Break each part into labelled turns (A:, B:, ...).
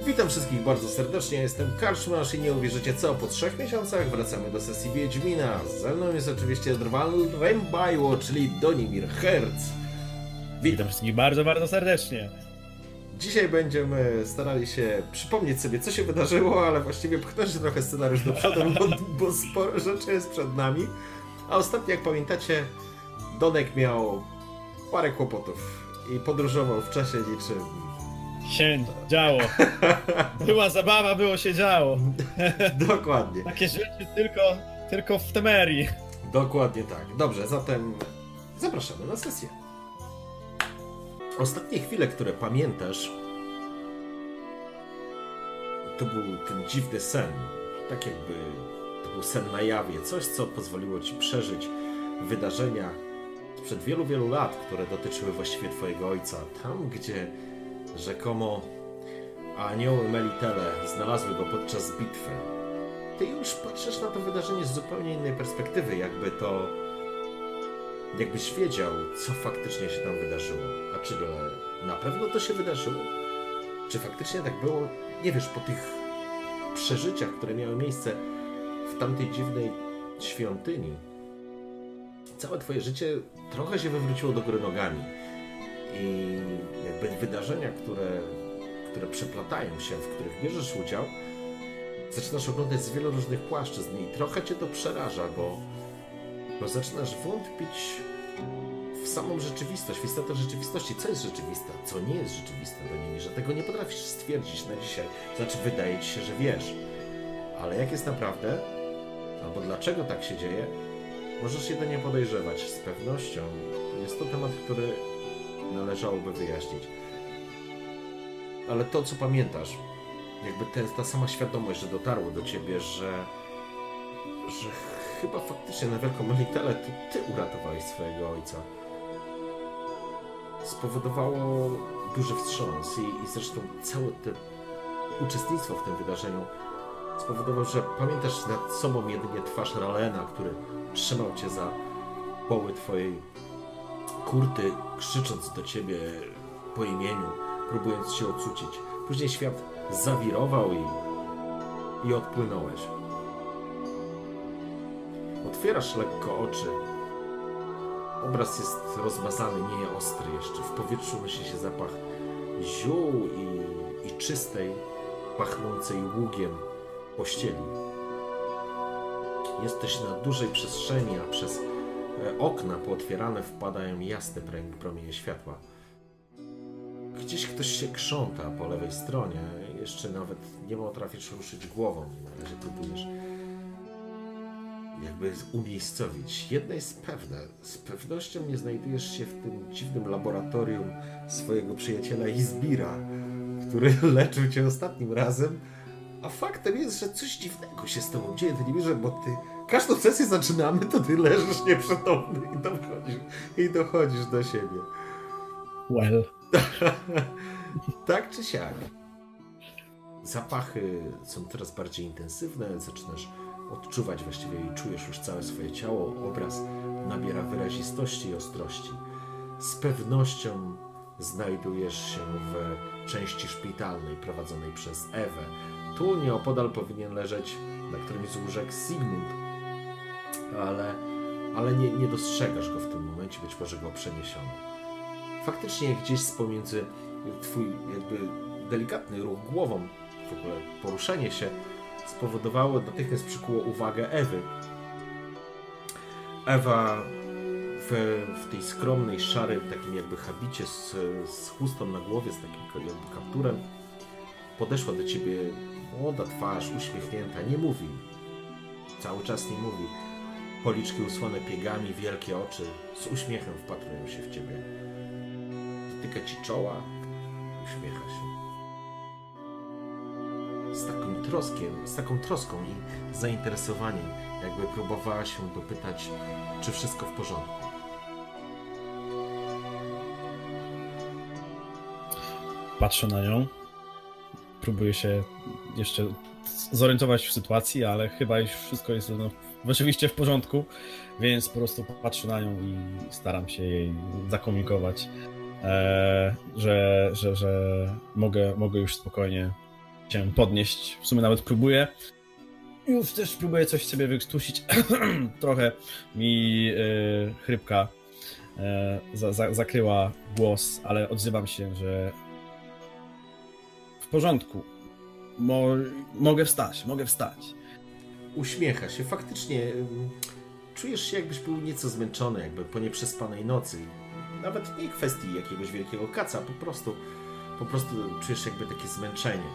A: Witam wszystkich bardzo serdecznie, jestem Karczmasz i nie uwierzycie co, po trzech miesiącach wracamy do sesji Wiedźmina. Ze mną jest oczywiście Drwal Rembajło, czyli Donimir Herz.
B: Witam wszystkich bardzo, bardzo serdecznie.
A: Dzisiaj będziemy starali się przypomnieć sobie, co się wydarzyło, ale właściwie pchnąć trochę scenariusz do przodu, bo, bo sporo rzeczy jest przed nami. A ostatnio, jak pamiętacie, Donek miał parę kłopotów i podróżował w czasie niczym
B: Się działo. Była zabawa, było się działo.
A: Dokładnie.
B: Takie rzeczy tylko, tylko w Temerii.
A: Dokładnie tak. Dobrze, zatem zapraszamy na sesję. Ostatnie chwile, które pamiętasz, to był ten dziwny sen. Tak jakby to był sen na jawie. Coś, co pozwoliło ci przeżyć wydarzenia sprzed wielu, wielu lat, które dotyczyły właściwie twojego ojca. Tam, gdzie rzekomo anioły Melitele znalazły go podczas bitwy. Ty już patrzysz na to wydarzenie z zupełnie innej perspektywy, jakby to. jakbyś wiedział, co faktycznie się tam wydarzyło. A czy na pewno to się wydarzyło? Czy faktycznie tak było? Nie wiesz, po tych przeżyciach, które miały miejsce w tamtej dziwnej świątyni, całe twoje życie trochę się wywróciło do góry nogami. I jakby wydarzenia, które, które przeplatają się, w których bierzesz udział, zaczynasz oglądać z wielu różnych płaszczyzn i trochę cię to przeraża, bo, bo zaczynasz wątpić w samą rzeczywistość, w istotę rzeczywistości. Co jest rzeczywista, co nie jest rzeczywiste do niej, że tego nie potrafisz stwierdzić na dzisiaj. Znaczy, wydaje ci się, że wiesz. Ale jak jest naprawdę, albo dlaczego tak się dzieje, możesz jedynie podejrzewać. Z pewnością jest to temat, który należałoby wyjaśnić. Ale to, co pamiętasz, jakby te, ta sama świadomość, że dotarło do ciebie, że, że chyba faktycznie na wielką Melitele to ty uratowałeś swojego ojca, spowodowało duży wstrząs i, i zresztą całe te uczestnictwo w tym wydarzeniu spowodowało, że pamiętasz nad sobą jedynie twarz Ralena, który trzymał cię za poły twojej kurty, krzycząc do ciebie po imieniu, próbując się ocucić. Później świat zawirował i, i odpłynąłeś. Otwierasz lekko oczy. Obraz jest rozmazany, nie ostry jeszcze. W powietrzu nosi się zapach ziół i, i czystej, pachnącej ługiem pościeli. Jesteś na dużej przestrzeni, a przez okna pootwierane wpadają jasne promienie światła. Gdzieś ktoś się krząta po lewej stronie. Jeszcze nawet nie potrafisz ruszyć głową. Na razie próbujesz jakby umiejscowić. Jedno jest pewne. Z pewnością nie znajdujesz się w tym dziwnym laboratorium swojego przyjaciela Izbira, który leczył cię ostatnim razem. A faktem jest, że coś dziwnego się z tobą dzieje. Ty nie wiesz, bo ty każdą sesję zaczynamy, to ty leżysz nieprzytomny i dochodzisz, i dochodzisz do siebie.
B: Well.
A: tak czy siak. Zapachy są coraz bardziej intensywne, zaczynasz odczuwać właściwie i czujesz już całe swoje ciało. Obraz nabiera wyrazistości i ostrości. Z pewnością znajdujesz się w części szpitalnej prowadzonej przez Ewę. Tu nieopodal powinien leżeć na którymś z łóżek Sigmund, ale, ale nie, nie dostrzegasz go w tym momencie, być może go przeniesiono. Faktycznie gdzieś z pomiędzy twój jakby delikatny ruch głową, w ogóle poruszenie się spowodowało, natychmiast przykuło uwagę Ewy. Ewa w, w tej skromnej, szarym, takim jakby habicie z, z chustą na głowie, z takim jakby kapturem, podeszła do ciebie młoda twarz, uśmiechnięta, nie mówi. Cały czas nie mówi. Policzki usłane piegami, wielkie oczy z uśmiechem wpatrują się w ciebie. Tyka ci czoła, uśmiecha się. Z takim troskiem, z taką troską i zainteresowaniem, jakby próbowała się dopytać, czy wszystko w porządku.
B: Patrzę na nią. Próbuję się jeszcze zorientować w sytuacji, ale chyba już wszystko jest no, oczywiście w porządku, więc po prostu patrzę na nią i staram się jej zakomunikować, e, że, że, że mogę, mogę już spokojnie się podnieść. W sumie nawet próbuję. Już też próbuję coś z siebie wykrztusić. Trochę mi e, chrypka e, za, za, zakryła głos, ale odzywam się, że w porządku. Mo mogę wstać, mogę wstać.
A: Uśmiecha się. Faktycznie czujesz się, jakbyś był nieco zmęczony, jakby po nieprzespanej nocy. Nawet nie kwestii jakiegoś wielkiego kaca, po prostu, po prostu czujesz jakby takie zmęczenie.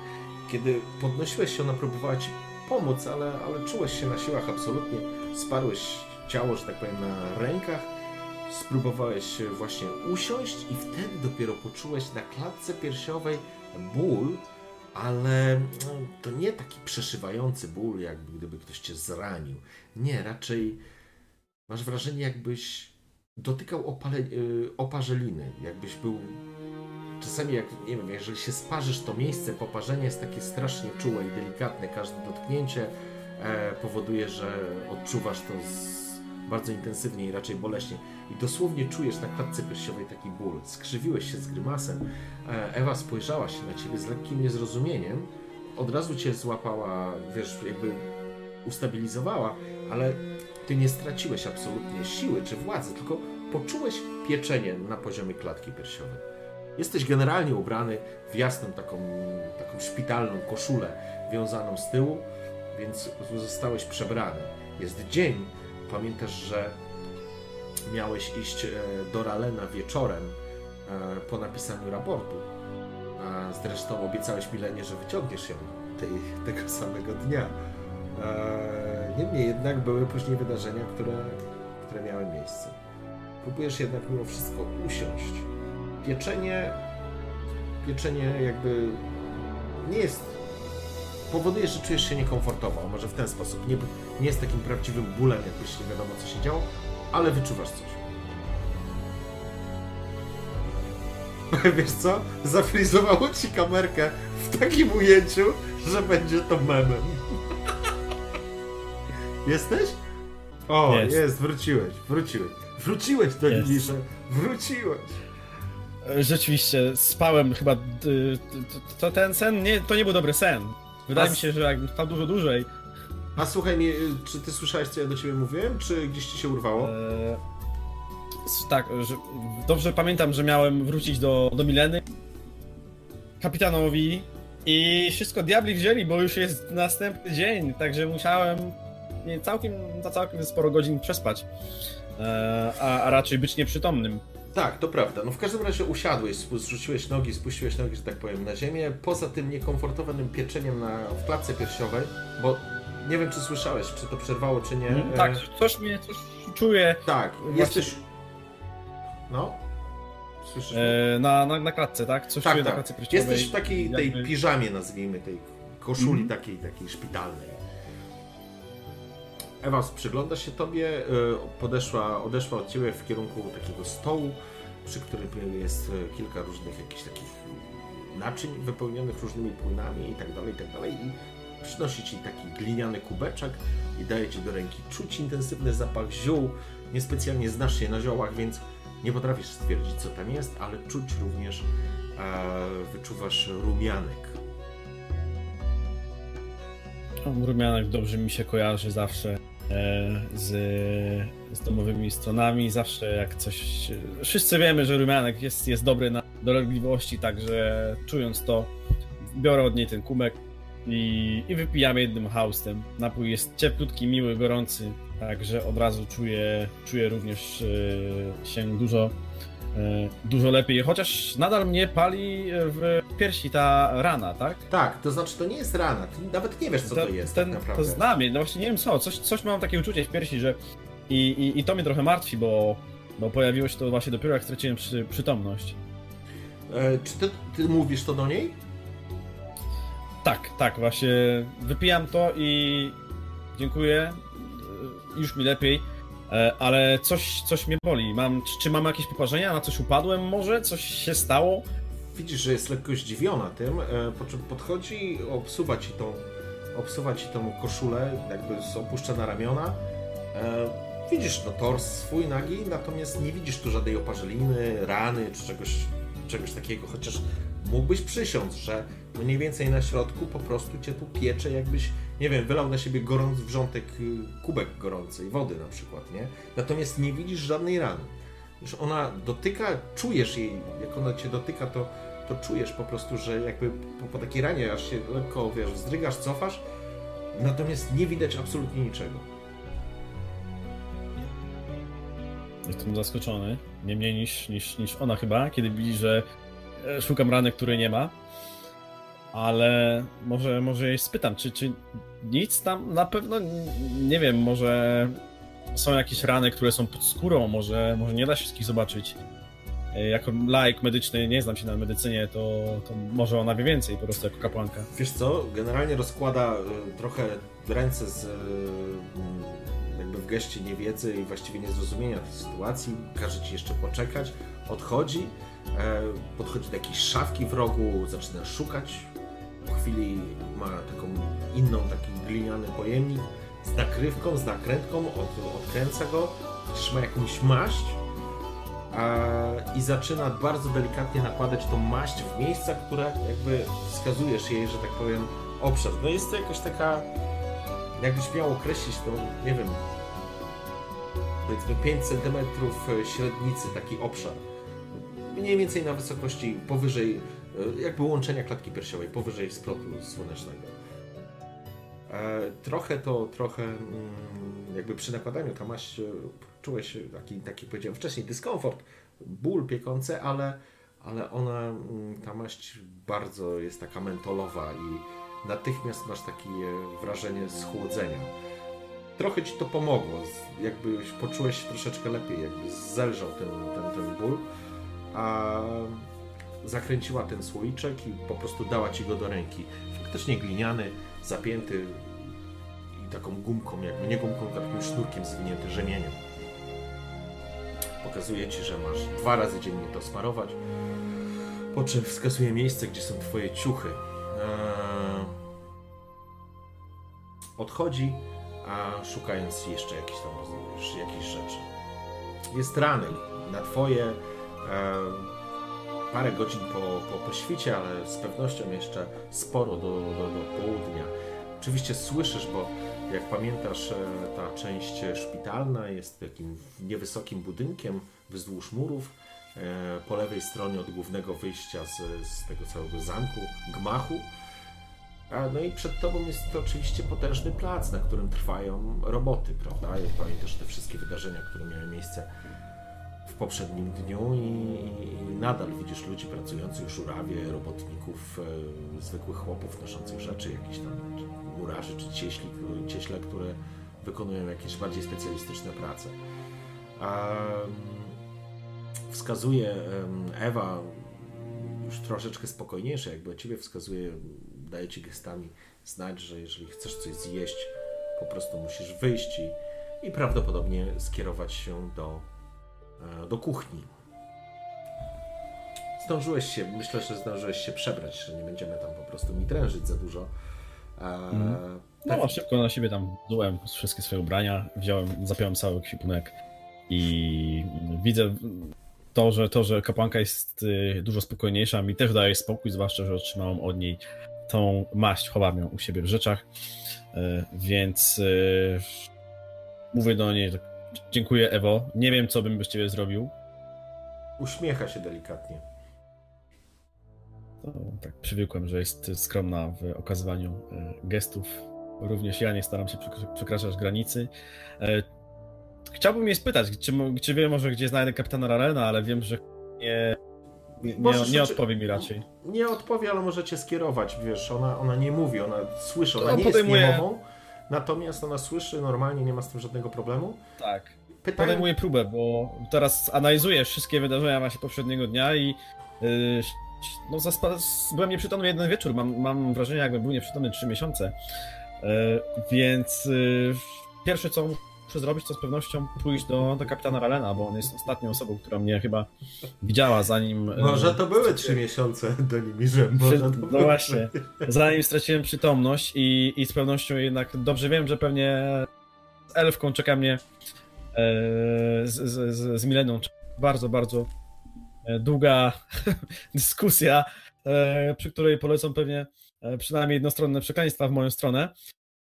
A: Kiedy podnosiłeś się, ona próbowała ci pomóc, ale, ale czułeś się na siłach absolutnie. Sparłeś ciało, że tak powiem, na rękach. Spróbowałeś właśnie usiąść i wtedy dopiero poczułeś na klatce piersiowej ból, ale no, to nie taki przeszywający ból, jakby gdyby ktoś cię zranił. Nie, raczej masz wrażenie, jakbyś dotykał opale, y, oparzeliny, jakbyś był. Czasami, jak nie wiem, jeżeli się sparzysz, to miejsce poparzenia jest takie strasznie czułe i delikatne. Każde dotknięcie e, powoduje, że odczuwasz to bardzo intensywnie i raczej boleśnie. I dosłownie czujesz na klatce piersiowej taki ból. Skrzywiłeś się z grymasem. E, Ewa spojrzała się na ciebie z lekkim niezrozumieniem. Od razu cię złapała, wiesz, jakby ustabilizowała, ale ty nie straciłeś absolutnie siły czy władzy, tylko poczułeś pieczenie na poziomie klatki piersiowej. Jesteś generalnie ubrany w jasną taką, taką szpitalną koszulę wiązaną z tyłu, więc zostałeś przebrany. Jest dzień, pamiętasz, że miałeś iść e, do Ralena wieczorem po napisaniu raportu. Zresztą obiecałeś Milenie, że wyciągniesz ją tej, tego samego dnia. E, Niemniej jednak były później wydarzenia, które, które miały miejsce. Próbujesz jednak mimo wszystko usiąść. Pieczenie, pieczenie jakby nie jest. Powoduje, że czujesz się niekomfortowo, może w ten sposób. Nie, nie jest takim prawdziwym bólem, jakbyś nie wiadomo co się działo, ale wyczuwasz coś. Wiesz co? Zafrizowało ci kamerkę w takim ujęciu, że będzie to memem. Jesteś? O, jest.
B: Jest.
A: wróciłeś, wróciłeś. Wróciłeś do. Lilisza, wróciłeś.
B: Rzeczywiście, spałem chyba. y, To ten sen, nie, to nie był dobry sen. Wydaje
A: A
B: mi się, że jakbym spał dużo dłużej.
A: A słuchaj czy ty słyszałeś, co ja do ciebie mówiłem, czy gdzieś ci się urwało?
B: E, tak, że, dobrze pamiętam, że miałem wrócić do, do Mileny, kapitanowi i wszystko diabli wzięli, bo już jest następny dzień, także musiałem nie, całkiem, za całkiem sporo godzin przespać, e, a, a raczej być nieprzytomnym.
A: Tak, to prawda. No w każdym razie usiadłeś, zrzuciłeś nogi, spuściłeś nogi, że tak powiem, na ziemię. Poza tym niekomfortowym pieczeniem na, w klatce piersiowej, bo nie wiem, czy słyszałeś, czy to przerwało, czy nie.
B: Mm,
A: E,
B: Tak, coś mnie, coś czuję
A: Tak,
B: Właśnie-
A: jesteś... No? Słyszysz?
B: e, na, na, na klatce, tak? Coś
A: tak,
B: czuję na
A: tak.
B: klatce piersiowej.
A: Jesteś w takiej tej
B: jakby-
A: piżamie, nazwijmy, tej koszuli
B: Mhm.
A: takiej, takiej szpitalnej. Ewa przygląda się tobie, y, podeszła, odeszła od ciebie w kierunku takiego stołu, przy którym jest y, kilka różnych jakichś takich naczyń wypełnionych różnymi płynami i tak dalej, i tak dalej. I przynosi ci taki gliniany kubeczek i daje ci do ręki. Czuć intensywny zapach ziół. Niespecjalnie znasz się na ziołach, więc nie potrafisz stwierdzić, co tam jest, ale czuć również, e, wyczuwasz rumianek.
B: Rumianek dobrze mi się kojarzy zawsze e, z, z domowymi stronami. Zawsze jak coś. Wszyscy wiemy, że rumianek jest, jest dobry na dolegliwości, także czując to, biorę od niej ten kubek i, i wypijam jednym haustem. Napój jest cieplutki, miły, gorący, także od razu czuję, czuję również e, się dużo. e, Dużo lepiej, chociaż nadal mnie pali w piersi ta rana, tak?
A: Tak, to znaczy to nie jest rana, ty nawet nie wiesz, co to, jest
B: ten,
A: tak naprawdę.
B: To znamie, no właśnie nie wiem co, coś, coś mam takie uczucie w piersi, że I, i, I to mnie trochę martwi, bo, bo pojawiło się to właśnie dopiero jak straciłem przy, przytomność.
A: E, czy ty, ty mówisz to do niej?
B: Tak, tak, właśnie wypijam to i dziękuję, e, już mi lepiej, e, ale coś, coś mnie boli. Mam, czy, mam jakieś poparzenia, na coś upadłem może, coś się stało?
A: Widzisz, że jest lekko zdziwiona tym, e, po czym podchodzi, obsuwa ci tą, obsuwa ci tą koszulę, jakby opuszcza na ramiona. Widzisz no tors swój nagi, natomiast nie widzisz tu żadnej oparzeliny, rany czy czegoś, czegoś takiego, chociaż mógłbyś przysiąc, że mniej więcej na środku po prostu cię tu piecze, jakbyś, nie wiem, wylał na siebie gorący wrzątek, y, kubek gorącej wody na przykład, nie? Natomiast nie widzisz żadnej rany. Już ona dotyka, czujesz jej, jak ona cię dotyka, to, to czujesz po prostu, że jakby po, po takiej ranie aż się lekko, wiesz, wzdrygasz, cofasz, natomiast nie widać absolutnie niczego.
B: Jestem zaskoczony, nie mniej niż, niż, niż ona chyba, kiedy widzi, że szukam rany, której nie ma ale może, może jej spytam, czy, czy nic tam na pewno, nie wiem, może są jakieś rany, które są pod skórą, może, może nie da się wszystkich zobaczyć. E, jako laik medyczny, nie znam się na medycynie, to, to może ona wie więcej po prostu jako kapłanka.
A: Wiesz co, generalnie rozkłada y, trochę ręce z, jakby w geście niewiedzy i właściwie niezrozumienia tej sytuacji, każe ci jeszcze poczekać, odchodzi, e, podchodzi do jakiejś szafki w rogu, zaczyna szukać po chwili ma taką inną, taki gliniany pojemnik z nakrywką, z nakrętką, od, odkręca go, chociaż ma jakąś maść i zaczyna bardzo delikatnie nakładać tą maść w miejsca, które jakby wskazujesz jej, że tak powiem, obszar. No jest to jakaś taka, jakbyś miał określić to, nie wiem, powiedzmy 5 cm średnicy, taki obszar. Mniej więcej na wysokości powyżej E, jakby łączenia klatki piersiowej powyżej splotu słonecznego. E, trochę to, trochę mm, jakby przy nakładaniu ta maść e, czułeś taki, taki powiedziałem wcześniej dyskomfort, ból piekący, ale, ale ona, mm, ta maść bardzo jest taka mentolowa i natychmiast masz takie wrażenie schłodzenia. Trochę ci to pomogło, jakbyś poczułeś się troszeczkę lepiej, jakby zelżał ten, ten, ten ból, a zakręciła ten słoiczek i po prostu dała ci go do ręki. Faktycznie gliniany, zapięty i taką gumką, jakby nie gumką, takim sznurkiem zwinięty rzemieniem. Pokazuje ci, że masz dwa razy dziennie to smarować, po czym wskazuje miejsce, gdzie są twoje ciuchy. Eee... Odchodzi, a szukając jeszcze jakichś tam jakichś rzeczy. Jest ranek na twoje parę godzin po, po, po świcie, ale z pewnością jeszcze sporo do, do, do południa. Oczywiście słyszysz, bo jak pamiętasz, e, ta część szpitalna jest takim niewysokim budynkiem wzdłuż murów. E, po lewej stronie od głównego wyjścia z, z tego całego zamku, gmachu. A, no i przed tobą jest to oczywiście potężny plac, na którym trwają roboty, prawda? Jak pamiętasz te wszystkie wydarzenia, które miały miejsce poprzednim dniu i, i, nadal widzisz ludzi pracujących, żurawie, robotników, e, zwykłych chłopów noszących rzeczy, jakichś tam murarzy czy cieśli, cieśle, które wykonują jakieś bardziej specjalistyczne prace. A, wskazuje Ewa już troszeczkę spokojniejsze, jakby ciebie wskazuje, daje ci gestami znać, że jeżeli chcesz coś zjeść, po prostu musisz wyjść i, i prawdopodobnie skierować się do do kuchni. Zdążyłeś się, myślę, że zdążyłeś się przebrać, że nie będziemy tam po prostu mi drężyć za dużo.
B: Mm. No, tak. szybko na siebie tam dułem wszystkie swoje ubrania, wziąłem, zapiąłem cały kwipunek i widzę to, że to, że kapłanka jest y, dużo spokojniejsza, mi też daje spokój, zwłaszcza, że otrzymałem od niej tą maść, chowam ją u siebie w rzeczach, y, więc y, mówię do niej, Dziękuję, Ewo. Nie wiem, co bym bez ciebie zrobił.
A: Uśmiecha się delikatnie.
B: No, tak, przywykłem, że jest skromna w okazywaniu e, gestów. Również ja nie staram się przekraczać granicy. E, chciałbym jej spytać, czy, czy wie może, gdzie znajdę kapitana Rarena, ale wiem, że nie, nie, nie, nie odpowie mi raczej.
A: Nie odpowie, ale możecie skierować, wiesz, ona, ona nie mówi, ona słyszy, ona to nie podejmuje... jest niemową, natomiast ona słyszy normalnie, nie ma z tym żadnego problemu.
B: Tak.
A: Pytanie...
B: Podejmuję próbę, bo teraz analizuję wszystkie wydarzenia właśnie poprzedniego dnia i yy, no, zaspa- byłem nieprzytomny jeden wieczór. Mam, mam wrażenie, jakbym był nieprzytomny trzy miesiące. Yy, więc yy, pierwsze, co muszę zrobić, to z pewnością pójść do, do kapitana Ralena, bo on jest ostatnią osobą, która mnie chyba widziała, zanim. yy,
A: Może to były trzy miesiące do to
B: no
A: były-
B: właśnie. Zanim straciłem przytomność i, i z pewnością jednak dobrze wiem, że pewnie z elfką czeka mnie e, z, z, z, Mileną bardzo, bardzo e, długa dyskusja, e, przy której polecą pewnie e, przynajmniej jednostronne przekleństwa w moją stronę.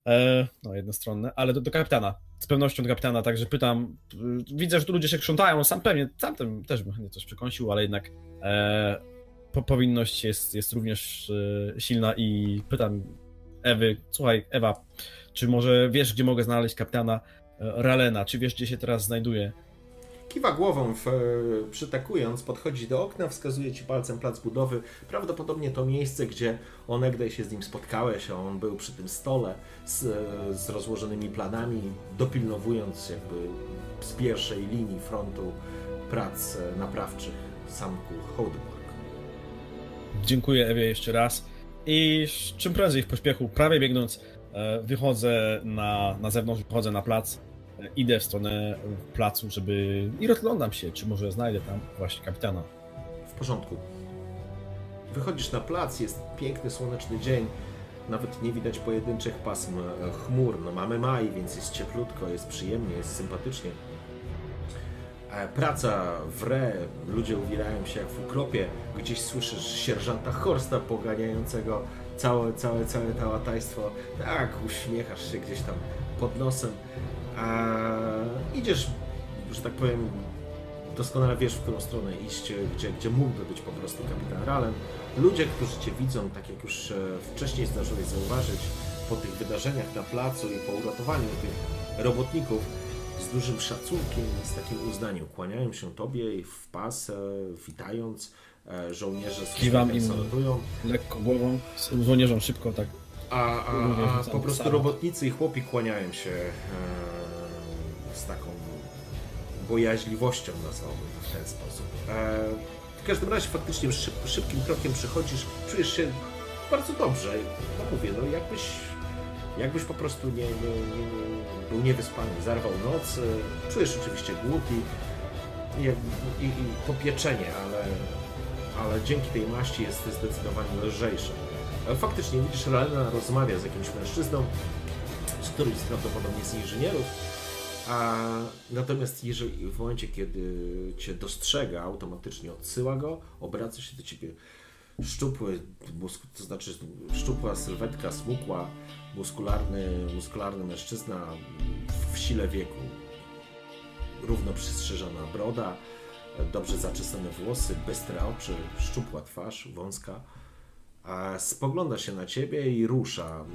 B: E, no, jednostronne, ale do, do kapitana. Z pewnością do kapitana, także pytam. y, Widzę, że tu ludzie się krzątają, sam pewnie, sam tym też bym chętnie coś przekąsił, ale jednak e, po, powinność jest, jest również e, silna i pytam Ewy, słuchaj, Ewa, czy może wiesz, gdzie mogę znaleźć kapitana e, Ralena? Czy wiesz, gdzie się teraz znajduje?
A: Kiwa głową, w, e, przytakując, podchodzi do okna, wskazuje ci palcem plac budowy. Prawdopodobnie to miejsce, gdzie onegdaj się z nim spotkałeś, a on był przy tym stole z, e, z rozłożonymi planami, dopilnowując jakby z pierwszej linii frontu prac e, naprawczych zamku Holdmark.
B: Dziękuję Ewie jeszcze raz i czym prędzej w pośpiechu, prawie biegnąc, wychodzę na, na zewnątrz, wychodzę na plac, idę w stronę placu, żeby... i rozglądam się, czy może znajdę tam właśnie kapitana.
A: W porządku. Wychodzisz na plac, jest piękny, słoneczny dzień. Nawet nie widać pojedynczych pasm e, chmur. No mamy maj, więc jest cieplutko, jest przyjemnie, jest sympatycznie. E, Praca wre, ludzie uwierają się jak w ukropie. Gdzieś słyszysz sierżanta Horsta poganiającego całe, całe, całe tałatajstwo. Tak, uśmiechasz się gdzieś tam pod nosem. A idziesz, że tak powiem, doskonale wiesz, w którą stronę iść, gdzie, gdzie mógłby być po prostu kapitan Ralen. Ludzie, którzy Cię widzą, tak jak już e, wcześniej zdążyłeś zauważyć, po tych wydarzeniach na placu i po uratowaniu tych robotników, z dużym szacunkiem i z takim uznaniem kłaniają się Tobie i w pas, e, witając. E, Żołnierze z
B: Kiwam im.
A: salutują.
B: Lekko głową, z żołnierzom szybko tak
A: A, a,
B: Mówię,
A: a po prostu robotnicy i chłopi kłaniają się e, z taką bojaźliwością, nazwałbym w ten sposób. E, w każdym razie faktycznie szyb, szybkim krokiem przychodzisz, czujesz się bardzo dobrze. No mówię, no jakbyś, jakbyś po prostu nie, nie, nie, był niewyspany, zarwał noc, e, czujesz oczywiście głód i, i, i, i popieczenie, ale, ale dzięki tej maści jest zdecydowanie lżejsze. Ale faktycznie widzisz, Ralena rozmawia z jakimś mężczyzną, z którymś prawdopodobnie z inżynierów, a natomiast jeżeli w momencie, kiedy cię dostrzega, automatycznie odsyła go, obraca się do ciebie szczupły, musk- to znaczy szczupła sylwetka, smukła, muskularny, muskularny mężczyzna w sile wieku. Równo przystrzyżona broda, dobrze zaczesane włosy, bystre oczy, szczupła twarz, wąska spogląda się na ciebie i rusza.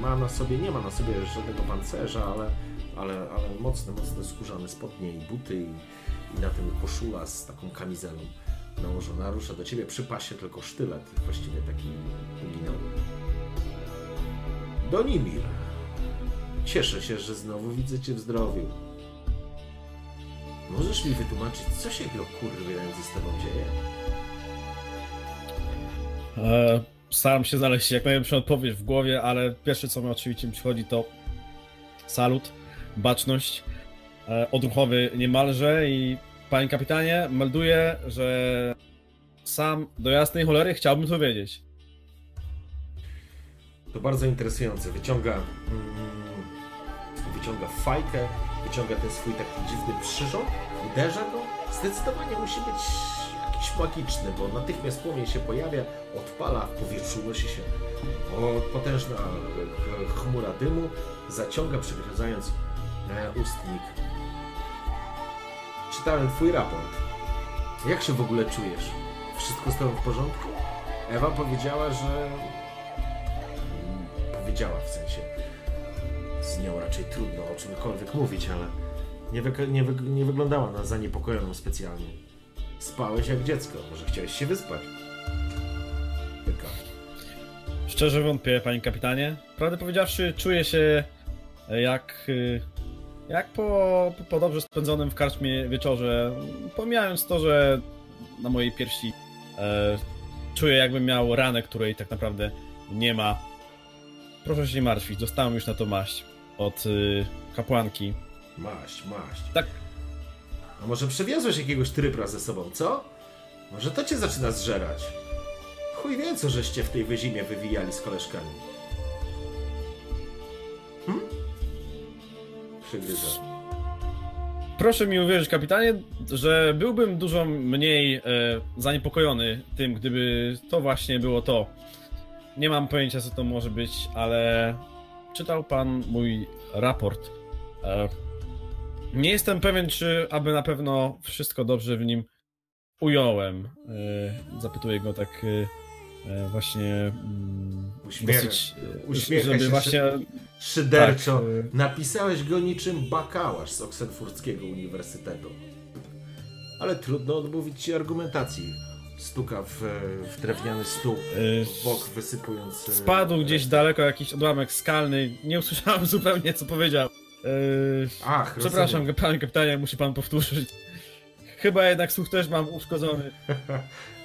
A: Ma na sobie, nie ma na sobie żadnego pancerza, ale, ale, ale mocne, mocne skórzane spodnie i buty i, i na tym koszula z taką kamizelą nałożona. Rusza do ciebie przy tylko sztylet, właściwie taki uginowy. Donimir. Cieszę się, że znowu widzę cię w zdrowiu. Możesz mi wytłumaczyć, co się do kurwy z tobą dzieje?
B: E, staram się znaleźć jak najlepszą odpowiedź w głowie, ale pierwsze co mi oczywiście przychodzi to salut, baczność, e, odruchowy niemalże i panie kapitanie melduję, że sam do jasnej cholery chciałbym to wiedzieć.
A: To bardzo interesujące. Wyciąga, mm, wyciąga fajkę, wyciąga ten swój taki dziwny przyrząd, uderza go. Zdecydowanie musi być jakiś magiczny, bo natychmiast płomień się pojawia, odpala, w powietrzu unosi się potężna ch- chmura dymu, zaciąga, przygryzając e, ustnik. Czytałem twój raport. Jak się w ogóle czujesz? Wszystko z tobą w porządku? Ewa powiedziała, że powiedziała w sensie. Z nią raczej trudno o czymkolwiek mówić, ale nie, nie, nie wyglądała na zaniepokojoną specjalnie. Spałeś jak dziecko, może chciałeś się wyspać. Pyka.
B: Szczerze wątpię, panie kapitanie. Prawdę powiedziawszy, czuję się jak, y, jak po, po dobrze spędzonym w karczmie wieczorze, pomijając to, że na mojej piersi e, czuję jakbym miał ranę, której tak naprawdę nie ma. Proszę się nie martwić, dostałem już na to maść od y, kapłanki.
A: Maść, maść.
B: Tak.
A: A może przywiozłeś jakiegoś trypra ze sobą, co? Może to cię zaczyna zżerać. Chuj wie, co żeście w tej wyzimie wywijali z koleżkami. Hm? Przygryza.
B: Proszę mi uwierzyć, kapitanie, że byłbym dużo mniej e, zaniepokojony tym, gdyby to właśnie było to. Nie mam pojęcia, co to może być, ale czytał pan mój raport. E, nie jestem pewien, czy aby na pewno wszystko dobrze w nim ująłem. E, zapytuję go tak e, e, właśnie mm,
A: Uśmiecha-
B: dosyć,
A: uśmiecha
B: żeby
A: się,
B: właśnie
A: Szyderczo.
B: Tak,
A: Napisałeś go niczym bakałasz z Oksenfurckiego Uniwersytetu. Ale trudno odmówić ci argumentacji. Stuka w, w drewniany stół, w bok wysypując...
B: Spadł gdzieś daleko jakiś odłamek skalny. Nie usłyszałem zupełnie, co powiedział. Yy,
A: Ach,
B: przepraszam,
A: rozumiem.
B: panie kapitanie, musi pan powtórzyć. Chyba jednak słuch też mam uszkodzony.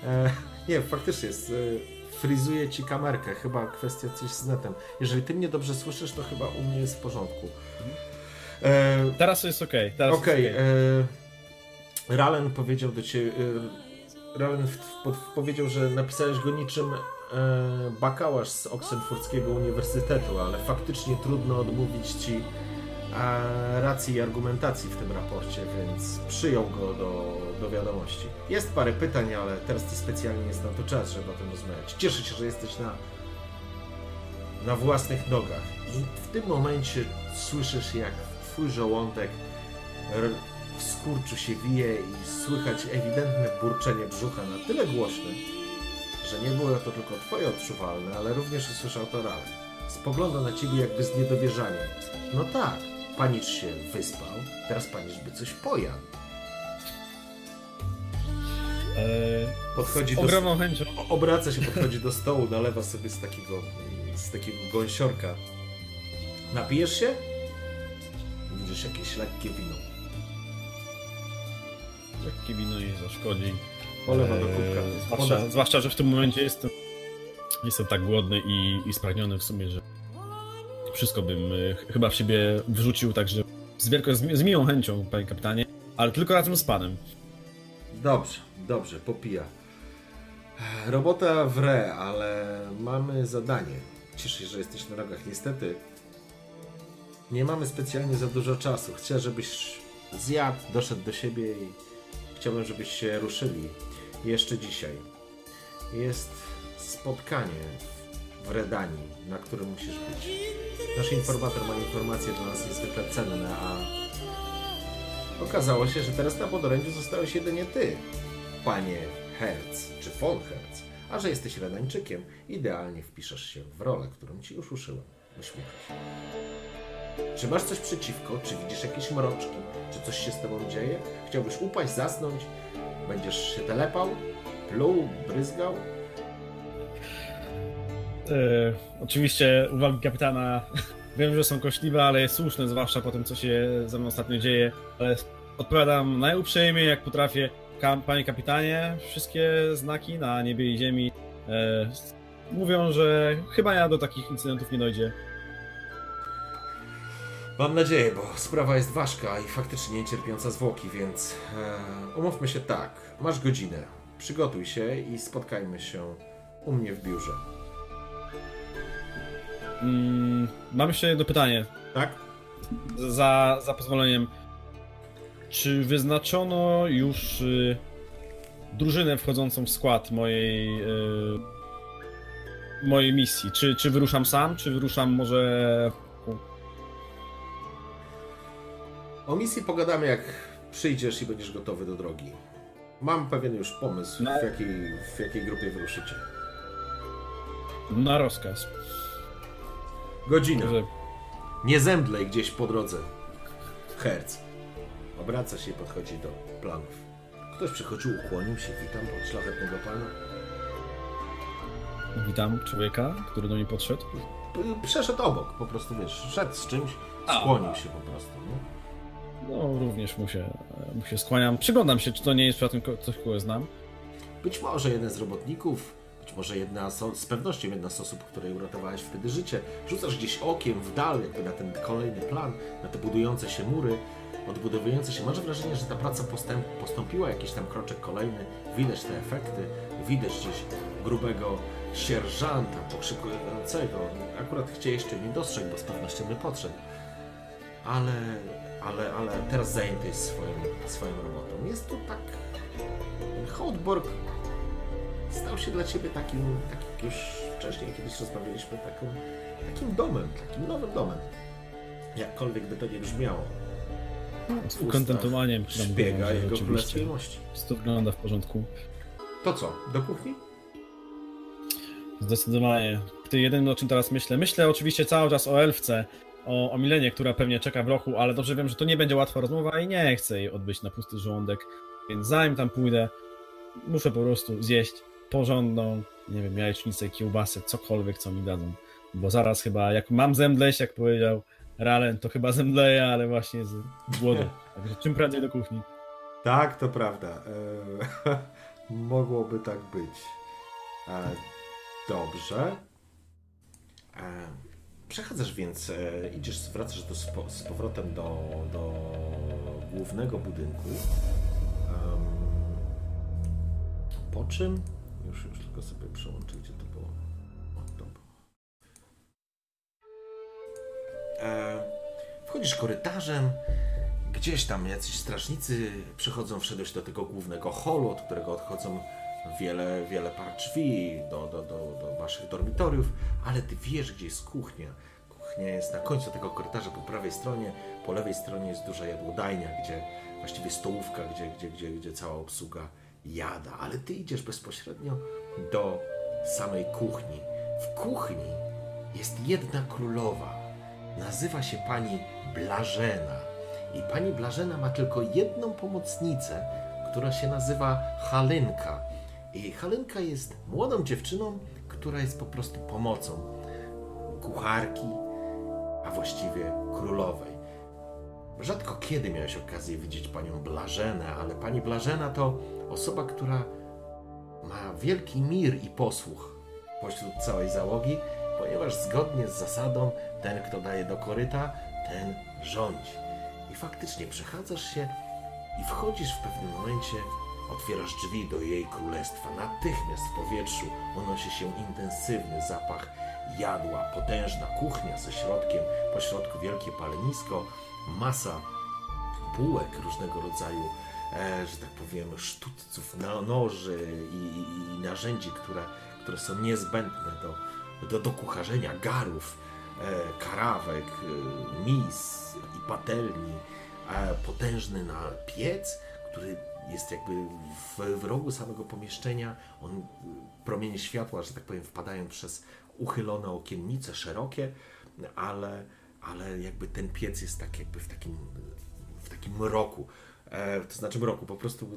A: E, nie, faktycznie jest. Frizuje ci kamerkę. Chyba kwestia coś z netem. Jeżeli ty mnie dobrze słyszysz, to chyba u mnie jest w porządku. E,
B: Teraz jest okej. teraz jest okej.
A: e, Ralen powiedział do ciebie. E, Ralen w, powiedział, że napisałeś go niczym e, bakałasz z Oksenfurckiego Uniwersytetu, ale faktycznie trudno odmówić ci racji i argumentacji w tym raporcie, więc przyjął go do, do wiadomości. Jest parę pytań, ale teraz to specjalnie jest na to czas, żeby o tym rozmawiać. Cieszę się, że jesteś na, na własnych nogach. I w tym momencie słyszysz, jak twój żołądek w skurczu się wije i słychać ewidentne burczenie brzucha na tyle głośne, że nie było to tylko twoje odczuwalne, ale również usłyszał to Ralf. Spogląda na ciebie jakby z niedowierzaniem. No tak, panicz się wyspał, teraz panicz by coś pojadł.
B: Eee,
A: Podchodzi
B: z
A: do,
B: chęcią.
A: obraca się, podchodzi do stołu, nalewa sobie z takiego, z takiego gąsiorka. Napijesz się? Widzisz jakieś lekkie wino.
B: Lekkie wino nie zaszkodzi.
A: Polewa do
B: Eee,
A: kubka.
B: zwłaszcza, zwłaszcza, że w tym momencie jestem, jestem tak głodny i, i spragniony w sumie, że wszystko bym e, ch- chyba w siebie wrzucił, także z, wielką, z, mi- z miłą chęcią, panie kapitanie, ale tylko razem z panem.
A: Dobrze, dobrze, popija. Robota w re, ale mamy zadanie. Cieszę się, że jesteś na nogach. Niestety nie mamy specjalnie za dużo czasu. Chcę, żebyś zjadł, doszedł do siebie i chciałbym, żebyście ruszyli jeszcze dzisiaj. Jest spotkanie w Redanii, na którym musisz być. Nasz informator ma informacje dla nas niezwykle cenne, a Okazało się, że teraz na podorędziu zostałeś jedynie ty, panie Herz czy von Herz, a że jesteś Redańczykiem, idealnie wpiszesz się w rolę, którą ci już uszyłem. Się. Czy masz coś przeciwko? Czy widzisz jakieś mroczki? Czy coś się z tobą dzieje? Chciałbyś upaść, zasnąć? Będziesz się telepał? Pluł? Bryzgał?
B: E, oczywiście uwagi kapitana wiem, że są kośliwe, ale jest słuszne, zwłaszcza po tym, co się ze mną ostatnio dzieje. Ale odpowiadam najuprzejmiej, jak potrafię. Kam, panie kapitanie, wszystkie znaki na niebie i ziemi e, mówią, że chyba ja do takich incydentów nie dojdzie.
A: Mam nadzieję, bo sprawa jest ważka i faktycznie niecierpiąca zwłoki, więc e, umówmy się tak. Masz godzinę. Przygotuj się i spotkajmy się u mnie w biurze.
B: Mm, mam jeszcze jedno pytanie.
A: Tak?
B: Za, za pozwoleniem. Czy wyznaczono już y, drużynę wchodzącą w skład mojej y, mojej misji? Czy, czy wyruszam sam, czy wyruszam może.
A: O misji pogadamy, jak przyjdziesz i będziesz gotowy do drogi. Mam pewien już pomysł,
B: No.
A: w jakiej, w jakiej grupie wyruszycie.
B: na rozkaz?
A: Godzina. Nie zemdlej gdzieś po drodze. Herc. Obraca się i podchodzi do planów. Ktoś przychodził, ukłonił się, witam od szlachetnego pana.
B: witam człowieka, który do mnie podszedł.
A: przeszedł obok, po prostu wiesz, szedł z czymś, skłonił się po prostu. Nie?
B: No, również mu się, mu się skłaniam. Przyglądam się, czy to nie jest przypadkiem ktoś, kogo znam.
A: Być może jeden z robotników, może jedna z, z pewnością jedna z osób, której uratowałeś wtedy życie. Rzucasz gdzieś okiem w dal, jakby na ten kolejny plan, na te budujące się mury, odbudowujące się. Masz wrażenie, że ta praca postęp, postąpiła, jakiś tam kroczek kolejny, widać te efekty, widać gdzieś grubego sierżanta pokrzykującego. Akurat chciał jeszcze nie dostrzegł, bo z pewnością nie podszedł. Ale, ale, ale teraz zajęty jest swoją, swoją robotą. Jest to tak Hołdborg stał się dla ciebie takim, tak jak już wcześniej kiedyś rozmawialiśmy, taką, takim domem, takim nowym domem. Jakkolwiek by to nie brzmiało.
B: Z ukontentowaniem
A: Szpiega jego królewskiej mości.
B: To wygląda w porządku.
A: To co, do kuchni?
B: Zdecydowanie. Ty jedynym o czym teraz myślę. Myślę oczywiście cały czas o Elfce, o, o Milenie, która pewnie czeka w roku, ale dobrze wiem, że to nie będzie łatwa rozmowa i nie chcę jej odbyć na pusty żołądek, więc zanim tam pójdę, muszę po prostu zjeść porządną, nie wiem, jajecznicę, kiełbasę, cokolwiek, co mi dadzą. Bo zaraz chyba, jak mam zemdleć, jak powiedział Ralen, to chyba zemdleję, ale właśnie z głodu. Także czym prędzej do kuchni.
A: Tak, to prawda. E, mogłoby tak być. E, dobrze. E, przechadzasz więc, idziesz, wracasz do, z powrotem do, do głównego budynku. Po czym, już, już tylko sobie przełączę, gdzie to było. O, to było. E, wchodzisz korytarzem, Gdzieś tam jacyś strażnicy przychodzą, wszedłeś do tego głównego holu, od którego odchodzą wiele, wiele par drzwi do, do, do, do waszych dormitoriów, ale ty wiesz, gdzie jest kuchnia. Kuchnia jest na końcu tego korytarza po prawej stronie, po lewej stronie jest duża jadłodajnia, gdzie właściwie stołówka, gdzie, gdzie, gdzie, gdzie cała obsługa jada, ale ty idziesz bezpośrednio do samej kuchni. W kuchni jest jedna królowa. Nazywa się pani Blażena. I pani Blażena ma tylko jedną pomocnicę, która się nazywa Halynka. I Halynka jest młodą dziewczyną, która jest po prostu pomocą kucharki, a właściwie królowej. Rzadko kiedy miałeś okazję widzieć panią Blażenę, ale pani Blażena to osoba, która ma wielki mir i posłuch pośród całej załogi, ponieważ zgodnie z zasadą ten, kto daje do koryta, ten rządzi. I faktycznie przechadzasz się i wchodzisz w pewnym momencie, otwierasz drzwi do jej królestwa. Natychmiast w powietrzu unosi się intensywny zapach jadła, potężna kuchnia ze środkiem, po środku wielkie palenisko, masa bułek różnego rodzaju, że tak powiem, sztućców, no, noży i, i, narzędzi, które, które są niezbędne do, do, do kucharzenia, garów, e, karawek, e, mis i patelni, e, potężny na piec, który jest jakby w, w rogu samego pomieszczenia. On, promienie światła, że tak powiem, wpadają przez uchylone okiennice szerokie, ale, ale jakby ten piec jest tak jakby w takim, w takim mroku. E, to znaczy mroku, po prostu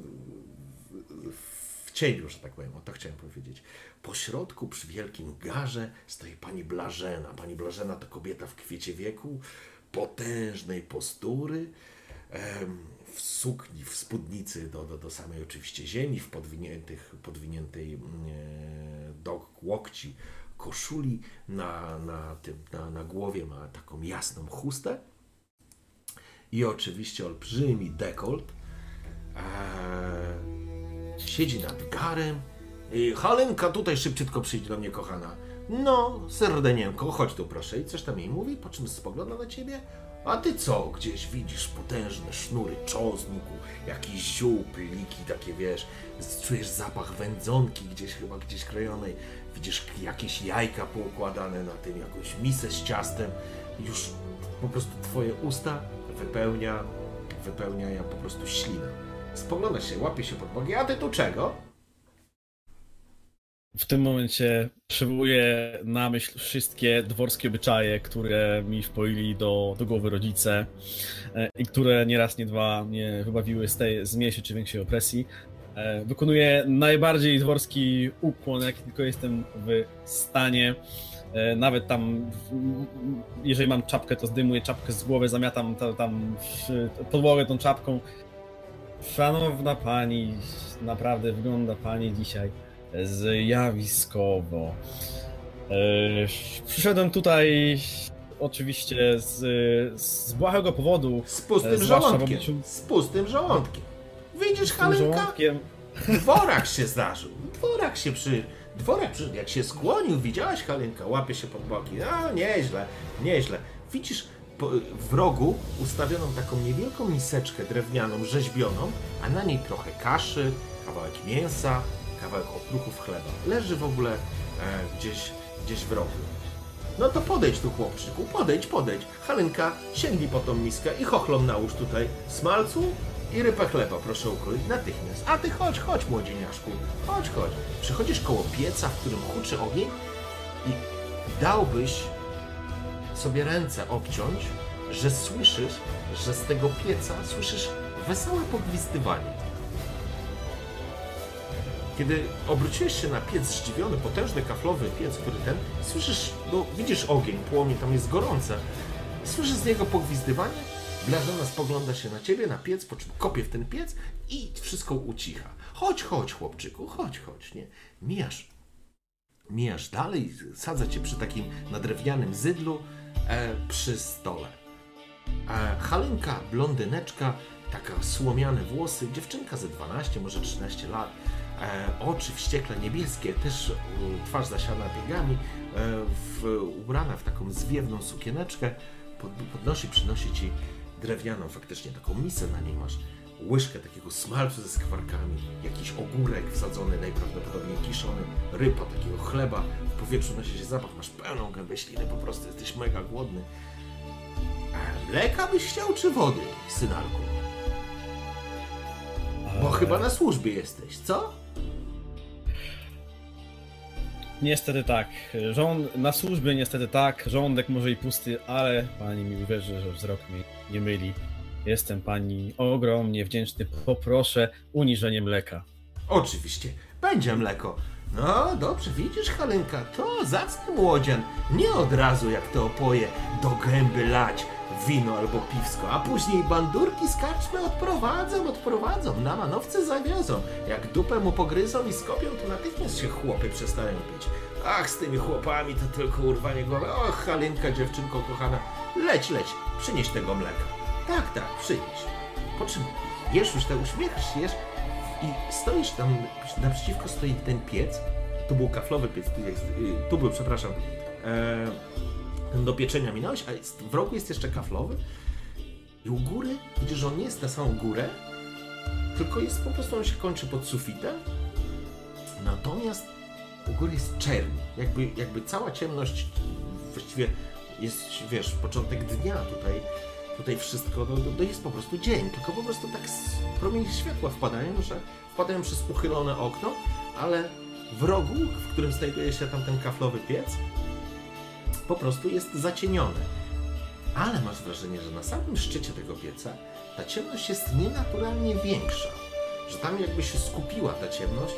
A: w, cieniu, że tak powiem, o to chciałem powiedzieć. Po środku przy wielkim garze stoi pani Blażena. Pani Blażena to kobieta w kwiecie wieku, potężnej postury, w sukni, w spódnicy do, do, do samej oczywiście ziemi, w podwiniętych, podwiniętej mm, e, do łokci koszuli, na, na, tym, na, na głowie ma taką jasną chustę i oczywiście olbrzymi dekolt. Eee, siedzi nad garem. I Halenka, tutaj szybciutko przyjdź do mnie, kochana. No, serdenienko, chodź tu proszę. I coś tam jej mówi, po czym spogląda na ciebie. A ty co? Gdzieś widzisz potężne sznury czosnku, jakieś ziół, pliki takie, wiesz, czujesz zapach wędzonki gdzieś chyba gdzieś krojonej, widzisz jakieś jajka poukładane na tym, jakąś misę z ciastem. Już po prostu twoje usta wypełnia, wypełnia ja po prostu ślina. Spogląda się, łapie się pod bogi, a ty tu czego?
B: W tym momencie przywołuję na myśl wszystkie dworskie obyczaje, które mi wpoili do, do głowy rodzice e, i które nie raz, nie dwa mnie wybawiły z tej z mniejszej czy większej opresji. E, wykonuję najbardziej dworski ukłon, jaki tylko jestem w stanie. E, nawet tam, jeżeli mam czapkę, to zdejmuję czapkę z głowy, zamiatam ta- tam podłogę tą czapką. Szanowna pani, naprawdę wygląda pani dzisiaj zjawiskowo. E, Przyszedłem tutaj oczywiście z, z błahego powodu.
A: Z pustym
B: E,
A: żołądkiem.
B: obliczu-
A: Z pustym żołądkiem. Widzisz, Halenka? Dworak się zdarzył. Dworak się przy... Dworak przy... Jak się skłonił, widziałaś Halenka? Łapie się pod boki. No, nieźle, nieźle. Widzisz w rogu ustawioną taką niewielką miseczkę drewnianą, rzeźbioną, a na niej trochę kaszy, kawałek mięsa, kawałek opruchów chleba. Leży w ogóle e, gdzieś, gdzieś w rogu. No to podejdź tu, chłopczyku, podejdź, podejdź. Halenka, sięgnij po tą miskę i chochlom nałóż tutaj smalcu i rypę chleba, proszę ukroić, natychmiast. A ty chodź, chodź, młodzieniaszku, chodź, chodź. Przychodzisz koło pieca, w którym huczy ogień i dałbyś sobie ręce obciąć, że słyszysz, że z tego pieca słyszysz wesołe pogwizdywanie. Kiedy obróciłeś się na piec zdziwiony, potężny kaflowy piec, który ten, słyszysz, no widzisz ogień, płomień, tam jest gorące. Słyszysz z niego pogwizdywanie, Blażona spogląda się na ciebie, na piec, po czym kopie w ten piec i wszystko ucicha. Chodź, chodź, chłopczyku, chodź, chodź, nie? Mijasz, mijasz dalej, sadza cię przy takim na drewnianym zydlu e, przy stole. E, Halenka, blondyneczka, taka słomiane włosy, dziewczynka ze 12, może 13 lat, oczy wściekle niebieskie, też e, twarz zasiana biegami, e, w, ubrana w taką zwiewną sukieneczkę, pod, podnosi, przynosi ci drewnianą faktycznie taką misę, na niej masz łyżkę takiego smalcu ze skwarkami, jakiś ogórek wsadzony, najprawdopodobniej kiszony, ryba takiego chleba, w powietrzu nosi się zapach, masz pełną gębę śliny, po prostu jesteś mega głodny. A mleka byś chciał czy wody, synalku? Bo
B: E,
A: chyba na służbie jesteś, co?
B: Niestety tak. Żołd... Na służbie niestety tak. Żołądek może i pusty, ale pani mi uwierzy, że wzrok mnie nie myli. Jestem pani ogromnie wdzięczny. Poproszę uniżenie mleka.
A: Oczywiście, będzie mleko. No dobrze, widzisz Halenka, to zacny młodzian. Nie od razu jak to opoje do gęby lać wino albo piwsko, a później bandurki z karczmy odprowadzą, odprowadzą, na manowce zawiozą. Jak dupę mu pogryzą i skopią, to natychmiast się chłopy przestają pić. Ach, z tymi chłopami to tylko urwanie głowy. Och, Halinka, dziewczynko kochana, leć, leć, przynieś tego mleka. Tak, tak, przynieś. Po czym jesz już te uśmiechasz jesz i stoisz tam, naprzeciwko stoi ten piec, tu był kaflowy piec, tu, jest, y, tu był, przepraszam, e, do pieczenia minąłeś, a jest, w rogu jest jeszcze kaflowy i u góry widzisz, że on nie jest na samą górę, tylko jest po prostu, on się kończy pod sufitem, natomiast u góry jest czerń, jakby, jakby cała ciemność właściwie jest, wiesz, początek dnia tutaj, tutaj wszystko, no, to jest po prostu dzień, tylko po prostu tak promienie światła wpadają, że wpadają przez uchylone okno, ale w rogu, w którym znajduje się tam ten kaflowy piec, po prostu jest zacieniony. Ale masz wrażenie, że na samym szczycie tego pieca ta ciemność jest nienaturalnie większa, że tam jakby się skupiła ta ciemność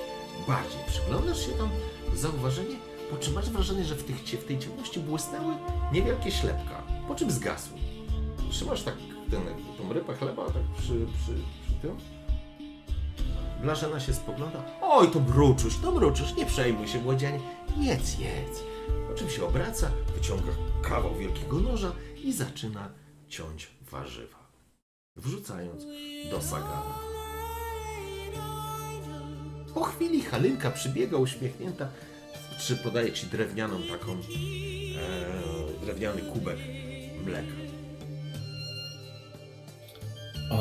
A: bardziej. Przyglądasz się tam, zauważenie, po czym masz wrażenie, że w, tych, w tej ciemności błysnęły niewielkie ślepka, po czym zgasły. Trzymasz tak ten, tą rybę chleba tak przy, przy, przy tym. Blażena się spogląda. Oj, to mruczuś, to mruczuś, nie przejmuj się, młodzianie. Jedz, jedz. Czym się obraca, wyciąga kawał wielkiego noża i zaczyna ciąć warzywa. Wrzucając do sagana. Po chwili Halynka przybiega uśmiechnięta, czy podaje ci drewnianą taką, e, drewniany kubek mleka.
B: A,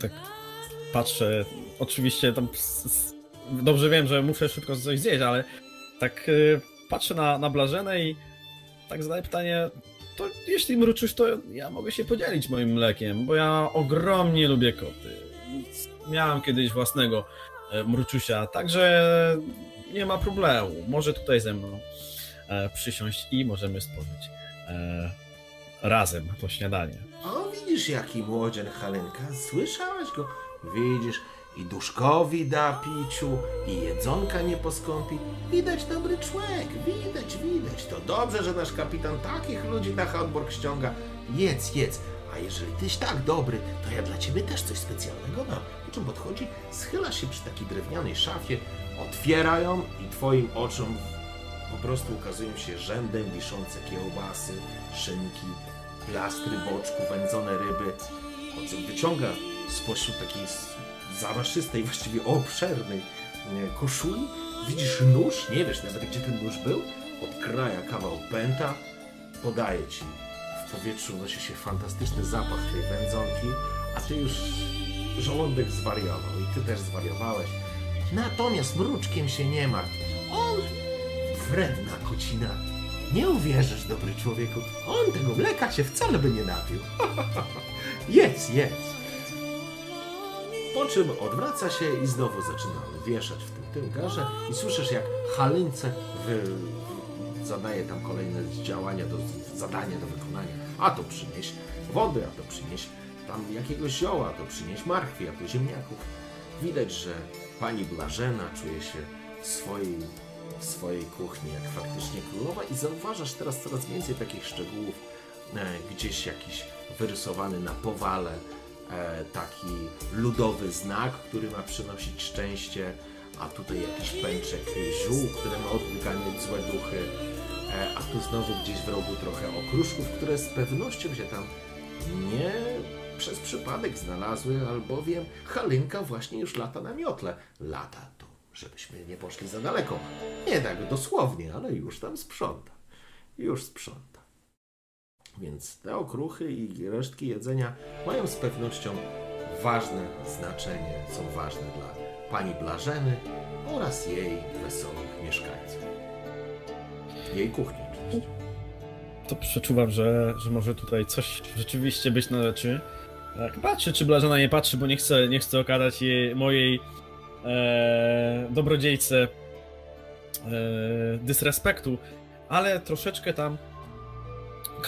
B: tak patrzę, oczywiście tam dobrze wiem, że muszę szybko coś zjeść, ale tak y, patrzę na, na Blażenę i tak zadaję pytanie, to jeśli mruczysz, to ja mogę się podzielić moim mlekiem, bo ja ogromnie lubię koty. Miałem kiedyś własnego e, mruczusia, także nie ma problemu. Może tutaj ze mną e, przysiąść i możemy spożyć e, razem to śniadanie.
A: O, widzisz jaki młodzian Halenka, słyszałaś go? Widzisz, i duszkowi da piciu, i jedzonka nie poskąpi. Widać dobry człowiek, widać, widać. To dobrze, że nasz kapitan takich ludzi na Hamburg ściąga. Jedz, jedz. A jeżeli tyś tak dobry, to ja dla ciebie też coś specjalnego mam. Po czym podchodzi, schyla się przy takiej drewnianej szafie, otwiera ją i twoim oczom po prostu ukazują się rzędem wiszące kiełbasy, szynki, plastry boczku, wędzone ryby. Po czym wyciąga spośród takiej zamaszystej, właściwie obszernej e, koszuli, widzisz nóż, nie wiesz nawet gdzie ten nóż był, odkraja kawał pęta, podaje ci. W powietrzu nosi się fantastyczny zapach tej wędzonki, a ty już żołądek zwariował i ty też zwariowałeś. Natomiast mruczkiem się nie martw. On wredna kocina. Nie uwierzysz, dobry człowieku, on tego mleka się wcale by nie napił. jedz, jedz. Po czym odwraca się i znowu zaczyna wieszać w tym tyłgarze i słyszysz jak Halynce wy, zadaje tam kolejne działania, do, zadania do wykonania. A to przynieś wody, a to przynieś tam jakiegoś zioła, a to przynieś marchwi, a to ziemniaków. Widać, że pani Blażena czuje się w swojej, w swojej kuchni jak faktycznie królowa i zauważasz teraz coraz więcej takich szczegółów. E, gdzieś jakiś wyrysowany na powale taki ludowy znak, który ma przynosić szczęście, a tutaj jakiś pęczek ziół, które ma odganiać złe duchy, e, a tu znowu gdzieś w rogu trochę okruszków, które z pewnością się tam nie przez przypadek znalazły, albowiem Halynka właśnie już lata na miotle. Lata to, żebyśmy nie poszli za daleko. Nie tak dosłownie, ale już tam sprząta. Już sprząta. Więc te okruchy i resztki jedzenia mają z pewnością ważne znaczenie, są ważne dla pani Blażeny oraz jej wesołych mieszkańców. Jej kuchni oczywiście.
B: To przeczuwam, że, że może tutaj coś rzeczywiście być na rzeczy. Tak, patrzy, czy Blażena nie patrzy, bo nie chcę, nie chcę okazać jej, mojej e, dobrodziejce e, dysrespektu, ale troszeczkę tam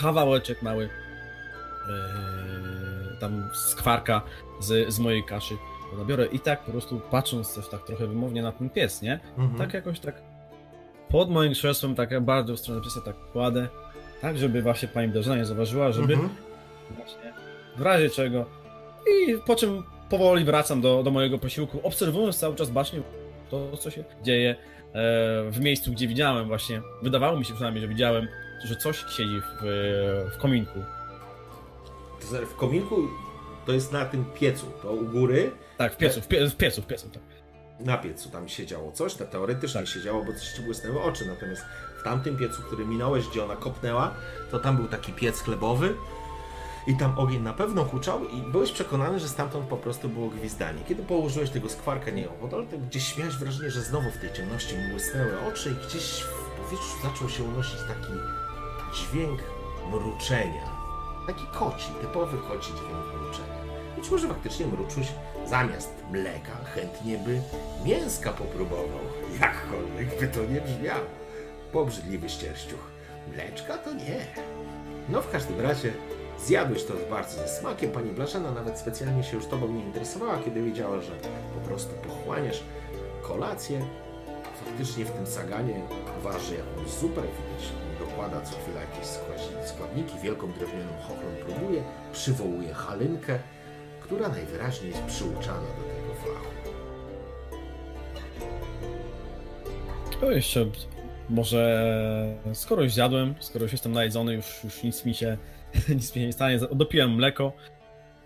B: kawałeczek mały e, tam skwarka z, z mojej kaszy nabiorę i tak po prostu patrząc też tak trochę wymownie na ten pies, nie?
A: Mhm.
B: Tak jakoś tak pod moim krzesłem, tak bardzo w stronę piesa tak kładę, tak żeby właśnie pani Blażena nie zauważyła, żeby
A: Mhm.
B: właśnie w razie czego i po czym powoli wracam do, do mojego posiłku, obserwując cały czas bacznie to, co się dzieje e, w miejscu, gdzie widziałem właśnie, wydawało mi się przynajmniej, że widziałem, że coś siedzi w, w kominku.
A: Znaczy, W kominku to jest na tym piecu, to u góry
B: Tak, w piecu, w, pie, w piecu, w piecu, tak.
A: na piecu tam siedziało coś, to teoretycznie
B: Tak.
A: siedziało, bo coś ci błysnęły oczy, natomiast w tamtym piecu, który minąłeś, gdzie ona kopnęła, to tam był taki piec chlebowy i tam ogień na pewno huczał i byłeś przekonany, że stamtąd po prostu było gwizdanie. Kiedy położyłeś tego skwarka nieopodal, to gdzieś miałeś wrażenie, że znowu w tej ciemności mu błysnęły oczy i gdzieś w powietrzu zaczął się unosić taki dźwięk mruczenia. Taki koci, typowy koci dźwięk mruczenia. Być może faktycznie mruczuś zamiast mleka chętnie by mięska popróbował. Jakkolwiek by to nie brzmiało. Pobrzydliwy ścierściuch. Mleczka to nie. No w każdym razie zjadłeś to bardzo ze smakiem. Pani Blaszana nawet specjalnie się już tobą nie interesowała, kiedy wiedziała, że po prostu pochłaniasz kolację. Faktycznie w tym saganie waży jakąś zupę, widać, dokłada co chwila jakieś składniki, wielką drewnianą chochlą próbuje, przywołuje halynkę, która najwyraźniej jest przyuczana do tego fachu.
B: To jeszcze może skoro już zjadłem, skoro już jestem najedzony, już, już nic mi się nic mi się nie stanie, dopiłem mleko,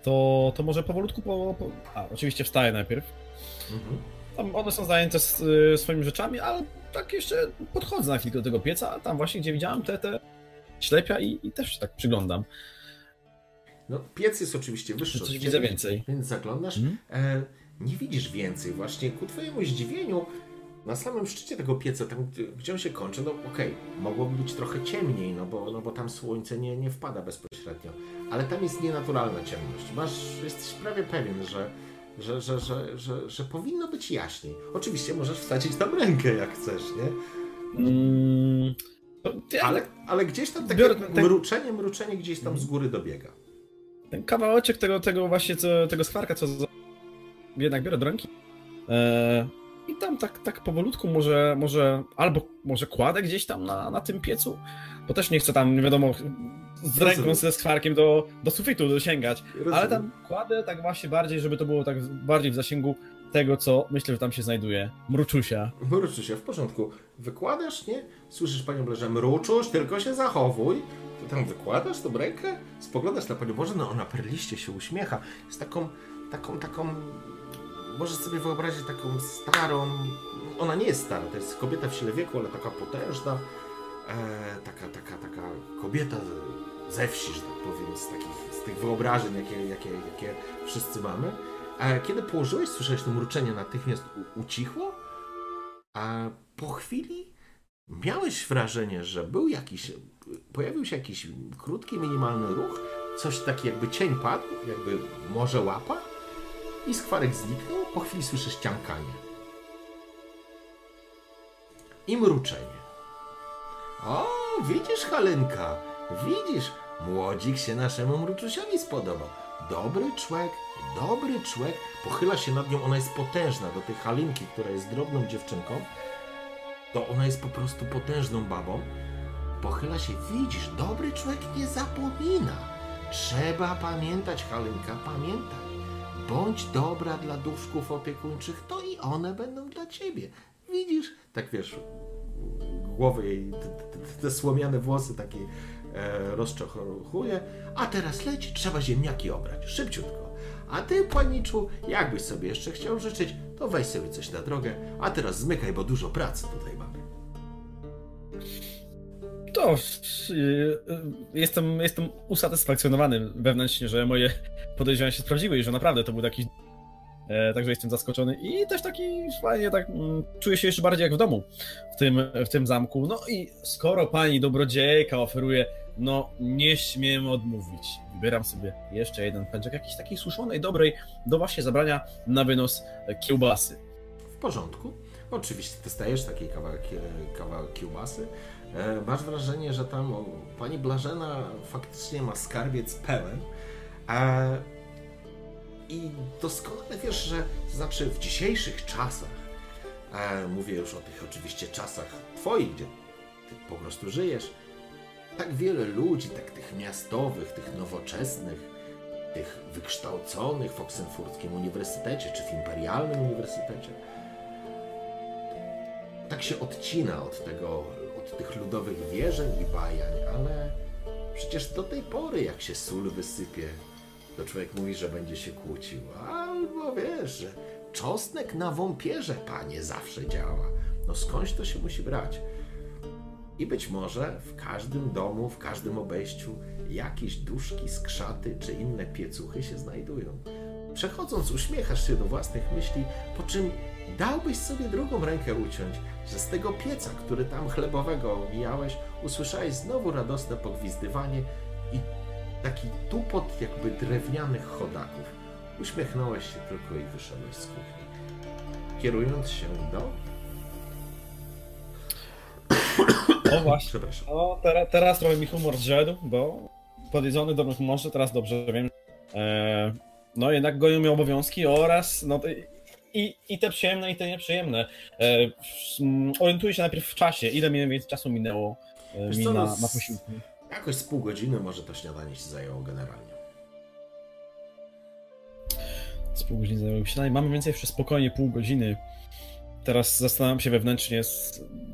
B: to, to może powolutku po, po... A, oczywiście wstaję najpierw.
A: Mhm.
B: Tam one są zajęte y, swoimi rzeczami, ale tak jeszcze podchodzę na chwilkę do tego pieca, a tam właśnie gdzie widziałem te, te ślepia i, i też się tak przyglądam.
A: No, piec jest oczywiście wyższy.
B: Coś widzę więcej.
A: Więc zaglądasz,
B: Mhm.
A: e, nie widzisz więcej. Właśnie ku twojemu zdziwieniu, na samym szczycie tego pieca, tam gdzie- on się kończy, no okej, mogłoby być trochę ciemniej, no bo, no bo tam słońce nie, nie wpada bezpośrednio. Ale tam jest nienaturalna ciemność. Masz, jesteś prawie pewien, że, że, że, że, że, że powinno być jaśniej. Oczywiście możesz wsadzić tam rękę, jak chcesz, nie?
B: Mm,
A: Ale, ale gdzieś tam takie
B: Biorę ten-
A: mruczenie, mruczenie gdzieś tam z góry dobiega.
B: ten kawałeczek tego, tego właśnie, co, tego skwarka, co jednak biorę do ręki. E, I tam tak, tak powolutku może, może albo może kładę gdzieś tam na, na tym piecu, bo też nie chcę tam, nie wiadomo, z ręką ze skwarkiem do, do sufitu dosięgać.
A: Rozumiem.
B: Ale tam kładę tak właśnie bardziej, żeby to było tak bardziej w zasięgu tego, co myślę, że tam się znajduje. Mruczusia.
A: Mruczy się, w porządku. Wykładasz, nie? Słyszysz panią Blażę, mruczusz, tylko się zachowuj. Ty tam wykładasz tą rękę, spoglądasz na panią Boże, no ona perliście się uśmiecha. Jest taką, taką, taką, możesz sobie wyobrazić taką starą, ona nie jest stara, to jest kobieta w sile wieku, ale taka potężna, e, taka, taka, taka kobieta ze wsi, że tak powiem, z, takich, z tych wyobrażeń, jakie, jakie, jakie wszyscy mamy. A kiedy położyłeś, słyszałeś to mruczenie, natychmiast u- ucichło, a po chwili miałeś wrażenie, że był jakiś, pojawił się jakiś krótki, minimalny ruch, coś taki jakby cień padł, jakby może łapa i skwarek zniknął, po chwili słyszysz ciamkanie i mruczenie. O, widzisz, Halenka, widzisz, młodzik się naszemu mruczusiowi spodobał. Dobry człowiek, dobry człowiek. Pochyla się nad nią, ona jest potężna. Do tej Halinki, która jest drobną dziewczynką, to ona jest po prostu potężną babą. Pochyla się, widzisz, dobry człowiek nie zapomina. Trzeba pamiętać, Halinka, pamiętaj. Bądź dobra dla duszków opiekuńczych, to i one będą dla ciebie. Widzisz? Tak wiesz, głowy jej, te, słomiane włosy takie e. A teraz leć, trzeba ziemniaki obrać, szybciutko. A ty, paniczu, jakbyś sobie jeszcze chciał życzyć, to weź sobie coś na drogę, a teraz zmykaj, bo dużo pracy tutaj mamy.
B: To y, jestem, jestem usatysfakcjonowany wewnętrznie, że moje podejrzenia się sprawdziły i że naprawdę to był taki. E, także jestem zaskoczony i też taki fajnie, tak mm, czuję się jeszcze bardziej jak w domu w tym, w tym zamku. No i skoro pani dobrodziejka oferuje, no nie śmiem odmówić. Wybieram sobie jeszcze jeden pęczek jakiejś takiej suszonej, dobrej, do właśnie zabrania na wynos kiełbasy.
A: W porządku. Oczywiście dostajesz taki kawałek, kawałek kiełbasy. E, Masz wrażenie, że tam pani Blażena faktycznie ma skarbiec pełen. E, I doskonale wiesz, że to znaczy w dzisiejszych czasach, mówię już o tych oczywiście czasach twoich, gdzie ty po prostu żyjesz, tak wiele ludzi, tak tych miastowych, tych nowoczesnych, tych wykształconych w Oksenfurckim Uniwersytecie czy w Imperialnym Uniwersytecie, tak się odcina od tego, od tych ludowych wierzeń i bajań, ale przecież do tej pory, jak się sól wysypie, to człowiek mówi, że będzie się kłócił. Albo wiesz, że czosnek na wąpierze, panie, zawsze działa. No skądś to się musi brać? I być może w każdym domu, w każdym obejściu jakieś duszki, skrzaty czy inne piecuchy się znajdują. Przechodząc, uśmiechasz się do własnych myśli, po czym dałbyś sobie drugą rękę uciąć, że z tego pieca, który tam chlebowego omijałeś, usłyszałeś znowu radosne pogwizdywanie taki tupot jakby drewnianych chodaków. Uśmiechnąłeś się tylko i wyszedłeś z kuchni. Kierując się do...
B: O właśnie.
A: Przepraszam.
B: No, teraz, teraz trochę mi humor zszedł, bo podjedzony dobrym humorze, teraz dobrze wiem. E, no jednak gonią mnie obowiązki oraz no, i, i te przyjemne, i te nieprzyjemne. E, orientuję się najpierw w czasie, ile mniej więcej czasu minęło e, mi
A: co,
B: na,
A: no,
B: na posiłku.
A: Jakoś z pół godziny może to śniadanie się zajęło generalnie.
B: Z pół godziny zajęło się. Mamy mniej więcej jeszcze spokojnie pół godziny. Teraz zastanawiam się wewnętrznie,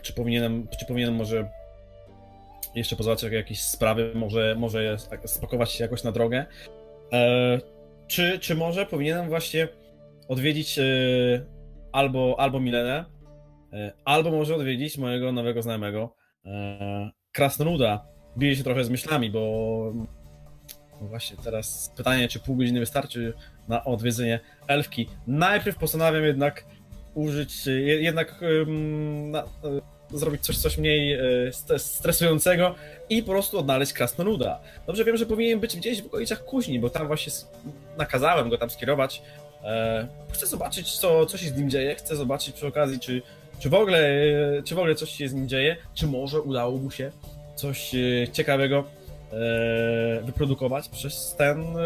B: czy powinienem, czy powinienem może jeszcze pozałatwiać jakieś sprawy, może, może tak spakować się jakoś na drogę. E, czy, czy może powinienem właśnie odwiedzić e, albo, albo Milenę, e, albo może odwiedzić mojego nowego znajomego, e, Krasnoluda. Biję się trochę z myślami, bo właśnie teraz pytanie, czy pół godziny wystarczy na odwiedzenie elfki. Najpierw postanawiam jednak użyć, je- jednak na, e, zrobić coś, coś mniej stres- stresującego i po prostu odnaleźć krasnoluda. Dobrze wiem, że powinien być gdzieś w okolicach kuźni, bo tam właśnie nakazałem go tam skierować. E, Chcę zobaczyć, co, co się z nim dzieje, chcę zobaczyć przy okazji, czy, czy, w ogóle, e, czy w ogóle coś się z nim dzieje, czy może udało mu się coś e, ciekawego e, wyprodukować przez ten e,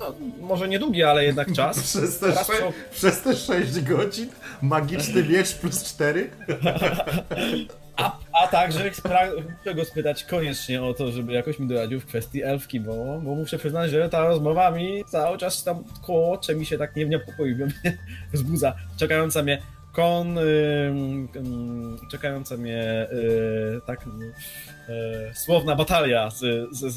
B: no, może niedługi, ale jednak czas.
A: Przez te, sze-
B: co-
A: przez te 6 godzin magiczny miecz plus 4?
B: A, a także muszę go spytać koniecznie o to, żeby jakoś mi doradził w kwestii elfki, bo, bo muszę przyznać, że ta rozmowa mi cały czas tam kołocze mi się tak nie niepokoi, mnie wzbudza. Czekająca mnie kon, czekająca mnie y, tak y, słowna batalia z, z, z,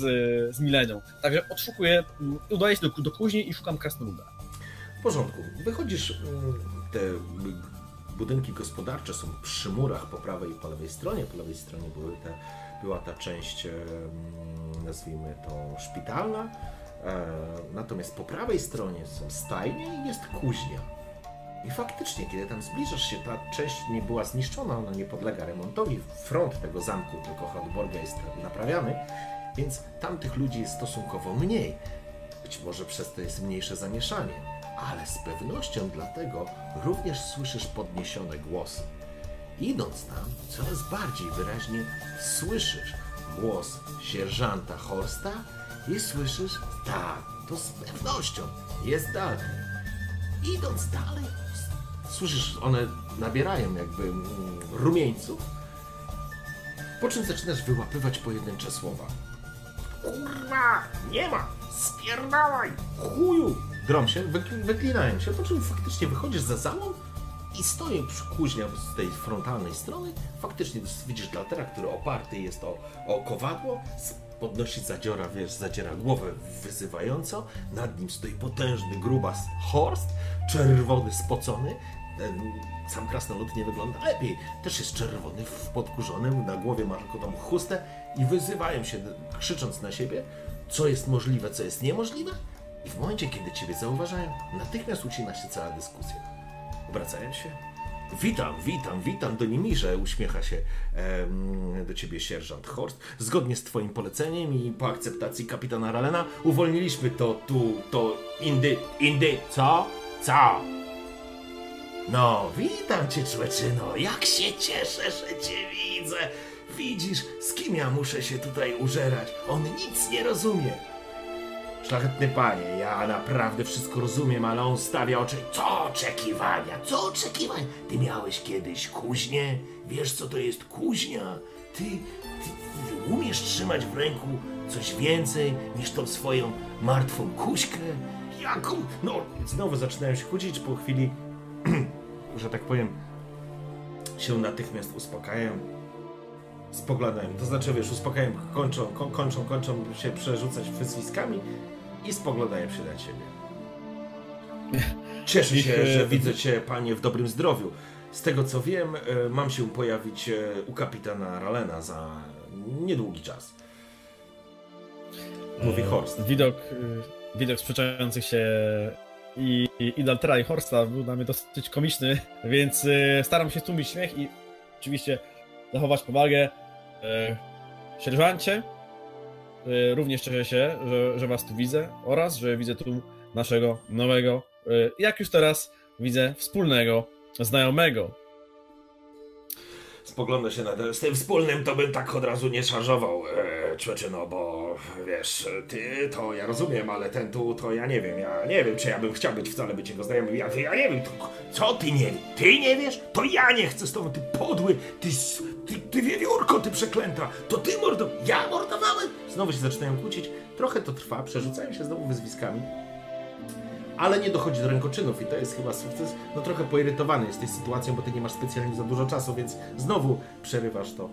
B: z Milenią. Także odszukuję, mm, udaję się do, do kuźni i szukam krasnoluda.
A: W porządku. Wychodzisz, mm, te budynki gospodarcze są przy murach po prawej i po lewej stronie. Po lewej stronie były te, była ta część, em, nazwijmy to szpitalna, e, natomiast po prawej stronie są stajnie i jest kuźnia. I faktycznie, kiedy tam zbliżasz się, ta część nie była zniszczona, ona nie podlega remontowi. Front tego zamku, tylko Hrodborga jest naprawiany, więc tamtych ludzi jest stosunkowo mniej. Być może przez to jest mniejsze zamieszanie, ale z pewnością dlatego również słyszysz podniesione głosy. Idąc tam, coraz bardziej wyraźnie słyszysz głos sierżanta Horsta i słyszysz, tak, to z pewnością jest Dalton. Idąc dalej, słyszysz, one nabierają jakby mm, rumieńców, po czym zaczynasz wyłapywać pojedyncze słowa. Kurwa, nie ma, spierdalaj, chuju! Drą się, wykl- wyklinają się, po czym faktycznie wychodzisz za załą i stoją przy kuźnia z tej frontalnej strony. Faktycznie widzisz Daltera, który oparty jest o, o kowadło, podnosi zadziora, wiesz, zadziera głowę wyzywająco. Nad nim stoi potężny grubas Horst, czerwony, spocony. Sam krasnolud nie wygląda lepiej. Też jest czerwony, w podkurzonym, na głowie ma tylko tą chustę i wyzywają się, krzycząc na siebie, co jest możliwe, co jest niemożliwe. I w momencie, kiedy ciebie zauważają, natychmiast ucina się cała dyskusja. Obracają się. Witam, witam, witam, do Nimirze, uśmiecha się em, do ciebie sierżant Horst. Zgodnie z twoim poleceniem i po akceptacji kapitana Ralena uwolniliśmy to, tu, to, indy, indy, co? Co? No, witam cię, człeczyno, jak się cieszę, że cię widzę. Widzisz, z kim ja muszę się tutaj użerać? On nic nie rozumie. Szlachetny panie, ja naprawdę wszystko rozumiem, ale on stawia oczy. Co oczekiwania? Co oczekiwań? Ty miałeś kiedyś kuźnię? Wiesz, co to jest kuźnia? Ty, ty, ty umiesz trzymać w ręku coś więcej niż tą swoją martwą kuśkę? Jaką? No, znowu zaczynają się kłócić po chwili, że tak powiem, się natychmiast uspokajają spoglądają. To znaczy, wiesz, uspokajają, kończą, ko, kończą, kończą się przerzucać wyzwiskami i spoglądają się na ciebie. Cieszę się,
B: e,
A: że widzę cię, panie, w dobrym zdrowiu. Z tego co wiem, e, mam się pojawić e, u kapitana Ralena za niedługi czas. Mówi Horst.
B: Widok, widok sprzeczających się i, i, i i Horsta był dla mnie dosyć komiczny, więc y, staram się tłumić śmiech i oczywiście zachować powagę. E, Sierżancie, y, również cieszę się, że, że was tu widzę oraz, że widzę tu naszego nowego, y, jak już teraz widzę wspólnego znajomego.
A: Spogląda się na. Z tym wspólnym to bym tak od razu nie szarżował, e, człeczyno, bo wiesz, ty to ja rozumiem, ale ten tu to ja nie wiem. Ja nie wiem, czy ja bym chciał być wcale być jego znajomym. Ja, ja nie wiem, to, co ty nie Ty nie wiesz? To ja nie chcę z tobą, ty podły, ty, ty, ty wiewiórko, ty przeklęta. To ty mordo. Ja mordowałem? Znowu się zaczynają kłócić. Trochę to trwa, przerzucają się znowu wyzwiskami. Ale nie dochodzi do rękoczynów i to jest chyba sukces. No trochę poirytowany jesteś sytuacją, bo ty nie masz specjalnie za dużo czasu, więc znowu przerywasz to.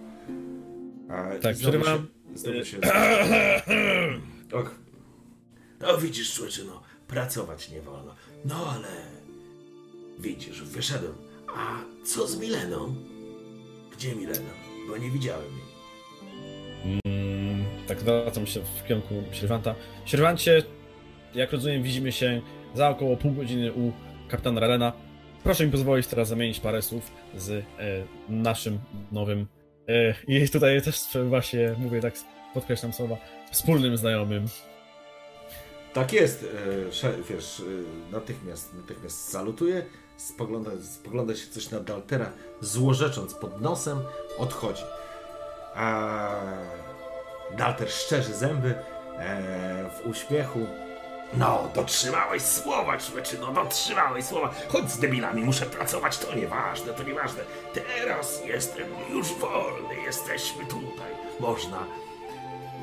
A: A,
B: Tak, przerywam.
A: Się, znowu się... Och. No widzisz, człowieczyno, pracować nie wolno. No ale... Widzisz, wyszedłem. A co z Mileną? Gdzie Milena? Bo nie widziałem jej.
B: Mm, tak zwracam się w kierunku sierżanta. Sierżancie, jak rozumiem, widzimy się za około pół godziny u kapitana Relena. Proszę mi pozwolić teraz zamienić parę słów z e, naszym nowym e, i tutaj też właśnie mówię tak, podkreślam słowa, wspólnym znajomym.
A: Tak jest, e, wiesz, e, natychmiast, natychmiast salutuje, spogląda, spogląda się coś na Daltera, złorzecząc pod nosem, odchodzi. A Dalter szczerzy zęby e, w uśmiechu No, dotrzymałeś słowa, człowieczy, no dotrzymałeś słowa. Chodź z debilami, muszę pracować, to nieważne, to nieważne. Teraz jestem już wolny, jesteśmy tutaj. Można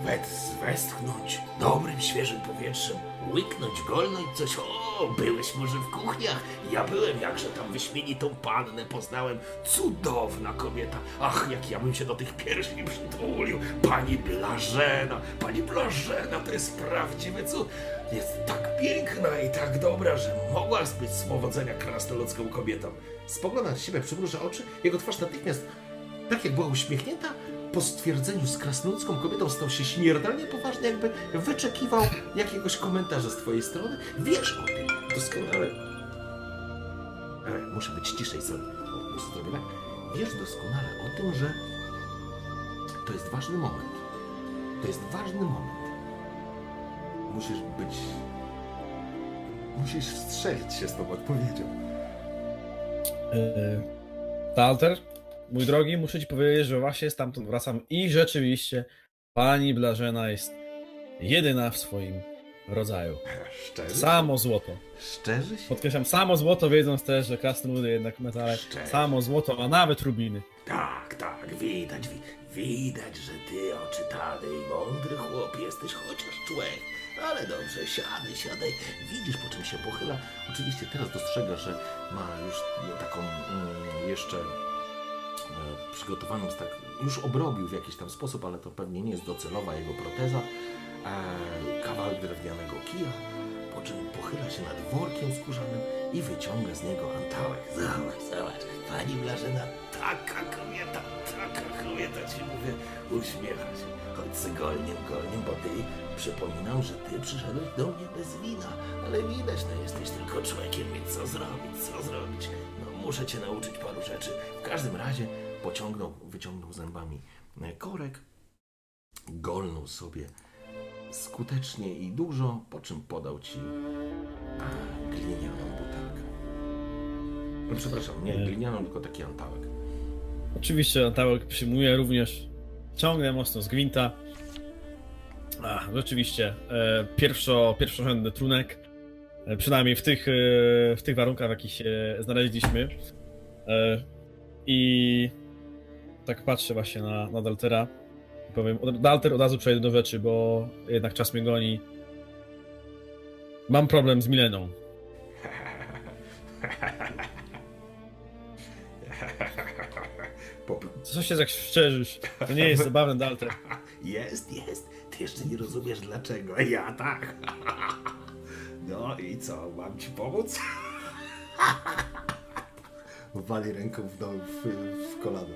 A: wet, westchnąć dobrym, świeżym powietrzem, łyknąć, golnąć coś. O, byłeś może w kuchniach? Ja byłem, jakże tam wyśmienitą pannę poznałem. Cudowna kobieta. Ach, jak ja bym się do tych piersi przytulił. Pani Blażena, pani Blażena to jest prawdziwy cud. Jest tak piękna i tak dobra, że mogła być z powodzenia krasnoludzką kobietą. Spogląda na siebie, przymruża oczy, jego twarz natychmiast tak jak była uśmiechnięta, po stwierdzeniu z krasnoludzką kobietą stał się śmiertelnie poważny, jakby wyczekiwał jakiegoś komentarza z twojej strony. Wiesz o tym doskonale. E, muszę być ciszej, tak. Wiesz doskonale o tym, że to jest ważny moment. To jest ważny moment. Musisz być... Musisz wstrzelić się z tą odpowiedzią.
B: Yy, Dalter, mój drogi, muszę ci powiedzieć, że właśnie stamtąd wracam i rzeczywiście pani Blażena jest jedyna w swoim rodzaju.
A: Szczerze?
B: Samo złoto.
A: Szczerze się?
B: Podkreślam, samo złoto, wiedząc też, że krasnoludy jednak metale.
A: Szczerze.
B: Samo złoto, a nawet rubiny.
A: Tak, tak, widać, wi widać, że ty oczytany i mądry chłop jesteś, chociaż człowiek. Ale dobrze, siadaj, siadaj. Widzisz, po czym się pochyla. Oczywiście teraz dostrzega, że ma już taką mm, jeszcze przygotowaną, tak, już obrobił w jakiś tam sposób, ale to pewnie nie jest docelowa jego proteza. E, kawałek drewnianego kija, po czym pochyla się nad workiem skórzanym i wyciąga z niego antałek. Zobacz, zobacz, pani Blażena, taka kobieta, taka kobieta ci mówię, uśmiecha się. Chodź z golniem, golniem, bo ty, przypominam, że ty przyszedłeś do mnie bez wina, ale widać, no jesteś tylko człowiekiem, więc co zrobić, co zrobić? No muszę cię nauczyć paru rzeczy. W każdym razie pociągnął, wyciągnął zębami e, korek, golnął sobie skutecznie i dużo, po czym podał ci glinianą butelkę. No, przepraszam, nie glinianą, tylko taki antałek.
B: Oczywiście Antałek przyjmuje również, ciągnę mocno z gwinta. Ach, rzeczywiście, e, pierwszo, pierwszorzędny trunek, e, przynajmniej w tych, e, w tych warunkach, w jakich się znaleźliśmy. E, I tak patrzę właśnie na, na Daltera i powiem, od- Dalter od razu przejdę do rzeczy, bo jednak czas mnie goni. Mam problem z Mileną. Co się tak szczerzysz? To nie jest zabawne, Dalter.
A: Jest, jest. Ty jeszcze nie rozumiesz dlaczego. Ja tak. No i co, mam ci pomóc? Wali ręką w, w, w kolano.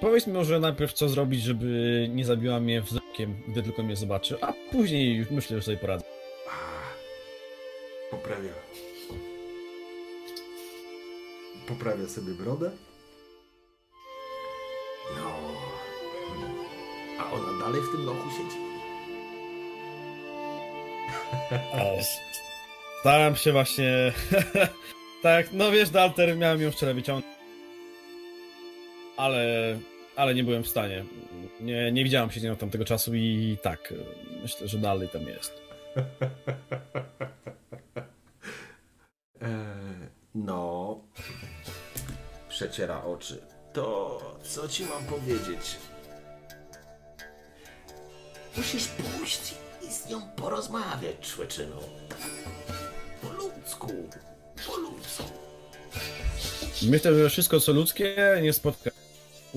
B: Powiedz mi może najpierw co zrobić, żeby nie zabiła mnie wzrokiem, gdy tylko mnie zobaczy, a później już myślę, że sobie poradzę.
A: Poprawia. Poprawia sobie brodę. No. A ona dalej w tym lochu siedzi?
B: Staram się właśnie... tak, no wiesz, Dalter, miałem ją wczoraj wyciągnąć. Ale... Ale nie byłem w stanie. Nie, nie widziałem się z nią od tamtego czasu i tak, myślę, że dalej tam jest.
A: E, no. Przeciera oczy. To co ci mam powiedzieć? Musisz pójść i z nią porozmawiać, człeczyno. Po ludzku. Po ludzku.
B: Myślę, że wszystko co ludzkie nie spotka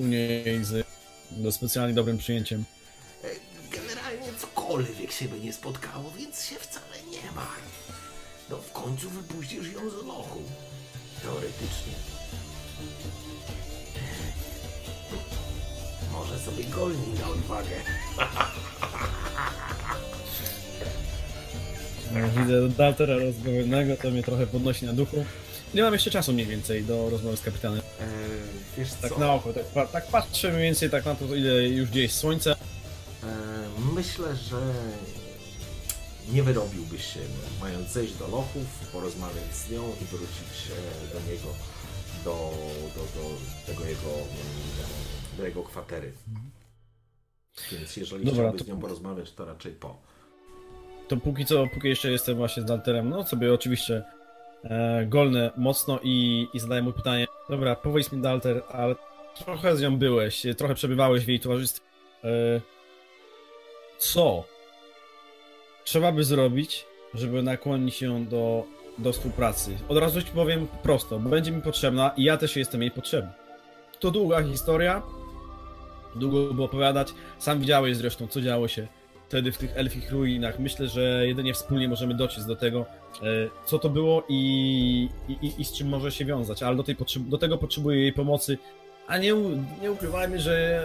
B: niej z no, specjalnie dobrym przyjęciem.
A: Generalnie cokolwiek się by nie spotkało, więc się wcale nie martw. No w końcu wypuścisz ją z lochu. Teoretycznie. Może sobie golni na odwagę.
B: No, Widzę Daltera rozmawianego, to mnie trochę podnosi na duchu. Nie mam jeszcze czasu mniej więcej do rozmowy z kapitanem.
A: E, wiesz
B: Tak
A: co?
B: na oko, tak, pa- tak patrzę mniej więcej tak na to, ile już gdzieś słońce.
A: E, myślę, że nie wyrobiłbyś się, mając zejść do lochów, porozmawiać z nią i wrócić e, do niego, do, do, do tego jego, mm, do jego kwatery. Więc jeżeli
B: Dobra,
A: chciałbyś
B: to-
A: z nią porozmawiać, to raczej po.
B: to póki co, póki jeszcze jestem właśnie z Dalterem, no sobie oczywiście e, golnę mocno i, i zadaję mu pytanie. Dobra, powiedz mi Dalter, ale trochę z nią byłeś, trochę przebywałeś w jej towarzystwie. E, co trzeba by zrobić, żeby nakłonić ją do, do współpracy? Od razu ci powiem prosto, bo będzie mi potrzebna i ja też jestem jej potrzebny. To długa historia, długo było opowiadać. Sam widziałeś zresztą, co działo się wtedy w tych elfich ruinach. Myślę, że jedynie wspólnie możemy dociec do tego, e, co to było i, i, i z czym może się wiązać, ale do, tej do tego potrzebuję jej pomocy, a nie, nie ukrywajmy, że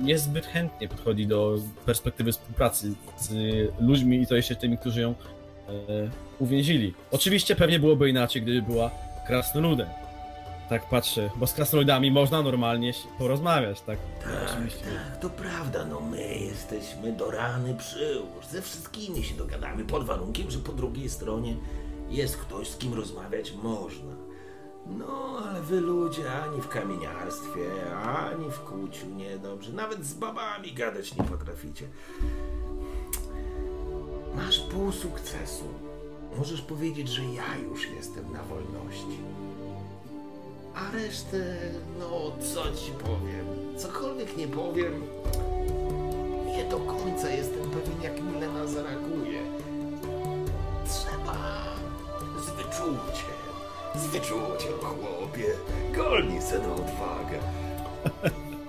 B: niezbyt chętnie podchodzi do perspektywy współpracy z ludźmi i to jeszcze tymi, którzy ją e, uwięzili. Oczywiście pewnie byłoby inaczej, gdyby była krasnoludem. Tak patrzę, bo z krasnoludami można normalnie porozmawiać, tak?
A: Tak, Oczywiście. tak, to prawda, no my jesteśmy do rany przyłóż, ze wszystkimi się dogadamy, pod warunkiem, że po drugiej stronie jest ktoś, z kim rozmawiać można. No, ale wy ludzie ani w kamieniarstwie, ani w kłóciu niedobrze, nawet z babami gadać nie potraficie. Masz pół sukcesu. Możesz powiedzieć, że ja już jestem na wolności. A resztę, no co ci powiem? Cokolwiek nie powiem, nie do końca jestem pewien, jak Milena zareaguje. Trzeba z wyczuciem, z wyczuciem, chłopie. Golnij se na odwagę.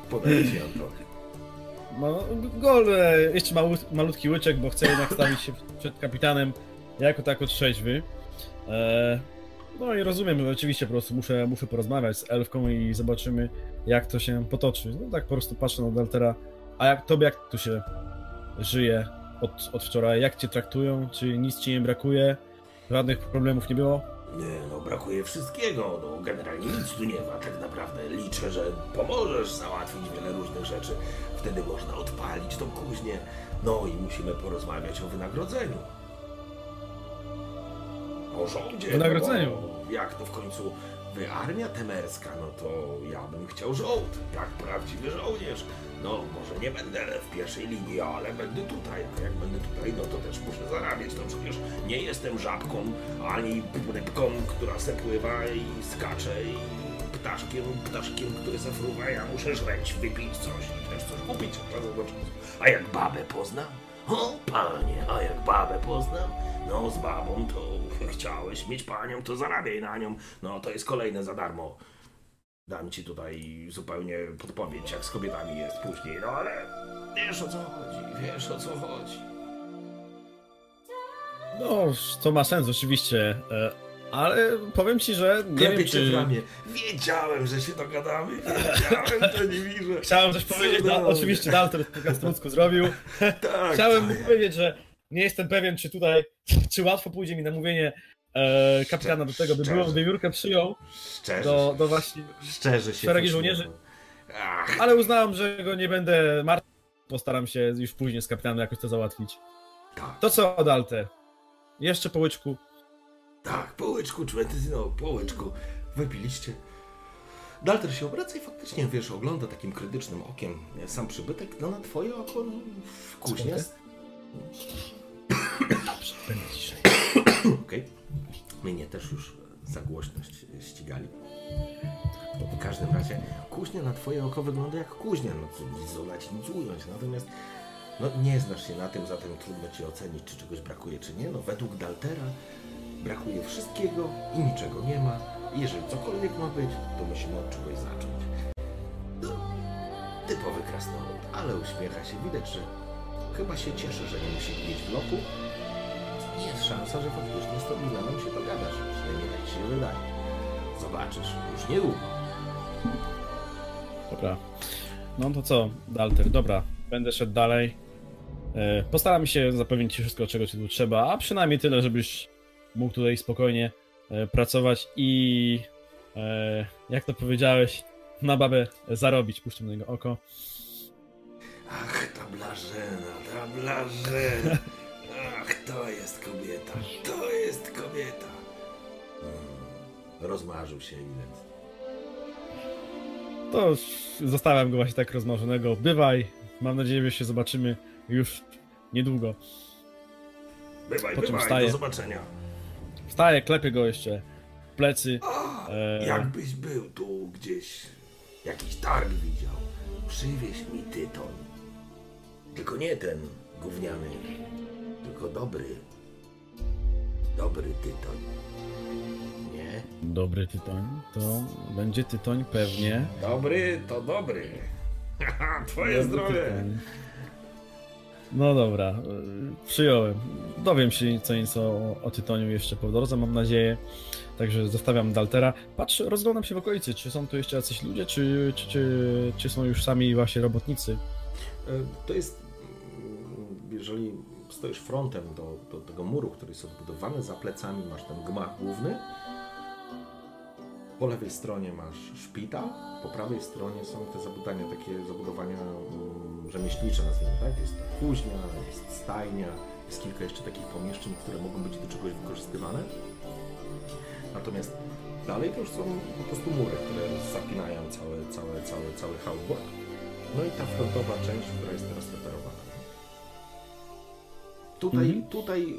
A: Podaję ci trochę.
B: No, gol, jeszcze malu, malutki łyczek, bo chcę jednak stawić się przed kapitanem jako tak trzeźwy. E, no i rozumiem, że oczywiście po prostu muszę, muszę porozmawiać z elfką i zobaczymy, jak to się potoczy. No tak po prostu patrzę na Daltera. A jak tobie, jak tu się żyje od, od wczoraj? Jak cię traktują? Czy nic ci nie brakuje? Żadnych problemów nie było?
A: Nie, no brakuje wszystkiego. No generalnie nic tu nie ma tak naprawdę. Liczę, że pomożesz załatwić wiele różnych rzeczy. Wtedy można odpalić tą kuźnię. No i musimy porozmawiać o wynagrodzeniu o rządzie.
B: Wynagrodzeniu.
A: No jak to w końcu wy armia temerska, no to ja bym chciał żołd, jak prawdziwy żołnierz. No, może nie będę w pierwszej linii, ale będę tutaj. A jak będę tutaj, no to też muszę zarabiać. No przecież nie jestem żabką, ani rybką, która se pływa i skacze i ptaszkiem, ptaszkiem, który zafruwa. Ja muszę żreć, wypić coś i też coś kupić od czasu do czasu. A jak babę poznam? O, panie, a jak babę poznam? No, z babą to chciałeś mieć panią, to zarabiaj na nią. No, to jest kolejne za darmo. Dam ci tutaj zupełnie podpowiedź, jak z kobietami jest później, no ale wiesz o co chodzi, wiesz o co chodzi.
B: No, to ma sens oczywiście, e, ale powiem ci, że nie Klepie wiem czy...
A: ramię. Wiedziałem, że się dogadamy, wiedziałem, to nie widzę.
B: Chciałem coś powiedzieć, no, oczywiście Dalton po Gastrucku zrobił. tak, Chciałem tak. powiedzieć, że nie jestem pewien, czy tutaj, czy łatwo pójdzie mi namówienie e, kapitana do tego, by było, by Jurkę przyjął szczerze, do, do właśnie
A: szczerze się
B: szeregi żołnierzy. Ale uznałem, że go nie będę martwił. Postaram się już później z kapitanem jakoś to załatwić. Tak. To co, Dalte? Jeszcze po łyczku.
A: Tak, po łyczku, no, po łyczku. Wypiliście. Dalter się obraca i faktycznie, wiesz, ogląda takim krytycznym okiem sam przybytek. No na twoje oko w kuźnie Dobrze, będę ciszej. Okej. Okay. Mnie też już za głośność ścigali. W każdym razie kuźnia na twoje oko wygląda jak kuźnia. No nic zolać, nic ująć. Natomiast no, nie znasz się na tym, zatem trudno ci ocenić, czy czegoś brakuje, czy nie. No według Daltera brakuje wszystkiego i niczego nie ma. Jeżeli cokolwiek ma być, to musimy od czegoś zacząć. No, typowy krasnolud, ale uśmiecha się. Widać, że chyba się cieszy, że nie musi mieć w loku. Jest szansa, że faktycznie z tą Milaną się dogadasz. Przynajmniej tak się wydaje. Zobaczysz, już niedługo.
B: Dobra. No to co, Dalter, dobra. Będę szedł dalej. E, postaram się zapewnić Ci wszystko, czego Ci tu trzeba, a przynajmniej tyle, żebyś mógł tutaj spokojnie e, pracować i e, jak to powiedziałeś, na babę zarobić, puszczam na niego oko.
A: Ach, ta Blażena, ta Blażena. Ach, to jest kobieta, to jest kobieta. Hmm, rozmarzył się ewidentnie.
B: To zostawiam go właśnie tak rozmarzonego. Bywaj. Mam nadzieję, że się zobaczymy już niedługo.
A: Bywaj,
B: Po
A: bywaj, do zobaczenia.
B: Wstaję, klepię go jeszcze w plecy. E,
C: Jakbyś był tu gdzieś, jakiś targ widział, przywieź mi tytoń. Tylko nie ten gówniany, tylko dobry. Dobry tytoń. Nie?
B: Dobry tytoń. To będzie tytoń pewnie.
A: Dobry to dobry. Twoje
B: Dobry
A: zdrowie.
B: tytoń. No dobra, e, przyjąłem. Dowiem się co nieco o, tytoniu jeszcze po drodze, mam nadzieję. Także zostawiam Daltera. Patrz, rozglądam się w okolicy, czy są tu jeszcze jacyś ludzie, czy, czy, czy, czy są już sami właśnie robotnicy.
A: E, To jest, mm, jeżeli stoisz frontem do, do tego muru, który jest odbudowany, za plecami masz ten gmach główny. Po lewej stronie masz szpital, po prawej stronie są te zabudowania, takie zabudowania mm, rzemieślnicze nazwijmy, tak? Jest kuźnia, jest stajnia, jest kilka jeszcze takich pomieszczeń, które mogą być do czegoś wykorzystywane. Natomiast dalej to już są po prostu mury, które zapinają cały, cały, cały, cały hałbok. No i ta frontowa część, która jest teraz reperowana. Tutaj,
B: Mhm.
A: tutaj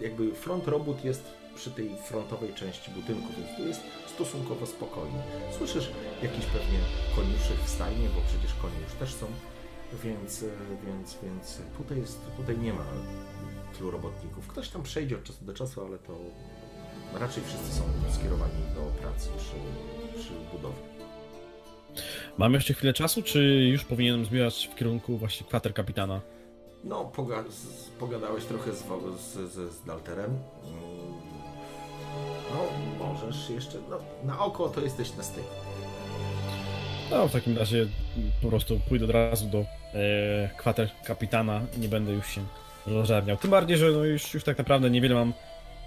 A: jakby front robót jest przy tej frontowej części budynku, więc tu jest stosunkowo spokojnie. Słyszysz jakiś pewnie koniuszych w stajnie, bo przecież konie już też są, więc, e, więc, więc tutaj, jest, tutaj nie ma tylu robotników. Ktoś tam przejdzie od czasu do czasu, ale to raczej wszyscy są skierowani do pracy przy, przy budowie.
B: Mam jeszcze chwilę czasu, czy już powinienem zmierzać w kierunku właśnie kwater kapitana?
A: No, poga z, pogadałeś trochę z, z, z, z Dalterem. No, możesz jeszcze. No, na oko to jesteś na styku.
B: No, w takim razie po prostu pójdę od razu do e, kwater kapitana i nie będę już się rozżarniał. Tym bardziej, że no już, już tak naprawdę niewiele mam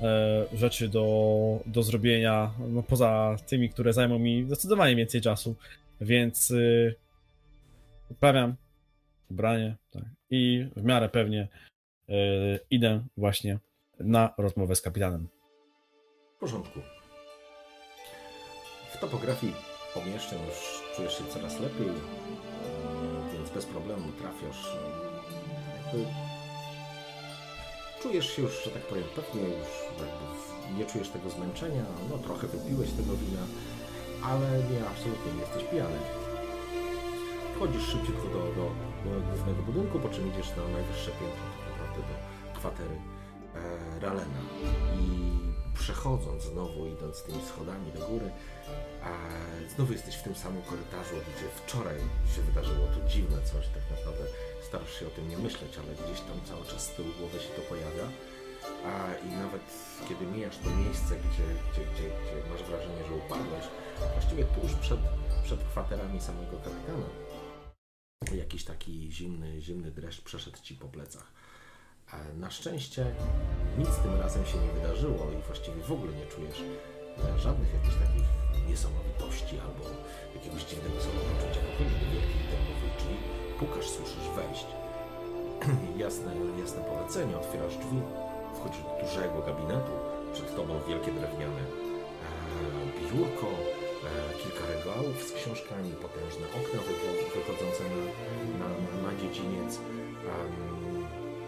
B: e, rzeczy do, do zrobienia, no poza tymi, które zajmą mi zdecydowanie więcej czasu, więc e, uprawiam ubranie tak, i w miarę pewnie e, idę właśnie na rozmowę z kapitanem.
A: Porządku. W topografii pomieszczeń już czujesz się coraz lepiej, mm, więc bez problemu trafiasz. Jakby czujesz się już, że tak powiem, pewnie już nie czujesz tego zmęczenia. No, trochę wypiłeś tego wina, ale nie, absolutnie nie jesteś pijany. Wchodzisz szybciutko do, do, do głównego budynku, po czym idziesz na najwyższe piętro, tak naprawdę do kwatery e, Ralena. I przechodząc znowu, idąc tymi schodami do góry, e, znowu jesteś w tym samym korytarzu, gdzie wczoraj się wydarzyło to dziwne coś. Tak naprawdę starasz się o tym nie myśleć, ale gdzieś tam cały czas z tyłu głowy się to pojawia. A, I nawet kiedy mijasz to miejsce, gdzie, gdzie, gdzie, gdzie masz wrażenie, że upadłeś, właściwie tuż przed, przed kwaterami samego kapitana, jakiś taki zimny, zimny dreszcz przeszedł ci po plecach. Na szczęście nic tym razem się nie wydarzyło i właściwie w ogóle nie czujesz e, żadnych jakichś takich niesamowitości albo jakiegoś dziwnego samopoczucia. Chodzisz do wielkiej dębowej drzwi, pukasz, słyszysz wejść. jasne, jasne polecenie, otwierasz drzwi, wchodzisz do dużego gabinetu, przed tobą wielkie drewniane e, biurko, e, kilka regałów z książkami, potężne okna wycho- wychodzące na, na, na, dziedziniec,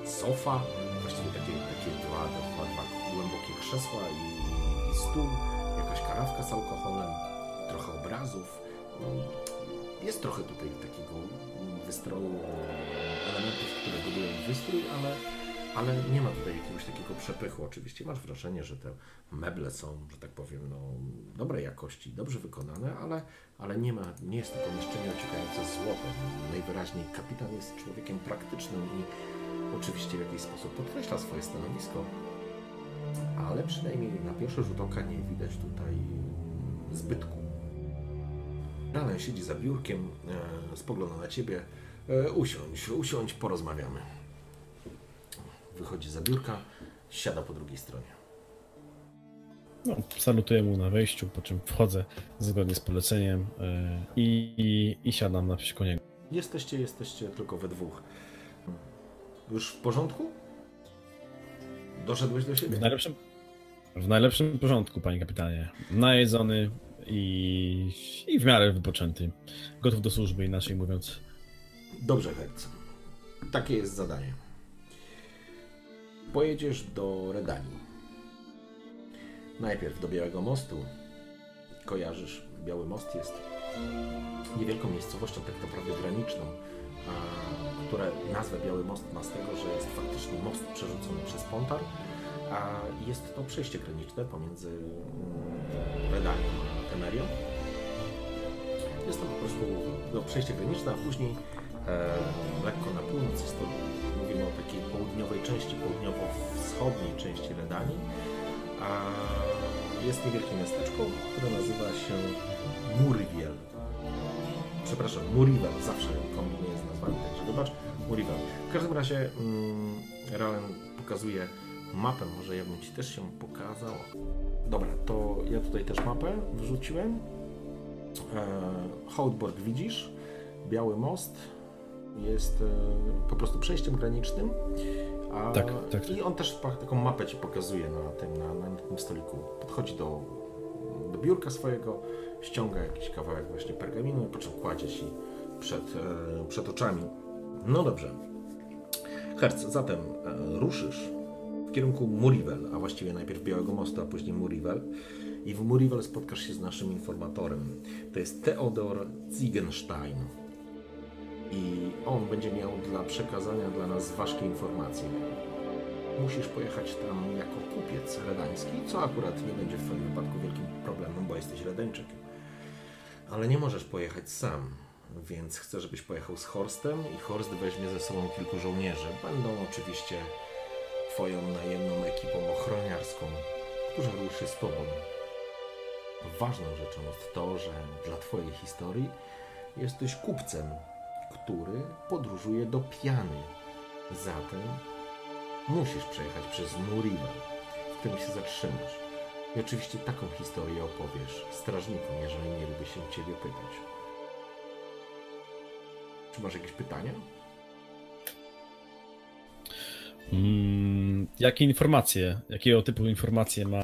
A: sofa, właściwie takie, takie dwa, dwa, dwa głębokie krzesła i, i stół, jakaś karawka z alkoholem, trochę obrazów. No, jest trochę tutaj takiego wystroju elementów, które budują wystrój, ale, ale nie ma tutaj jakiegoś takiego przepychu. Oczywiście masz wrażenie, że te meble są, że tak powiem, no, dobrej jakości, dobrze wykonane, ale, ale nie, ma, nie jest to pomieszczenie ociekające złotem. Najwyraźniej kapitan jest człowiekiem praktycznym i oczywiście w jakiś sposób podkreśla swoje stanowisko, ale przynajmniej na pierwszy rzut oka nie widać tutaj zbytku. Ralen siedzi za biurkiem, e, spogląda na ciebie. E, usiądź, usiądź, porozmawiamy. Wychodzi za biurka, siada po drugiej stronie.
B: No, salutuję mu na wejściu, po czym wchodzę zgodnie z poleceniem e, i, i, i siadam naprzeciwko niego.
A: Jesteście, jesteście tylko we dwóch. Już w porządku? Doszedłeś do siebie?
B: W najlepszym, w najlepszym porządku, panie kapitanie. Najedzony i, i w miarę wypoczęty. Gotów do służby, inaczej mówiąc.
A: Dobrze, Herc. Takie jest zadanie. pojedziesz do Redanii. Najpierw do Białego Mostu. Kojarzysz, Biały Most jest niewielką miejscowością, tak naprawdę graniczną, które nazwę Biały Most ma z tego, że jest faktycznie most przerzucony przez Pontar, a jest to przejście graniczne pomiędzy mm, Redanią a Temerią. Jest to po prostu no, przejście graniczne, a później e, lekko na północ jest to, mówimy o takiej południowej części, południowo-wschodniej części Redanii, a jest niewielkie miasteczko, które nazywa się Muriwiel. Przepraszam, Murivel, zawsze także wybacz, Murivel. W każdym razie mm, Ralen pokazuje mapę, może ja bym Ci też się pokazał. Dobra, to ja tutaj też mapę wrzuciłem. E, Houtborg widzisz, Biały Most jest e, po prostu przejściem granicznym. A,
B: Tak, tak.
A: I on też taką mapę Ci pokazuje na tym, na, na tym stoliku. Podchodzi do, do biurka swojego, ściąga jakiś kawałek właśnie pergaminu i po czym kładzie Ci przed, e, przed oczami. No dobrze. Herc, zatem e, ruszysz w kierunku Murivel, a właściwie najpierw Białego Mostu, a później Murivel. I w Murivel spotkasz się z naszym informatorem. To jest Theodor Ziegenstein. I on będzie miał dla przekazania dla nas ważkie informacje. Musisz pojechać tam jako kupiec redański, co akurat nie będzie w Twoim wypadku wielkim problemem, bo jesteś redańczykiem. Ale nie możesz pojechać sam, więc chcę, żebyś pojechał z Horstem i Horst weźmie ze sobą kilku żołnierzy. Będą oczywiście Twoją najemną ekipą ochroniarską, która ruszy z Tobą. Ważną rzeczą jest to, że dla Twojej historii jesteś kupcem, który podróżuje do Piany. Zatem musisz przejechać przez Muriva, w którym się zatrzymasz. I oczywiście taką historię opowiesz strażnikom, jeżeli mieliby się Ciebie pytać. Czy masz jakieś pytania?
B: Mm, jakie informacje, jakiego typu informacje ma e,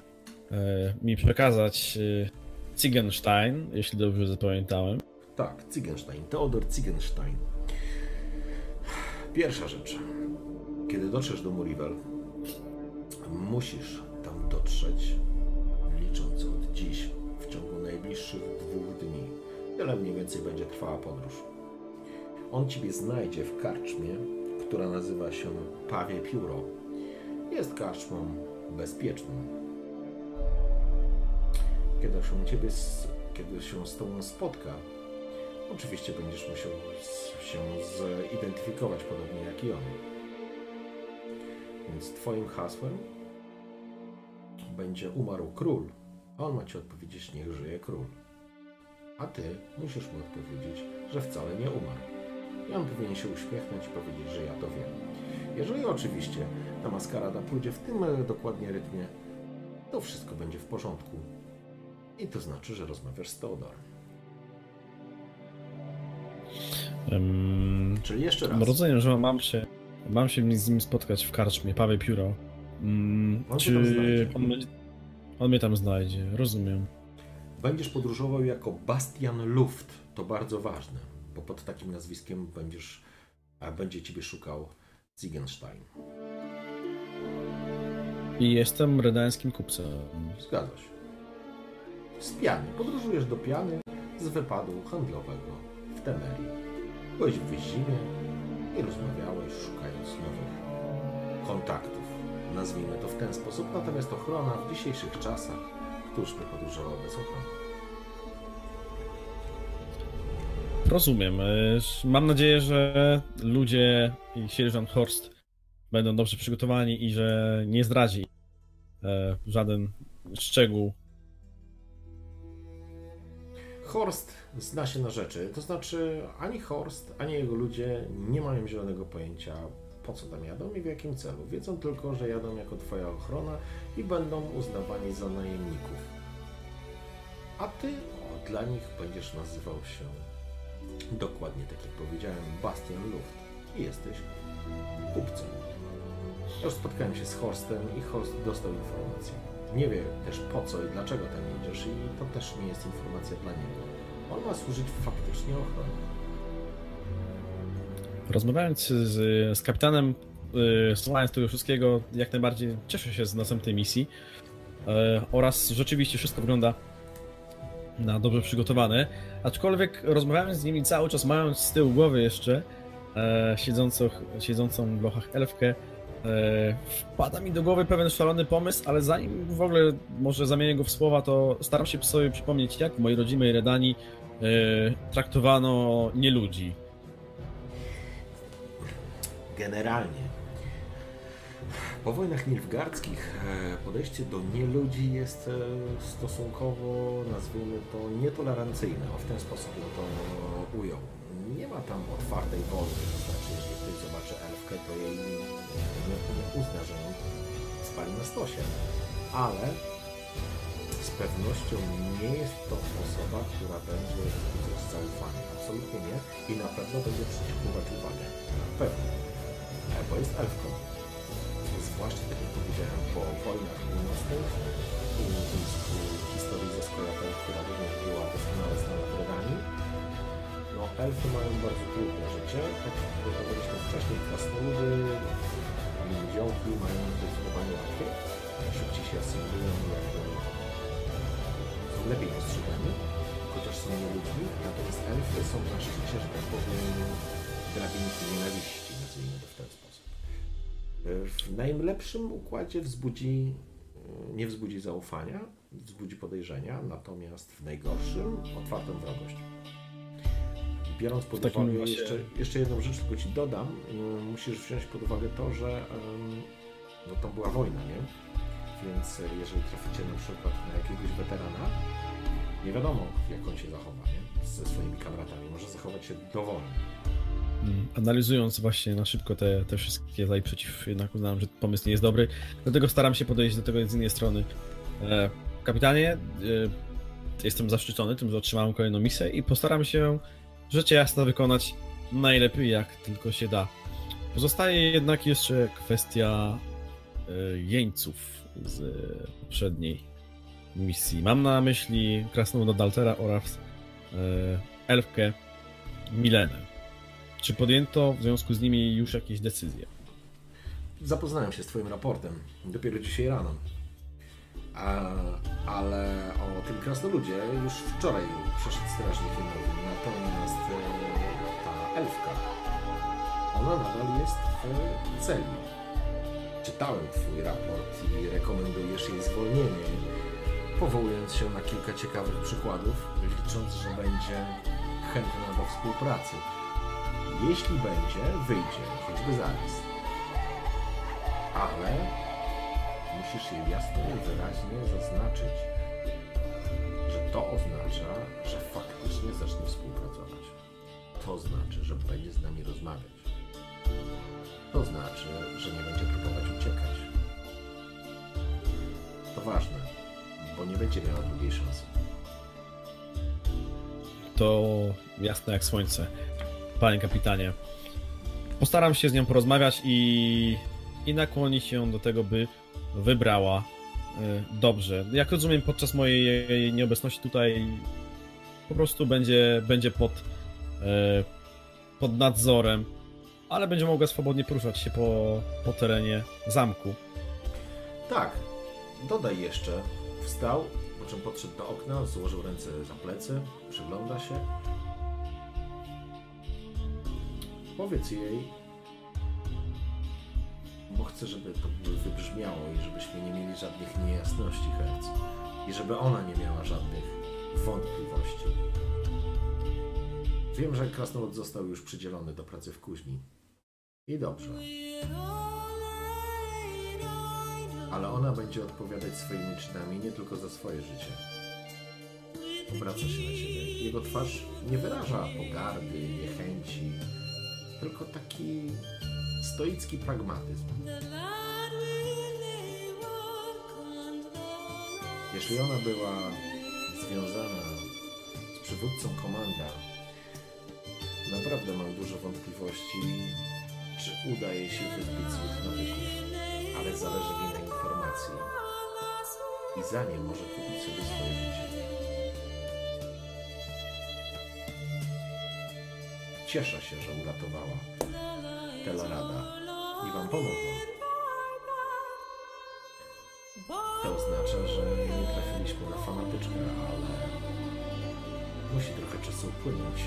B: mi przekazać e, Ziegenstein, jeśli dobrze zapamiętałem?
A: Tak, Ziegenstein, Theodor Ziegenstein. Pierwsza rzecz. Kiedy dotrzesz do Murivel, musisz tam dotrzeć, licząc od dziś, w ciągu najbliższych dwóch dni. Tyle mniej więcej będzie trwała podróż. On ciebie znajdzie w karczmie, która nazywa się Pawie Pióro. Jest karczmą bezpieczną. Kiedy się, ciebie, kiedy się z tobą spotka, Oczywiście będziesz musiał się zidentyfikować podobnie jak i on. Więc twoim hasłem będzie umarł król, a on ma ci odpowiedzieć niech żyje król. A ty musisz mu odpowiedzieć, że wcale nie umarł. I on powinien się uśmiechnąć i powiedzieć, że ja to wiem. Jeżeli oczywiście ta maskarada pójdzie w tym e, dokładnie rytmie, to wszystko będzie w porządku. I to znaczy, że rozmawiasz z Teodorem.
B: Em,
A: Czyli jeszcze raz.
B: rozumiem, że mam się, mam się z nim spotkać w karczmie, Paweł Pióro.
A: On cię
B: czy on, on mnie tam znajdzie, rozumiem.
A: Będziesz podróżował jako Bastian Luft. To bardzo ważne, bo pod takim nazwiskiem będziesz, a będzie ciebie szukał Ziegenstein.
B: I jestem redańskim kupcem.
A: Zgadza się. Z Piany. Podróżujesz do Piany z wypadu handlowego w Temerii. Byłeś w Wyzimie i rozmawiałeś, szukając nowych kontaktów. Nazwijmy to w ten sposób. Natomiast ochrona w dzisiejszych czasach, któż by podróżował bez ochrony?
B: Rozumiem. E, Mam nadzieję, że ludzie i sierżant Horst będą dobrze przygotowani i że nie zdradzi e, żaden szczegół.
A: Horst zna się na rzeczy, to znaczy ani Horst, ani jego ludzie nie mają zielonego pojęcia po co tam jadą i w jakim celu. Wiedzą tylko, że jadą jako twoja ochrona i będą uznawani za najemników. A ty dla nich będziesz nazywał się dokładnie tak jak powiedziałem Bastian Luft i jesteś kupcem. Spotkałem się z Horstem i Horst dostał informację. Nie wie też po co i dlaczego tam jedziesz i to też nie jest informacja dla niego. On ma służyć faktycznie ochronie.
B: Rozmawiając z, z kapitanem yy, słuchając tego wszystkiego, jak najbardziej cieszę się z następnej misji. Yy, oraz rzeczywiście wszystko wygląda na dobrze przygotowane. Aczkolwiek rozmawiałem z nimi cały czas, mając z tyłu głowy jeszcze e, siedzącą, siedzącą w lochach elfkę. E, wpada mi do głowy pewien szalony pomysł, ale zanim w ogóle może zamienię go w słowa, to staram się sobie przypomnieć, jak w mojej rodzimej Redanii e, traktowano nieludzi.
A: Generalnie po wojnach nilfgardzkich e, podejście do nieludzi jest e, stosunkowo, nazwijmy to, nietolerancyjne. O, w ten sposób bym to ujął. Nie ma tam otwartej wojny, to znaczy, jeżeli ktoś zobaczy elfkę, to jej nie, nie uzna, że ją spali na stosie. Ale z pewnością nie jest to osoba, która będzie wzbudzać zaufanie. Absolutnie nie. I na pewno będzie przyciągać uwagę. Na pewno. E, bo jest elfką zwłaszcza tak jak powiedziałem, po wojnach północnych i historii ze Skojatem, która również była doskonale znana w Redanii, no elfy mają bardzo trudne życie, tak jak powiedzieliśmy wcześniej, krasnoludy, ludziołki mają zdecydowanie łatwiej, szybciej się asymulują, są lepiej postrzegani, chociaż są nie ludźmi, natomiast elfy są na szczycie, że tak powiem, drabinki nienawiści, W najlepszym układzie wzbudzi, nie wzbudzi zaufania, wzbudzi podejrzenia, natomiast w najgorszym otwartą wrogość. Biorąc pod uwagę jeszcze, jeszcze jedną rzecz, tylko Ci dodam, musisz wziąć pod uwagę to, że no to była wojna, nie? Więc jeżeli traficie na przykład na jakiegoś weterana, nie wiadomo jak on się zachowa, nie? Ze swoimi kamratami. Może zachować się dowolnie
B: analizując właśnie na szybko te, te wszystkie za i przeciw, jednak uznałem, że pomysł nie jest dobry. Dlatego staram się podejść do tego z innej strony. E, kapitanie, e, jestem zaszczycony tym, że otrzymałem kolejną misję i postaram się rzeczy jasno wykonać najlepiej jak tylko się da. Pozostaje jednak jeszcze kwestia e, jeńców z poprzedniej misji. Mam na myśli Krasnoluda Daltera oraz elfkę Milenę. Czy podjęto w związku z nimi już jakieś decyzje?
A: Zapoznałem się z Twoim raportem dopiero dzisiaj rano. A, ale o tym krasnoludzie już wczoraj przeszedł strażnik nowy. Natomiast e, ta elfka, ona nadal jest w celi. Czytałem Twój raport i rekomendujesz jej zwolnienie, powołując się na kilka ciekawych przykładów, licząc, że będzie chętna do współpracy. Jeśli będzie, wyjdzie, choćby zaraz. Ale musisz jej jasno i wyraźnie zaznaczyć, że to oznacza, że faktycznie zacznie współpracować. To znaczy, że będzie z nami rozmawiać. To znaczy, że nie będzie próbować uciekać. To ważne, bo nie będzie miała drugiej szansy.
B: To jasne jak słońce panie kapitanie. Postaram się z nią porozmawiać i, i nakłonić się do tego, by wybrała y, dobrze. Jak rozumiem, podczas mojej nieobecności tutaj po prostu będzie, będzie pod, y, pod nadzorem, ale będzie mogła swobodnie poruszać się po, po terenie zamku.
A: Tak, dodaj jeszcze. Wstał, po czym podszedł do okna, złożył ręce za plecy, przygląda się Powiedz jej, bo chcę, żeby to wybrzmiało i żebyśmy nie mieli żadnych niejasności herc i żeby ona nie miała żadnych wątpliwości. Wiem, że krasnolud został już przydzielony do pracy w kuźni. I dobrze. Ale ona będzie odpowiadać swoimi czynami nie tylko za swoje życie. Obraca się na siebie. Jego twarz nie wyraża pogardy, niechęci, tylko taki stoicki pragmatyzm. Jeśli ona była związana z przywódcą komanda, naprawdę mam dużo wątpliwości, czy uda jej się wyzbyć złych nawyków, ale zależy mi na informacji i za nie może kupić sobie swoje życie. Cieszę się, że uratowała Telarada. i wam pomogą. To oznacza, że nie trafiliśmy na fanatyczkę, ale musi trochę czasu upłynąć,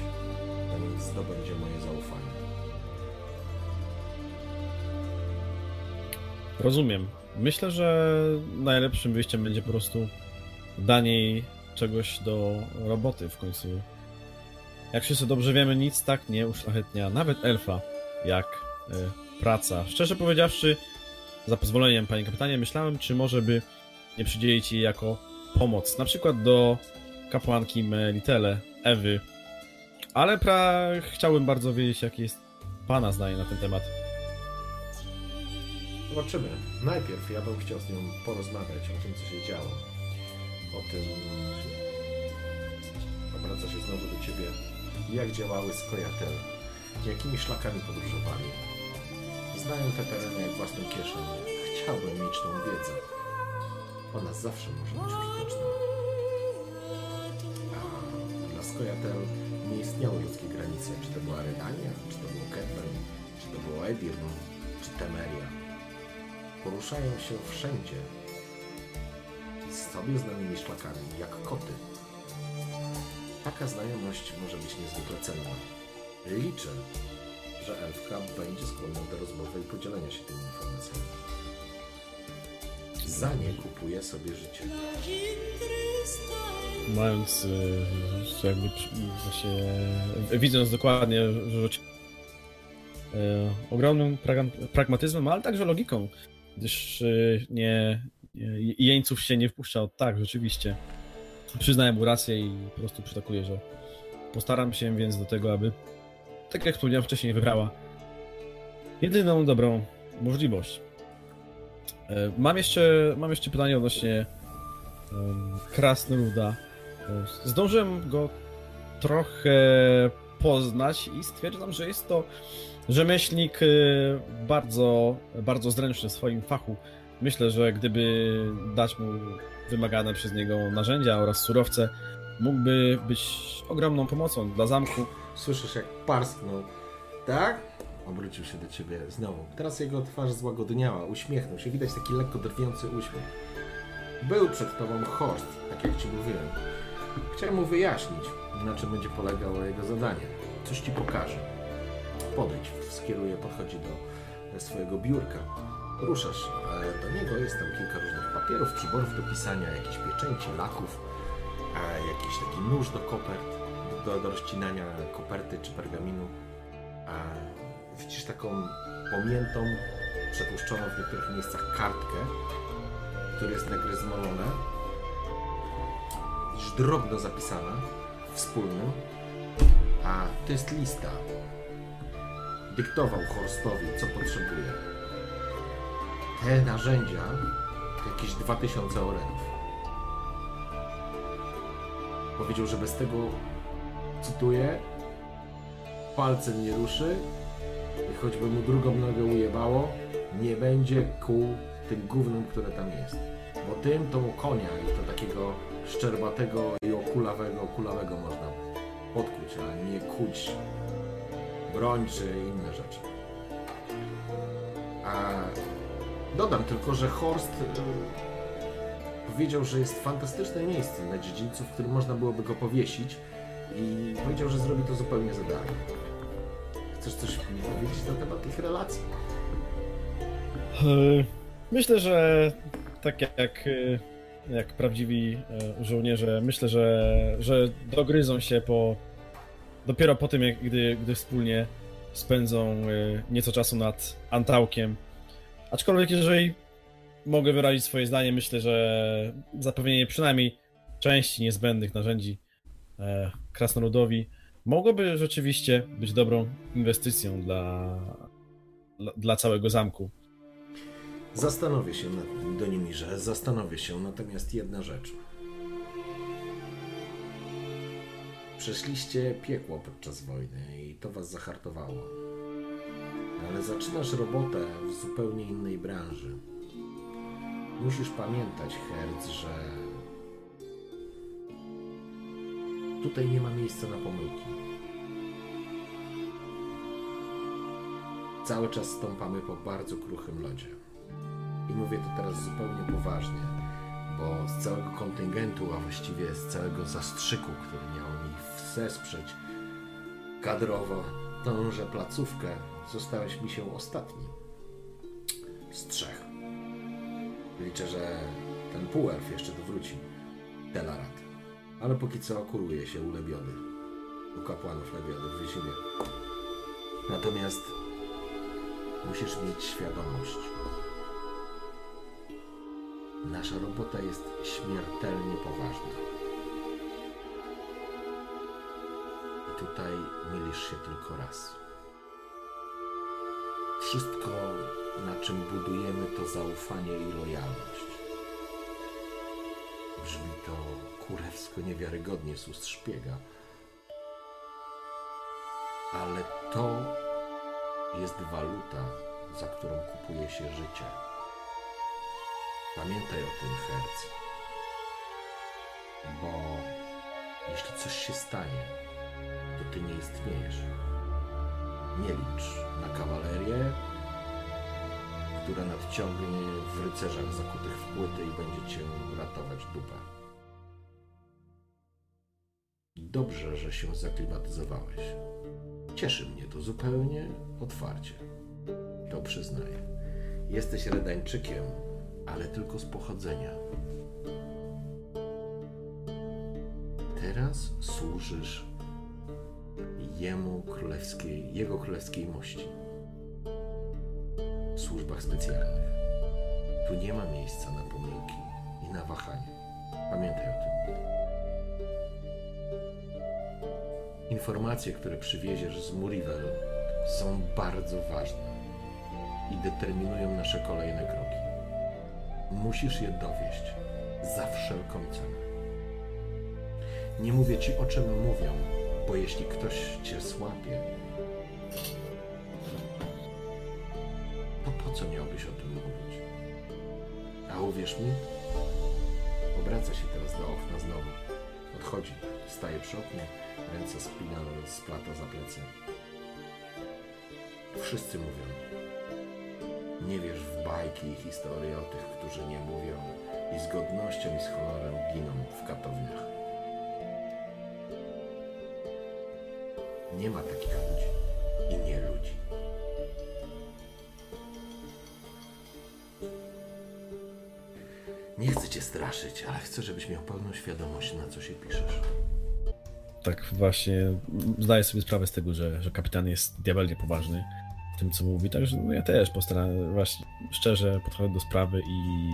A: zanim zdobędzie moje zaufanie.
B: Rozumiem. Myślę, że najlepszym wyjściem będzie po prostu danie jej czegoś do roboty w końcu. Jak wszyscy dobrze wiemy, nic tak nie uszlachetnia nawet elfa, jak y, praca. Szczerze powiedziawszy, za pozwoleniem, panie kapitanie, myślałem, czy może by nie przydzielić jej jako pomoc, na przykład do kapłanki Melitele, Ewy. Ale pra... chciałbym bardzo wiedzieć, jakie jest pana zdanie na ten temat.
A: Zobaczymy. Najpierw ja bym chciał z nią porozmawiać o tym, co się działo. O tym... Obraca się znowu do ciebie. Jak działały Skojatel. Jakimi szlakami podróżowali. Znają te tereny jak własną kieszeń. Chciałbym mieć tą wiedzę. Ona zawsze może być użyteczna. A dla Skojatel nie istniały ludzkie granice. Czy to była Redania, czy to było Ketlen, czy to było Edirn, czy Temeria poruszają się wszędzie z sobie znanymi szlakami, jak koty. Taka znajomość może być niezwykle cenna. Liczę, że elfka będzie skłonna do rozmowy i podzielenia się tymi informacjami. Za nie kupuje sobie życie.
B: Mając że jakby właśnie y, widząc dokładnie, że rzuci- y, ogromnym pragmatyzmem, ale także logiką, gdyż nie, nie jeńców się nie wpuszcza od tak, rzeczywiście. Przyznaję mu rację i po prostu przytakuję, że postaram się więc do tego, aby tak jak wspomniałem wcześniej, wybrała jedyną dobrą możliwość. E, Mam jeszcze, mam jeszcze pytanie odnośnie um, Krasnoluda. E, Zdążyłem go trochę poznać i stwierdzam, że jest to rzemieślnik e, bardzo, bardzo zręczny w swoim fachu. Myślę, że gdyby dać mu wymagane przez niego narzędzia oraz surowce, mógłby być ogromną pomocą dla zamku.
A: Słyszysz, jak parsknął. Tak? Obrócił się do ciebie znowu. Teraz jego twarz złagodniała, uśmiechnął się. Widać taki lekko drwiący uśmiech. Był przed tobą Horst, tak jak ci mówiłem. Chciałem mu wyjaśnić, na czym będzie polegało jego zadanie. Coś ci pokaże. Podejdź, skieruje, podchodzi do swojego biurka. Ruszasz, do niego jest tam kilka różnych papierów, przyborów do pisania, jakieś pieczęci, laków, jakiś taki nóż do kopert, do, do rozcinania koperty czy pergaminu. Widzisz taką pomiętą, przetłuszczoną w niektórych miejscach kartkę, która jest nagryzmolona. Widzisz drobno zapisana, wspólnym, a to jest lista. Dyktował Horstowi, co potrzebuje. Te narzędzia jakieś 2000 orenów. Powiedział, że bez tego, cytuję, palcem nie ruszy i choćby mu drugą nogę ujebało, nie będzie kół tym gównem, które tam jest. Bo tym to konia i to takiego szczerbatego i okulawego, okulawego można podkuć, a nie kuć broń czy inne rzeczy. A dodam tylko, że Horst y, powiedział, że jest fantastyczne miejsce na dziedzińcu, w którym można byłoby go powiesić i powiedział, że zrobi to zupełnie za darmo. Chcesz coś mi powiedzieć na temat tych relacji?
B: E, Myślę, że tak jak, e, jak prawdziwi e, żołnierze, myślę, że, że dogryzą się po dopiero po tym, jak, gdy, gdy wspólnie spędzą e, nieco czasu nad Antałkiem. Aczkolwiek jeżeli mogę wyrazić swoje zdanie, myślę, że zapewnienie przynajmniej części niezbędnych narzędzi e, krasnoludowi mogłoby rzeczywiście być dobrą inwestycją dla, dla, całego zamku.
A: Zastanowię się nad tym, Donimirze, zastanowię się, natomiast jedna rzecz. Przeszliście piekło podczas wojny i to was zahartowało. Ale zaczynasz robotę w zupełnie innej branży. Musisz pamiętać, Herz, że tutaj nie ma miejsca na pomyłki. Cały czas stąpamy po bardzo kruchym lodzie. I mówię to teraz zupełnie poważnie, bo z całego kontyngentu, a właściwie z całego zastrzyku, który miał mi wesprzeć kadrowo tąże placówkę, zostałeś mi się ostatni z trzech. Liczę, że ten półelf jeszcze dowróci. Delarat. Ale póki co kuruje się u Lebiody. U kapłanów Lebiody w Wyzimie. Natomiast musisz mieć świadomość. Nasza robota jest śmiertelnie poważna. I tutaj mylisz się tylko raz. Wszystko, na czym budujemy, to zaufanie i lojalność. Brzmi to kurewsko niewiarygodnie z ust szpiega. Ale to jest waluta, za którą kupuje się życie. Pamiętaj o tym, Herc. Bo jeśli coś się stanie, to ty nie istniejesz. Nie licz na kawalerię, która nadciągnie w rycerzach zakutych w płyty i będzie cię ratować dupę. Dobrze, że się zaklimatyzowałeś. Cieszy mnie to zupełnie otwarcie. To przyznaję. Jesteś Redańczykiem, ale tylko z pochodzenia. Teraz służysz jemu królewskiej, jego królewskiej mości. W służbach specjalnych. Tu nie ma miejsca na pomyłki i na wahanie. Pamiętaj o tym. Informacje, które przywieziesz z Murivel są bardzo ważne i determinują nasze kolejne kroki. Musisz je dowieść za wszelką cenę. Nie mówię ci o czym mówią, bo jeśli ktoś cię słapie, to po co miałbyś o tym mówić? A uwierz mi, obraca się teraz do okna znowu. Odchodzi, staje przy oknie, ręce spina, splata za plecy. Wszyscy mówią. Nie wierz w bajki i historie o tych, którzy nie mówią i z godnością i z honorem giną w katowniach. Nie ma takich ludzi i nie ludzi. Nie chcę cię straszyć, ale chcę, żebyś miał pełną świadomość, na co się piszesz.
B: Tak właśnie zdaję sobie sprawę z tego, że, że kapitan jest diabelnie poważny w tym, co mówi, także no ja też postaram właśnie szczerze podchodzę do sprawy i,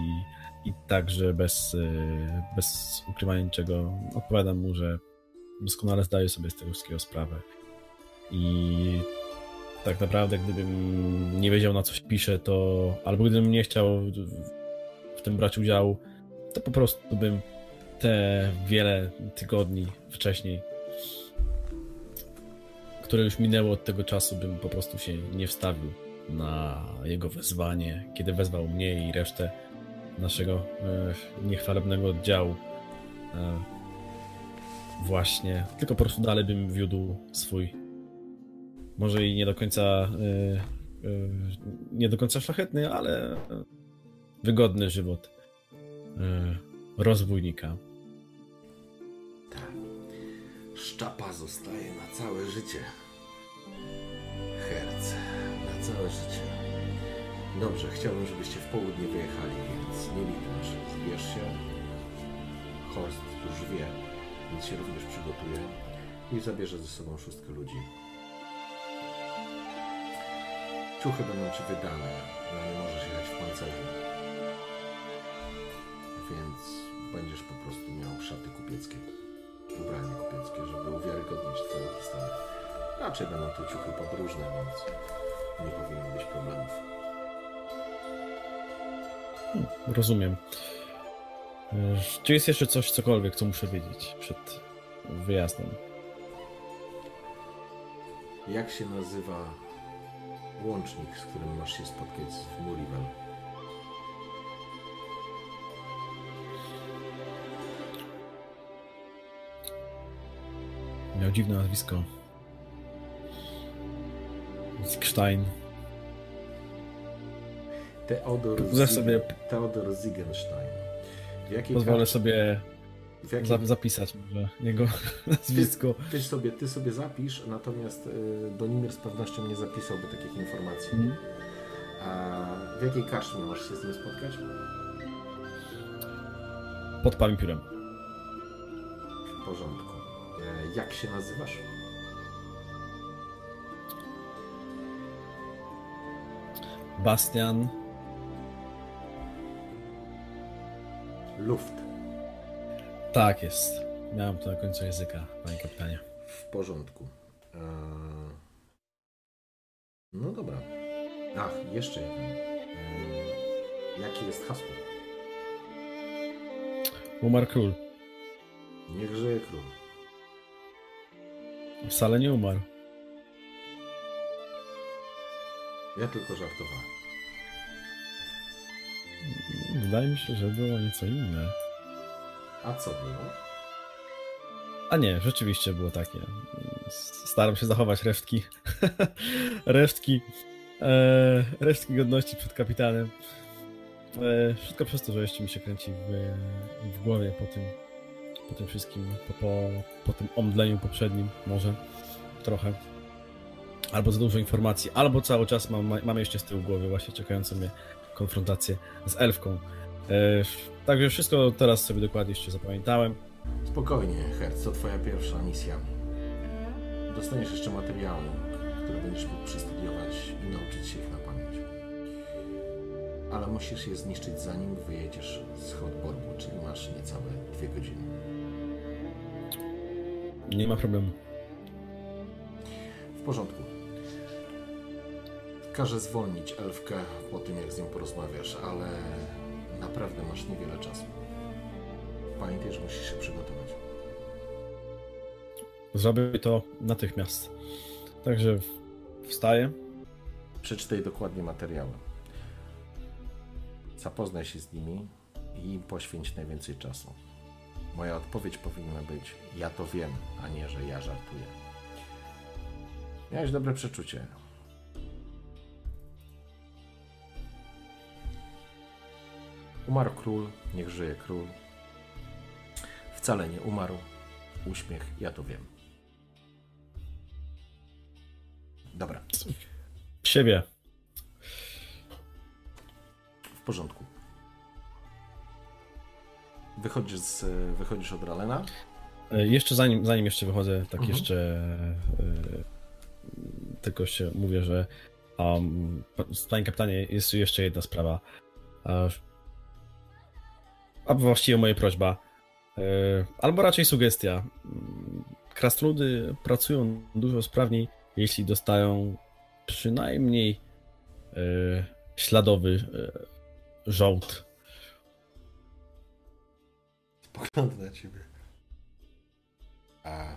B: i także bez, y, bez ukrywania niczego odpowiadam mu, że doskonale zdaję sobie z tego wszystkiego sprawę. I tak naprawdę, gdybym nie wiedział, na coś piszę, to albo gdybym nie chciał w tym brać udziału, to po prostu bym te wiele tygodni wcześniej, które już minęło od tego czasu, bym po prostu się nie wstawił na jego wezwanie, kiedy wezwał mnie i resztę naszego e, niechwalebnego oddziału. E, właśnie, tylko po prostu dalej bym wiódł swój, może i nie do końca, e, e, nie do końca szlachetny, ale wygodny żywot e, rozbójnika.
A: Tak. Szczapa zostaje na całe życie. Herce, na całe życie. Dobrze, chciałbym, żebyście w południe wyjechali, więc nie liczysz. Zbierz się. Horst już wie, więc się również przygotuje i zabierze ze sobą szóstkę ludzi. Ciuchy będą ci wydane, no nie możesz jechać w pancerzu. Więc będziesz po prostu miał szaty kupieckie, ubranie kupieckie, żeby uwiarygodnić twoją historię. Raczej będą to ciuchy podróżne, więc nie powinno być problemów.
B: Rozumiem. E, Czy jest jeszcze coś, cokolwiek, co muszę wiedzieć przed wyjazdem?
A: Jak się nazywa łącznik, z którym masz się spotkać w Murivel?
B: Miał dziwne nazwisko. Skstein.
A: Teodor,
B: Że
A: Zieg-
B: sobie-
A: Teodor Ziegenstein. Jakiej
B: Pozwolę
A: kar-
B: sobie za, zapisać może jego nazwisko.
A: Ty, sobie, ty sobie zapisz, natomiast y, Donimir z pewnością nie zapisałby takich informacji.
B: Mhm.
A: A w jakiej karczmie możesz się z nim spotkać?
B: Pod pałym piórem.
A: W porządku. E, jak się nazywasz?
B: Bastian.
A: Luft.
B: Tak jest. Miałem to na końcu języka, panie kapitanie.
A: W porządku. E, no dobra. Ach, jeszcze jeden. E, jakie jest hasło?
B: Umarł król.
A: Niech żyje król.
B: Wcale nie umarł.
A: Ja tylko żartowałem.
B: Wydaje mi się, że było nieco inne.
A: A co było?
B: A nie, rzeczywiście było takie. Staram się zachować resztki. resztki. E, resztki godności przed kapitanem. E, wszystko przez to, że jeszcze mi się kręci w, w głowie po tym, po tym wszystkim, po, po, po tym omdleniu poprzednim, może trochę. Albo za dużo informacji, albo cały czas mam, mam jeszcze z tyłu głowy właśnie czekającą mnie konfrontację z elfką. E, także wszystko teraz sobie dokładnie jeszcze zapamiętałem.
A: Spokojnie, Herc, to twoja pierwsza misja. Dostaniesz jeszcze materiały, które będziesz mógł przestudiować i nauczyć się ich na pamięć. Ale musisz je zniszczyć zanim wyjedziesz z Hotborgu, czyli masz niecałe dwie godziny.
B: Nie ma problemu.
A: W porządku. Każę zwolnić elfkę po tym, jak z nią porozmawiasz, ale naprawdę masz niewiele czasu. Pamiętaj, że musisz się przygotować.
B: Zrobię to natychmiast. Także wstaję.
A: Przeczytaj dokładnie materiały. Zapoznaj się z nimi i im poświęć najwięcej czasu. Moja odpowiedź powinna być: Ja to wiem, a nie, że ja żartuję. Miałeś dobre przeczucie. Umarł król, niech żyje król. Wcale nie umarł. Uśmiech, ja to wiem. Dobra.
B: Siebie.
A: W porządku. Wychodzisz, z, wychodzisz od Ralena.
B: E, Jeszcze zanim, zanim jeszcze wychodzę, tak
A: Mhm.
B: jeszcze e, tylko się mówię, że um, panie kapitanie, jest jeszcze jedna sprawa. A, właściwie moja prośba, e, albo raczej sugestia. Mm, Krasnoludy pracują dużo sprawniej, jeśli dostają przynajmniej e, śladowy e, żołd.
A: Spogląda na ciebie. A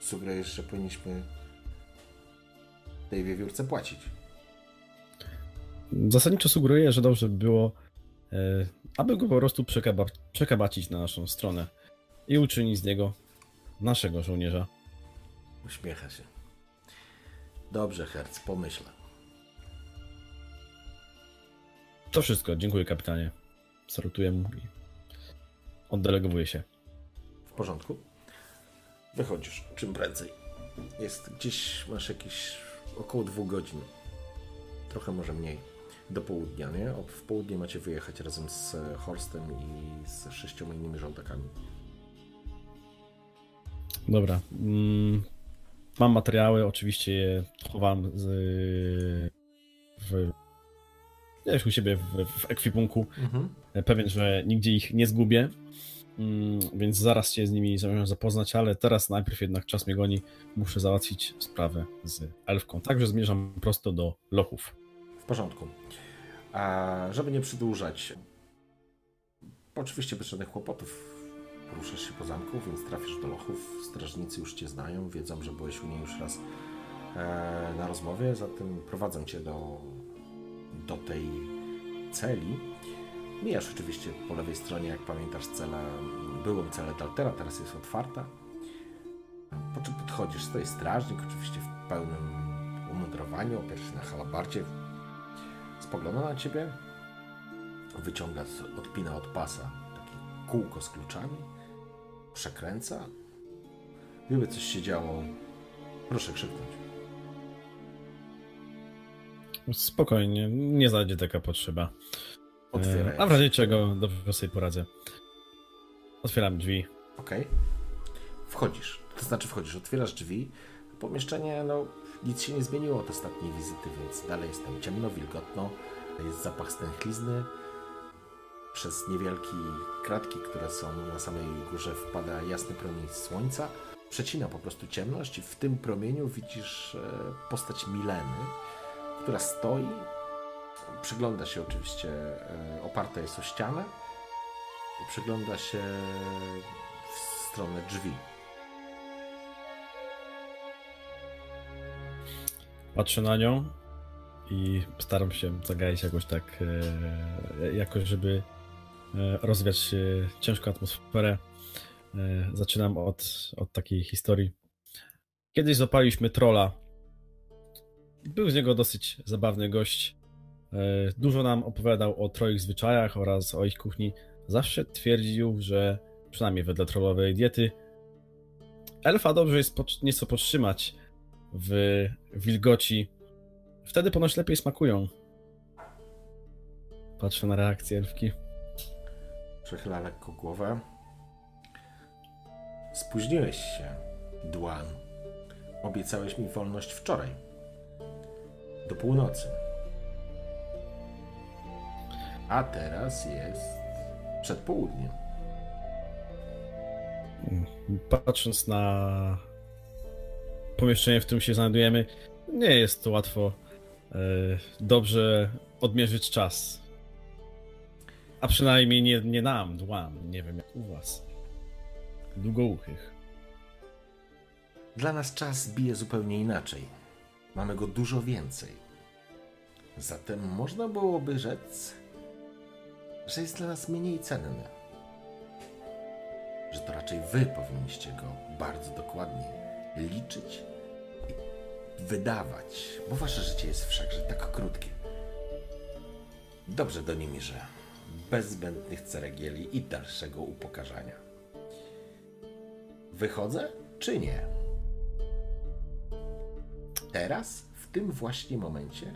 A: sugerujesz, że powinniśmy tej wiewiórce płacić.
B: Zasadniczo sugeruję, że dobrze by było, aby go po prostu przekaba- przekabacić na naszą stronę i uczynić z niego naszego żołnierza.
A: Uśmiecha się. Dobrze, Herc, pomyślę.
B: To wszystko. Dziękuję, kapitanie. Salutuję mu i oddelegowuję się.
A: W porządku. Wychodzisz czym prędzej. Jest gdzieś, masz jakieś około dwóch godzin. Trochę może mniej. Do południa, nie? W południe macie wyjechać razem z Horstem i z sześcioma innymi żołdakami.
B: Dobra. Mm, mam materiały, oczywiście je chowam z, w, gdzieś u siebie w, w ekwipunku.
A: Mhm.
B: Pewien, że nigdzie ich nie zgubię. Mm, Więc zaraz się z nimi zamierzam zapoznać, ale teraz najpierw jednak czas mnie goni. Muszę załatwić sprawę z elfką. Także zmierzam prosto do lochów.
A: Porządku. A żeby nie przedłużać, oczywiście bez żadnych kłopotów poruszasz się po zamku, więc trafisz do lochów. Strażnicy już cię znają, wiedzą, że byłeś u niej już raz e, na rozmowie, zatem prowadzą cię do, do tej celi. Mijasz oczywiście po lewej stronie, jak pamiętasz, celę, byłą celę Daltera, teraz jest otwarta. Po czym podchodzisz, stoi strażnik, oczywiście w pełnym umundurowaniu, opiera się na halabardzie, Spogląda na ciebie, wyciąga, z- odpina od pasa takie kółko z kluczami, przekręca. Gdyby coś się działo, proszę krzyknąć.
B: Spokojnie, nie zajdzie taka potrzeba.
A: Otwieraj.
B: E, A w razie czego dobrze sobie poradzę. Otwieram drzwi.
A: Okej. Wchodzisz. To znaczy wchodzisz, otwierasz drzwi. Pomieszczenie, no, nic się nie zmieniło od ostatniej wizyty, więc dalej jest tam ciemno, wilgotno. Jest zapach stęchlizny. Przez niewielkie kratki, które są na samej górze, wpada jasny promień słońca. Przecina po prostu ciemność i w tym promieniu widzisz e, postać Mileny, która stoi. Przygląda się oczywiście, e, oparta jest o ścianę i przygląda się w stronę drzwi.
B: Patrzę na nią i staram się zagaić jakoś tak, e, jakoś, żeby e, rozwiać e, ciężką atmosferę. Zaczynam od, od takiej historii. Kiedyś zapaliśmy trola. Był z niego dosyć zabawny gość. Dużo nam opowiadał o troich zwyczajach oraz o ich kuchni. Zawsze twierdził, że przynajmniej wedle trollowej diety elfa dobrze jest nieco podtrzymać w wilgoci. Wtedy ponoć lepiej smakują. Patrzę na reakcję elfki.
A: Przechyla lekko głowę. Spóźniłeś się, Dłan. Obiecałeś mi wolność wczoraj. Do północy. A teraz jest przedpołudnie.
B: Patrząc na pomieszczenie, w którym się znajdujemy, nie jest łatwo e, dobrze odmierzyć czas. A przynajmniej nie, nie nam, dłam. Nie wiem jak u was. Długouchych.
A: Dla nas czas bije zupełnie inaczej. Mamy go dużo więcej. Zatem można byłoby rzec, że jest dla nas mniej cenny. Że to raczej wy powinniście go bardzo dokładnie liczyć i wydawać, bo wasze życie jest wszakże tak krótkie. Dobrze do że bez zbędnych ceregieli i dalszego upokarzania. Wychodzę czy nie? Teraz, w tym właśnie momencie,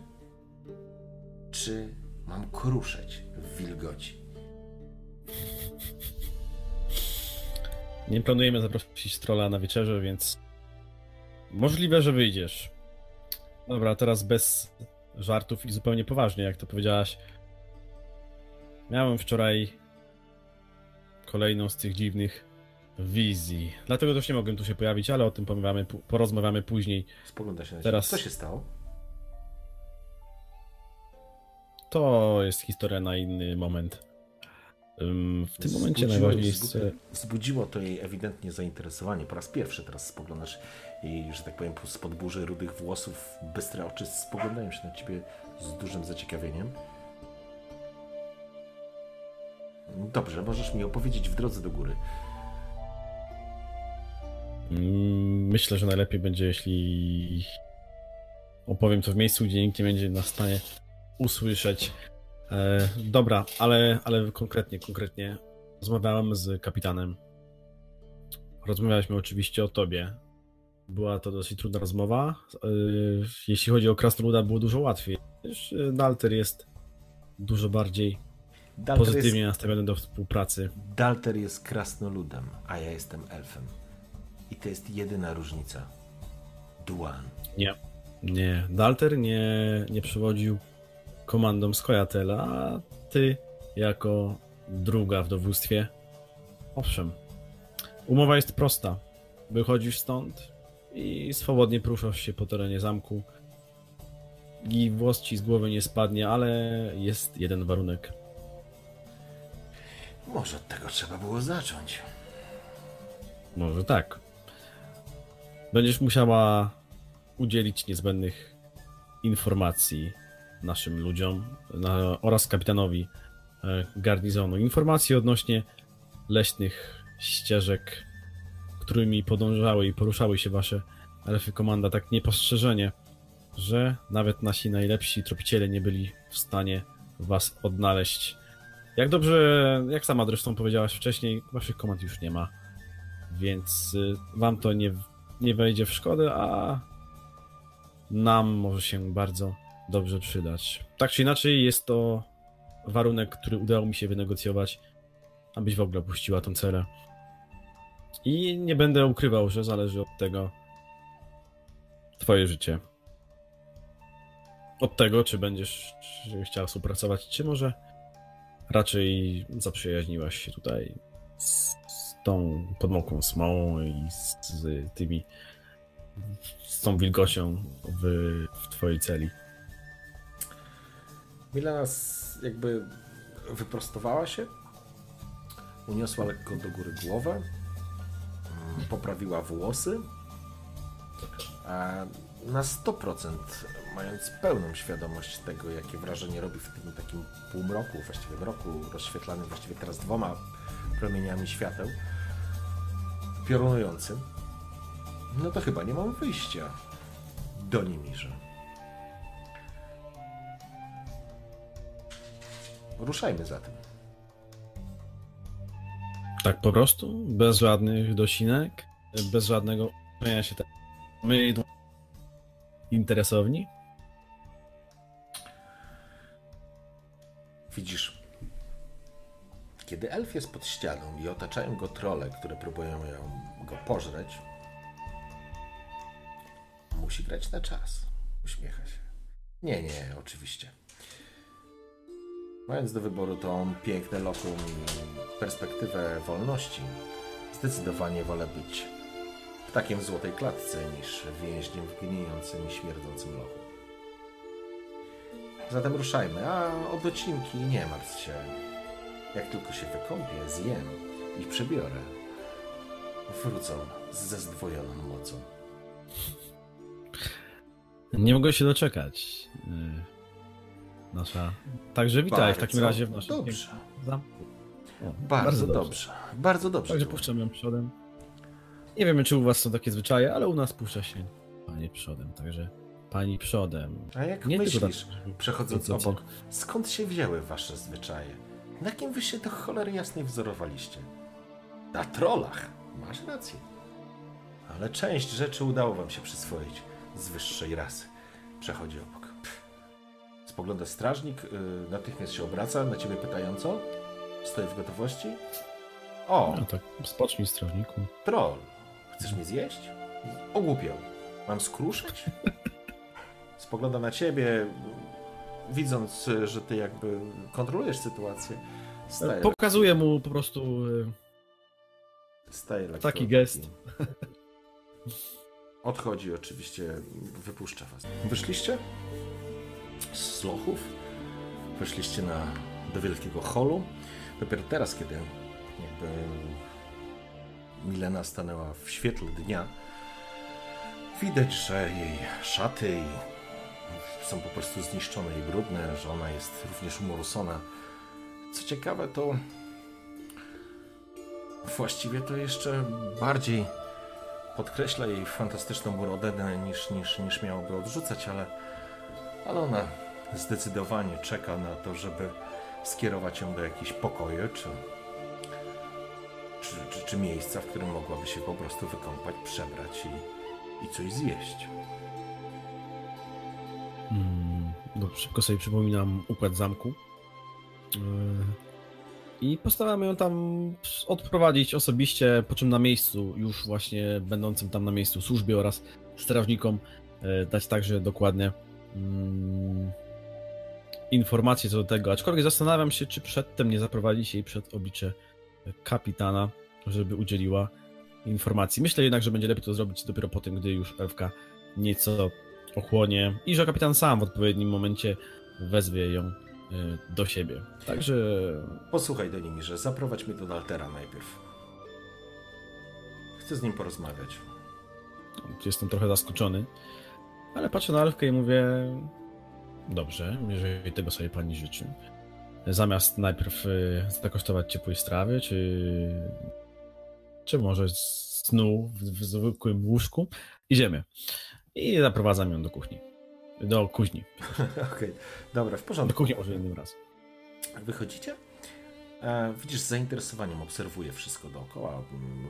A: czy mam kruszeć w wilgoci?
B: Nie planujemy zaprosić trolla na wieczerze, więc możliwe, że wyjdziesz. Dobra, teraz bez żartów i zupełnie poważnie, jak to powiedziałaś. Miałem wczoraj kolejną z tych dziwnych wizji. Dlatego też nie mogłem tu się pojawić, ale o tym porozmawiamy, później.
A: Spogląda się na
B: Teraz-.
A: Co się stało?
B: To jest historia na inny moment. W tym momencie najważniejsze.
A: wzbu- Wzbudziło to jej ewidentnie zainteresowanie. Po raz pierwszy teraz spoglądasz jej, że tak powiem, spod burzy rudych włosów, bystre oczy spoglądają się na ciebie z dużym zaciekawieniem. Dobrze, możesz mi opowiedzieć w drodze do góry.
B: Myślę, że najlepiej będzie, jeśli opowiem to w miejscu, gdzie nikt nie będzie na stanie usłyszeć. E, dobra, ale, ale konkretnie, konkretnie. Rozmawiałem z kapitanem. Rozmawialiśmy oczywiście o tobie. Była to dosyć trudna rozmowa. E, jeśli chodzi o Krasnoluda, było dużo łatwiej. Wiesz, e, Dalter jest dużo bardziej
A: Dalter
B: pozytywnie
A: jest,
B: nastawiony do współpracy.
A: Dalter jest krasnoludem, a ja jestem elfem. I to jest jedyna różnica. Duan.
B: Nie. Nie. Dalter nie, nie przewodził komandą Skojatela, a ty jako druga w dowództwie. Owszem. Umowa jest prosta. Wychodzisz stąd i swobodnie poruszasz się po terenie zamku. I włos ci z głowy nie spadnie, ale jest jeden warunek.
A: Może od tego trzeba było zacząć.
B: Może tak. Będziesz musiała udzielić niezbędnych informacji naszym ludziom na, oraz kapitanowi e, garnizonu. Informacji odnośnie leśnych ścieżek, którymi podążały i poruszały się wasze elfy komanda tak niepostrzeżenie, że nawet nasi najlepsi tropiciele nie byli w stanie was odnaleźć. Jak dobrze, jak sama zresztą powiedziałaś wcześniej, waszych komand już nie ma, więc y, wam to nie, nie wejdzie w szkodę, a nam może się bardzo dobrze przydać. Tak czy inaczej, jest to warunek, który udało mi się wynegocjować, abyś w ogóle puściła tą celę. I nie będę ukrywał, że zależy od tego twoje życie. Od tego, czy będziesz chciała współpracować, czy może raczej zaprzyjaźniłaś się tutaj z, tą podmokłą smołą i z, z tymi z tą wilgocią w, w twojej celi.
A: Milena s- jakby wyprostowała się, uniosła lekko do góry głowę, poprawiła włosy, a na 100% mając pełną świadomość tego, jakie wrażenie robi w tym takim półmroku, właściwie mroku rozświetlanym właściwie teraz dwoma promieniami świateł, piorunującym, no to chyba nie mam wyjścia do Nimirze. Ruszajmy zatem.
B: Tak po prostu, bez żadnych dosinek, bez żadnego uczenia się tak. My interesowni.
A: Widzisz, kiedy elf jest pod ścianą i otaczają go trole, które próbują ją, go pożreć, musi grać na czas. Uśmiecha się. Nie, nie, oczywiście. Mając do wyboru tą piękne lokum i perspektywę wolności, zdecydowanie wolę być ptakiem w złotej klatce niż więźniem w gnijącym i śmierdzącym lochu. Zatem ruszajmy, a o docinki nie martw się. Jak tylko się wykąpię, zjem i przebiorę. Wrócą ze zdwojoną mocą.
B: Nie mogę się doczekać. Nasza. Także witaj w takim
A: Bardzo
B: razie w naszym
A: Dobrze.
B: zamku. O,
A: Bardzo, dobrze. Bardzo dobrze.
B: Także
A: tu.
B: puszczam ją przodem. Nie wiemy, czy u was są takie zwyczaje, ale u nas puszcza się panie przodem, także pani przodem.
A: A jak
B: Nie
A: myślisz,
B: tak-
A: przechodząc obok, skąd się wzięły wasze zwyczaje? Na kim wy się do cholery jasnej wzorowaliście? Na trolach. Masz rację. Ale część rzeczy udało wam się przyswoić z wyższej rasy. Przechodzi obok. Spogląda strażnik, yy, natychmiast się obraca na ciebie pytająco. Stoi w gotowości. O,
B: No tak, spocznij strażniku.
A: troll. Chcesz mnie zjeść? Ogłupiał. Mam skruszyć? Spogląda na ciebie, widząc, że ty jakby kontrolujesz sytuację. Staje,
B: Pokazuję mu po prostu
A: staje lekko
B: taki gest.
A: Odchodzi oczywiście, wypuszcza was. Wyszliście z lochów, weszliście na, do wielkiego holu. Dopiero teraz, kiedy jakby Milena stanęła w świetle dnia, widać, że jej szaty są po prostu zniszczone i brudne, że ona jest również umorusona. Co ciekawe, to właściwie to jeszcze bardziej podkreśla jej fantastyczną urodę niż, niż, niż miałoby odrzucać, ale, ale ona zdecydowanie czeka na to, żeby skierować ją do jakichś pokoju czy, czy, czy, czy miejsca, w którym mogłaby się po prostu wykąpać, przebrać i, i coś zjeść.
B: Mm, no, szybko sobie przypominam układ zamku. Yy, I postaramy ją tam odprowadzić osobiście, po czym na miejscu, już właśnie będącym tam na miejscu służbie oraz strażnikom yy, dać także dokładnie mm, informacje co do tego. Aczkolwiek zastanawiam się, czy przedtem nie zaprowadzić jej przed oblicze kapitana, żeby udzieliła informacji. Myślę jednak, że będzie lepiej to zrobić dopiero po tym, gdy już elfka nieco ochłonie i że kapitan sam w odpowiednim momencie wezwie ją y, do siebie. Także
A: Posłuchaj do nimi, że zaprowadź mnie do Daltera najpierw. Chcę z nim porozmawiać.
B: jestem trochę zaskoczony, ale patrzę na elfkę i mówię dobrze, jeżeli tego sobie pani życzy. Zamiast najpierw y, zakosztować ciepłej strawy, czy, czy może snu w, w zwykłym łóżku, idziemy. I zaprowadzam ją do kuchni. Do kuźni.
A: Okej, dobra, w
B: Do
A: porządku.
B: kuchni może innym razem.
A: Wychodzicie? E, widzisz, z zainteresowaniem obserwuję wszystko dookoła,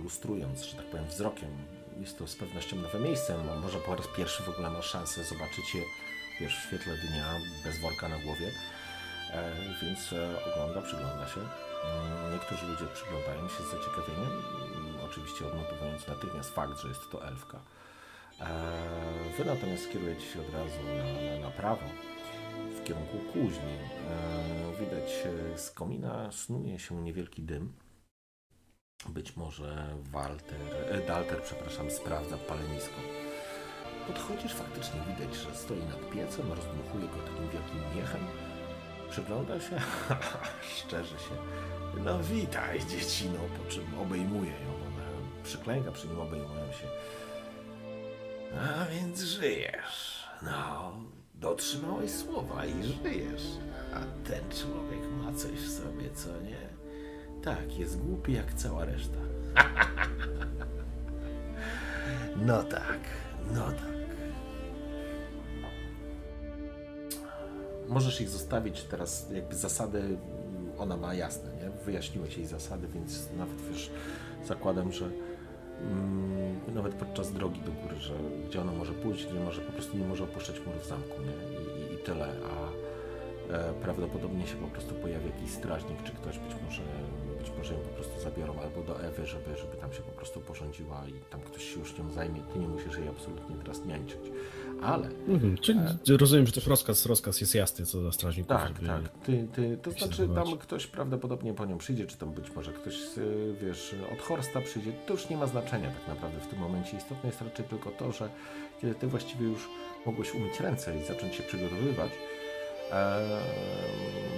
A: lustrując, że tak powiem, wzrokiem. Jest to z pewnością nowe miejsce. mo- Może po raz pierwszy w ogóle masz szansę zobaczyć je wiesz, w świetle dnia, bez worka na głowie. E, więc e, ogląda, przygląda się. Mm, Niektórzy ludzie przyglądają się z zaciekawieniem, mm, oczywiście odnotowując natychmiast fakt, że jest to elfka. E, Wy natomiast kierujecie się od razu na, na, prawo, w kierunku kuźni. Widać z komina snuje się niewielki dym. Być może Walter, Dalter, przepraszam, sprawdza palenisko. Podchodzisz, faktycznie widać, że stoi nad piecem, rozdmuchuje go takim wielkim miechem. Przygląda się, szczerze się. No witaj, dziecino, po czym obejmuje ją. Ona przyklęka przy nim, obejmują się. A więc żyjesz. No, dotrzymałeś słowa i żyjesz. A ten człowiek ma coś w sobie, co nie? Tak, jest głupi jak cała reszta. No tak, no tak. Możesz ich zostawić teraz, jakby zasady, ona ma jasne, nie? Wyjaśniłeś jej zasady, więc nawet wiesz, zakładam, że mm, nawet podczas drogi do góry, że gdzie ona może pójść, nie może, po prostu nie może opuszczać murów zamku, nie? I, i, i tyle, a e, prawdopodobnie się po prostu pojawi jakiś strażnik, czy ktoś być może, być może ją po prostu zabiorą albo do Ewy, żeby, żeby tam się po prostu porządziła i tam ktoś się już nią zajmie. Ty nie musisz jej absolutnie teraz niańczyć. Ale
B: Mhm, czyli rozumiem, że też rozkaz, rozkaz jest jasny co do strażników.
A: tak,
B: żeby-
A: tak. Ty, ty, to znaczy tam ktoś prawdopodobnie po nią przyjdzie, czy tam być może ktoś, wiesz, od Horsta przyjdzie. To już nie ma znaczenia tak naprawdę w tym momencie. Istotne jest raczej tylko to, że kiedy ty właściwie już mogłeś umyć ręce i zacząć się przygotowywać,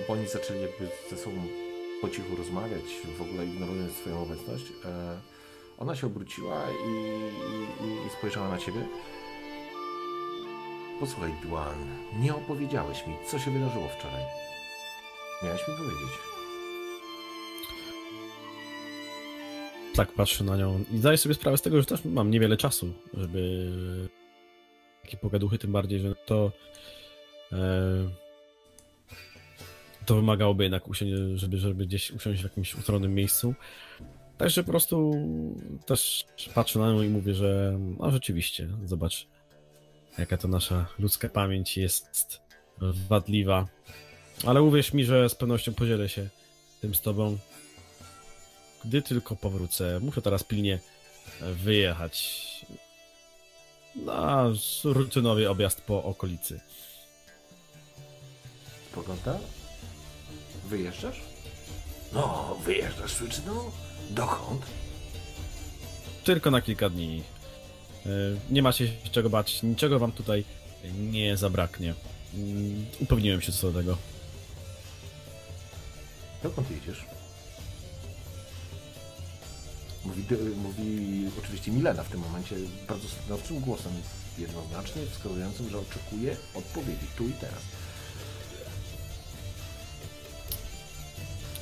A: bo oni zaczęli jakby ze sobą po cichu rozmawiać, w ogóle ignorując swoją obecność, e, ona się obróciła i, i, i spojrzała na ciebie. Posłuchaj, Duan, nie opowiedziałeś mi, co się wydarzyło wczoraj. Miałeś mi powiedzieć.
B: Tak patrzę na nią i zdaję sobie sprawę z tego, że też mam niewiele czasu, żeby takie pogaduchy, tym bardziej, że to e, to wymagałoby jednak usiąść, żeby, żeby gdzieś usiąść w jakimś ustronnym miejscu. Także po prostu też patrzę na nią i mówię, że no rzeczywiście, zobacz, jaka to nasza ludzka pamięć jest wadliwa. Ale uwierz mi, że z pewnością podzielę się tym z tobą gdy tylko powrócę. Muszę teraz pilnie wyjechać na rutynowy objazd po okolicy.
A: Pogląda? Wyjeżdżasz? No, wyjeżdżasz, Słyczyną? Dokąd?
B: Tylko na kilka dni. E, Nie macie się czego bać, niczego wam tutaj nie zabraknie. Mm, Upewniłem się co do tego.
A: Dokąd jedziesz? Mówi, dy- mówi oczywiście Milena w tym momencie bardzo stanowczym głosem, jednoznacznie wskazującym, że oczekuje odpowiedzi tu i teraz.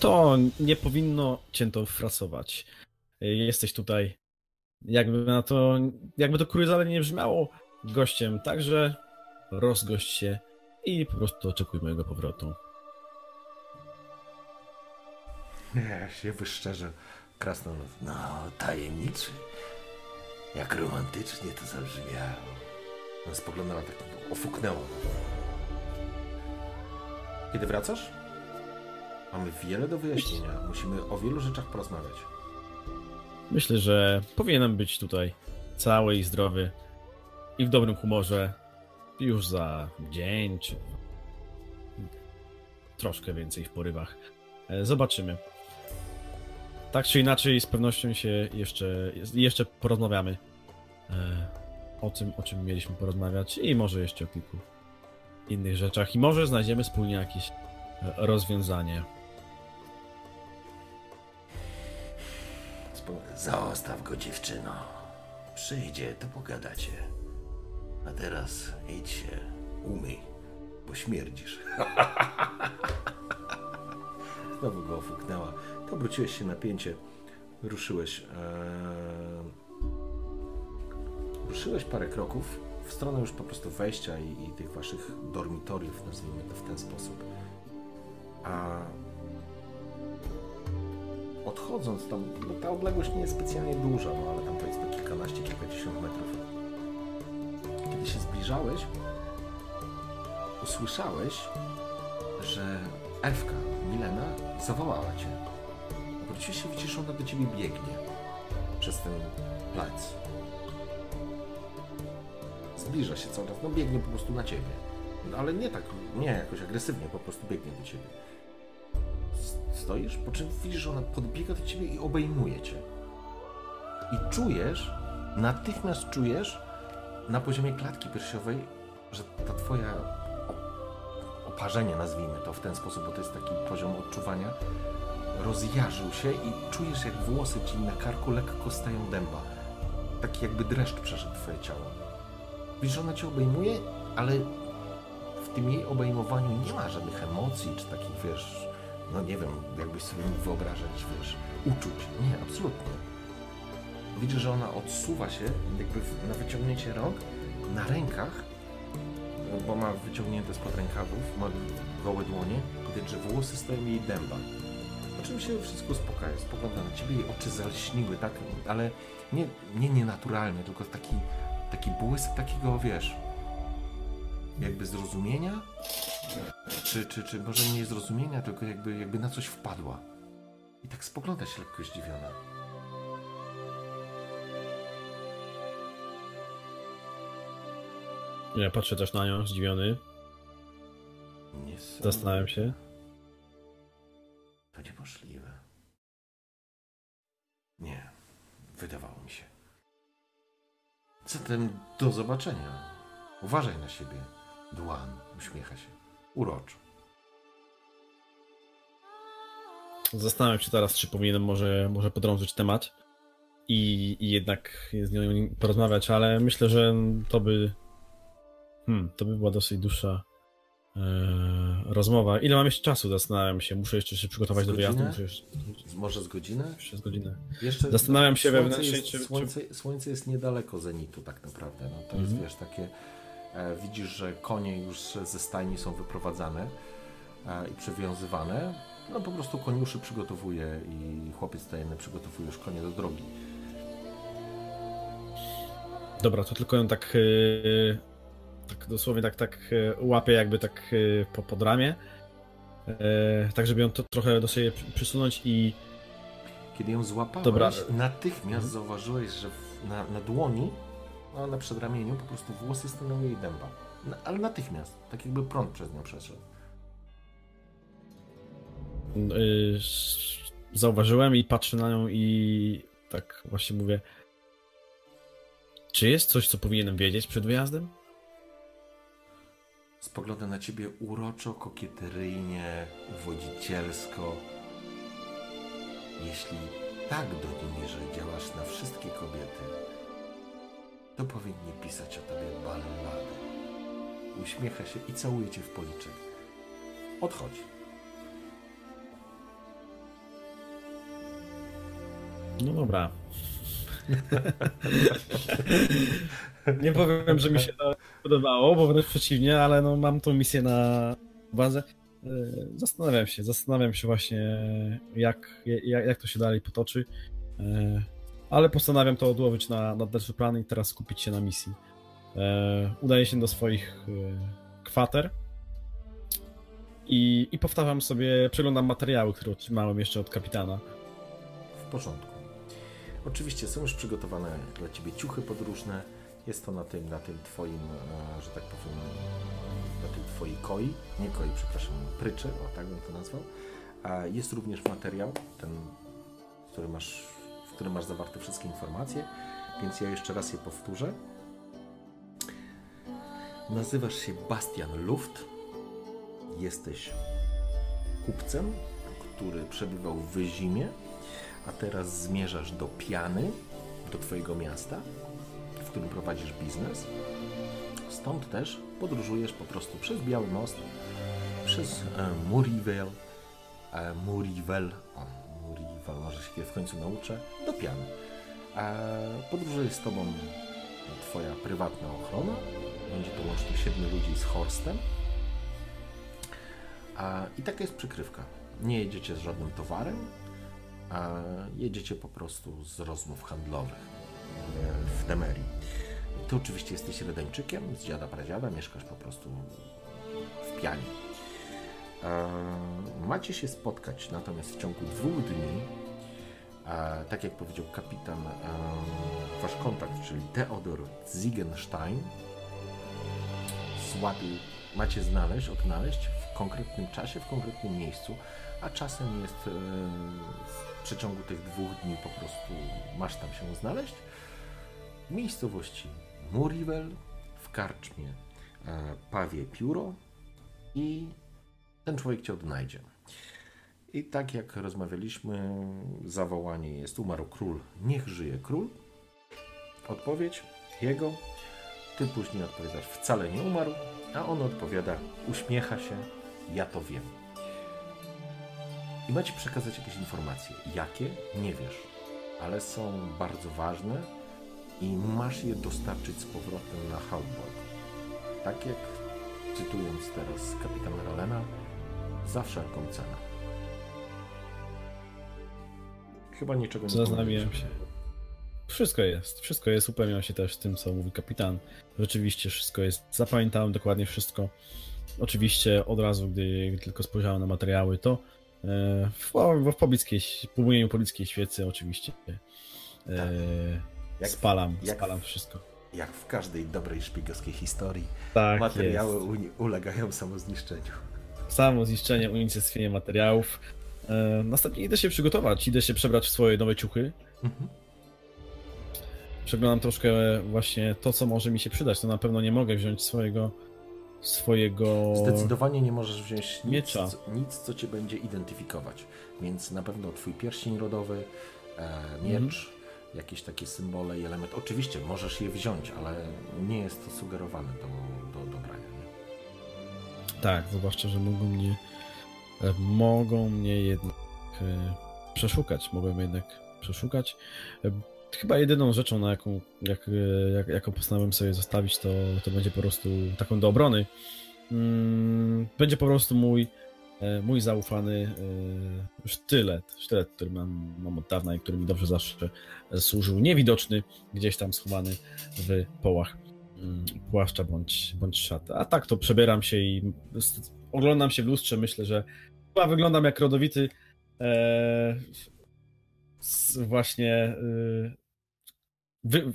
B: To nie powinno cię to frasować. E, Jesteś tutaj, jakby na to, jakby to kuriozalnie nie brzmiało, gościem, także rozgość się i po prostu oczekuj mojego powrotu.
A: Ja się wyszczerze krasnolud. No, tajemniczy. Jak romantycznie to zabrzmiało. On spoglądała tak, ofuknęła. Kiedy wracasz? Mamy wiele do wyjaśnienia. Musimy o wielu rzeczach porozmawiać.
B: Myślę, że powinienem być tutaj cały i zdrowy i w dobrym humorze już za dzień, czy troszkę więcej w porywach. E, Zobaczymy. Tak czy inaczej, z pewnością się jeszcze, jeszcze porozmawiamy e, o tym, o czym mieliśmy porozmawiać i może jeszcze o kilku innych rzeczach i może znajdziemy wspólnie jakieś e, rozwiązanie.
C: Zostaw go, dziewczyno. Przyjdzie, to pogadacie. A teraz idź się, umyj, bo śmierdzisz.
A: Znowu go ofuknęła. To obróciłeś się na pięcie. Ruszyłeś. Eee... Ruszyłeś parę kroków w stronę już po prostu wejścia i, i tych waszych dormitoriów, nazwijmy to w ten sposób. A odchodząc tam, no ta odległość nie jest specjalnie duża, no ale tam powiedzmy kilkanaście, kilkadziesiąt metrów. Kiedy się zbliżałeś, usłyszałeś, że elfka Milena zawołała cię. Obróciłeś się, widzisz, ona do ciebie biegnie przez ten plac. Zbliża się coraz, no biegnie po prostu na ciebie. No, ale nie tak, nie jakoś agresywnie, po prostu biegnie do ciebie. Stoisz, po czym widzisz, że ona podbiega do ciebie i obejmuje cię. I czujesz, natychmiast czujesz na poziomie klatki piersiowej, że ta twoja oparzenie, nazwijmy to w ten sposób, bo to jest taki poziom odczuwania, rozjarzył się i czujesz, jak włosy ci na karku lekko stają dęba. Taki jakby dreszcz przeszedł twoje ciało. Widzisz, że ona cię obejmuje, ale w tym jej obejmowaniu nie ma żadnych emocji, czy takich, wiesz, no nie wiem, jakbyś sobie mógł wyobrażać, wiesz, uczuć. Nie, absolutnie. Widzisz, że ona odsuwa się, jakby na wyciągnięcie rąk, na rękach, bo ma wyciągnięte spod rękawów, ma gołe dłonie, widać, że włosy stoją jej dęba. Oczywiście wszystko uspokaja, spogląda na ciebie, jej oczy zalśniły, tak, ale nie, nie nienaturalnie, tylko taki, taki błysk takiego, wiesz, jakby zrozumienia, czy, czy, czy może nie zrozumienia, tylko jakby, jakby na coś wpadła. I tak spogląda się lekko zdziwiona.
B: Ja patrzę też na nią, zdziwiony.
A: Niesamowite.
B: Zastanawiam się.
A: To niemożliwe. Nie, wydawało mi się. Zatem do zobaczenia. Uważaj na siebie. Dłan uśmiecha się. Uroczo.
B: Zastanawiam się teraz, czy powinienem może, może podrążyć temat i, i jednak z nią porozmawiać, ale myślę, że to by. Hmm, to by była dosyć dłuższa e, rozmowa. Ile mam jeszcze czasu? Zastanawiam się. Muszę jeszcze się przygotować
A: Z
B: do wyjazdu. jeszcze,
A: Może z godzinę?
B: jeszcze z godzinę.
A: Jeszcze
B: Zastanawiam się
A: słońce
B: wewnętrznie,
A: jest,
B: czy- czy-
A: Słońce, słońce jest niedaleko zenitu tak naprawdę. No, to jest,
B: Mhm.
A: wiesz, takie... E, widzisz, że konie już ze stajni są wyprowadzane e, i przywiązywane. No po prostu koniuszy przygotowuje i chłopiec tajemny przygotowuje już konie do drogi.
B: Dobra, to tylko ją tak, e, tak dosłownie tak, tak łapię jakby tak e, po, pod ramię. E, tak, żeby ją to trochę do siebie przy- przysunąć i
A: Kiedy ją złapałeś,
B: Dobra.
A: natychmiast
B: Mhm.
A: zauważyłeś, że na, na dłoni, no, na przedramieniu po prostu włosy stanęły jej dęba. Na, ale natychmiast, tak jakby prąd przez nią przeszedł.
B: y, zauważyłem i patrzę na nią i tak właśnie mówię. Czy jest coś, co powinienem wiedzieć przed wyjazdem?
A: Spogląda na ciebie uroczo, kokieteryjnie, uwodzicielsko. Jeśli tak do że działasz na wszystkie kobiety, to powinni pisać o tobie ballady. Uśmiecha się i całuje cię w policzek. Odchodzi.
B: No dobra. Nie powiem, że mi się to podobało, bo wręcz przeciwnie, ale no mam tą misję na uwadze. Y, Zastanawiam się, zastanawiam się właśnie, jak, jak, jak to się dalej potoczy. Ale postanawiam to odłożyć na, na dalszy plan i teraz skupić się na misji. Y, Udaję się do swoich y, kwater i, i powtarzam sobie, przeglądam materiały, które otrzymałem jeszcze od kapitana.
A: W porządku. Oczywiście są już przygotowane dla ciebie ciuchy podróżne. Jest to na tym, na tym twoim, e, że tak powiem, na tej twojej koi, nie koi, przepraszam, pryczy, o tak bym to nazwał. Jest również materiał, ten, który masz, którym masz zawarte wszystkie informacje, więc ja jeszcze raz je powtórzę. Nazywasz się Bastian Luft. Jesteś kupcem, który przebywał w Wyzimie, a teraz zmierzasz do Piany, do Twojego miasta, w którym prowadzisz biznes. Stąd też podróżujesz po prostu przez Biały Most, przez e, Murivel, e, Murivel, może się w końcu nauczę, do Piany. Podróżuje z Tobą twoja prywatna ochrona. Będzie to łącznie siedmiu ludzi z Horstem. I taka jest przykrywka. Nie jedziecie z żadnym towarem, a jedziecie po prostu z rozmów handlowych w Temerii. Ty oczywiście jesteś Redańczykiem z dziada pradziada, mieszkasz po prostu w pianie. Macie się spotkać natomiast w ciągu dwóch dni. Tak jak powiedział kapitan, wasz kontakt, czyli Theodor Ziegenstein, złapił, macie znaleźć, odnaleźć w konkretnym czasie, w konkretnym miejscu, a czasem jest w przeciągu tych dwóch dni po prostu masz tam się znaleźć. W miejscowości Murivel, w karczmie e, Pawie Pióro i ten człowiek cię odnajdzie. I tak jak rozmawialiśmy, zawołanie jest umarł król, niech żyje król. Odpowiedź jego, ty później odpowiadasz wcale nie umarł, a on odpowiada uśmiecha się, ja to wiem. I macie przekazać jakieś informacje. Jakie? Nie wiesz, ale są bardzo ważne i masz je dostarczyć z powrotem na Hauptburg. Tak jak cytując teraz kapitana Rolena, za wszelką cenę. Chyba niczego nie
B: Zastanawiałem
A: powiedzieć.
B: się. Wszystko jest, wszystko jest. Upewniam się też w tym, co mówi kapitan. Rzeczywiście wszystko jest. Zapamiętałem dokładnie wszystko. Oczywiście od razu, gdy, tylko spojrzałem na materiały, to e, w, w, poblickiej, płomieniu poblickiej świecy oczywiście e,
A: Jak-
B: spalam,
A: jak-
B: spalam wszystko.
A: Jak w każdej dobrej szpiegowskiej historii,
B: Tak
A: materiały uni- ulegają samozniszczeniu.
B: Samo zniszczenie, unicestwienie materiałów. E, następnie idę się przygotować, idę się przebrać w swoje nowe ciuchy.
A: Mhm.
B: Przeglądam troszkę właśnie to, co może mi się przydać. To na pewno nie mogę wziąć swojego swojego...
A: Zdecydowanie nie możesz wziąć nic,
B: Miecza.
A: co- nic, co cię będzie identyfikować. Więc na pewno twój pierścień rodowy, e, miecz,
B: Mhm.
A: jakieś takie symbole i element. Oczywiście możesz je wziąć, ale nie jest to sugerowane do, do, do brania. Nie?
B: Tak, zwłaszcza, że mogą mnie mogą mnie jednak e, przeszukać. Mogą jednak przeszukać. E, Chyba jedyną rzeczą, na jaką, jak, e, jak, jaką postanowiłem sobie zostawić, to, to będzie po prostu taką do obrony. Mm, Będzie po prostu mój, mój zaufany sztylet, sztylet, który mam, mam od dawna i który mi dobrze zawsze służył. Niewidoczny, gdzieś tam schowany w połach mm, płaszcza bądź, bądź szaty. A tak to przebieram się i oglądam się w lustrze, myślę, że chyba wyglądam jak rodowity e, właśnie e, wy,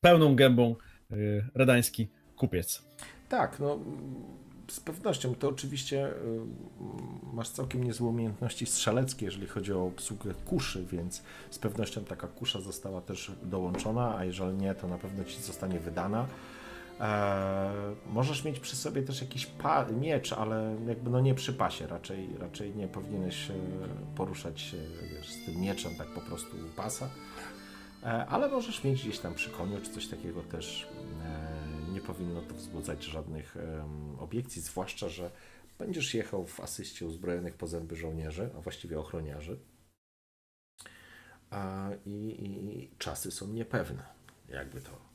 B: pełną gębą e, redański kupiec.
A: Tak, no z pewnością. To oczywiście y, masz całkiem niezłe umiejętności strzeleckie, jeżeli chodzi o obsługę kuszy, więc z pewnością taka kusza została też dołączona, a jeżeli nie, to na pewno ci zostanie wydana. E, możesz mieć przy sobie też jakiś miecz, ale jakby no nie przy pasie, raczej, raczej nie powinieneś e, poruszać się wiesz, z tym mieczem tak po prostu u pasa. E, ale możesz mieć gdzieś tam przy koniu czy coś takiego też. Nie powinno to wzbudzać żadnych obiekcji, zwłaszcza, że będziesz jechał w asyście uzbrojonych po zęby żołnierzy, a właściwie ochroniarzy. I, I czasy są niepewne, jakby to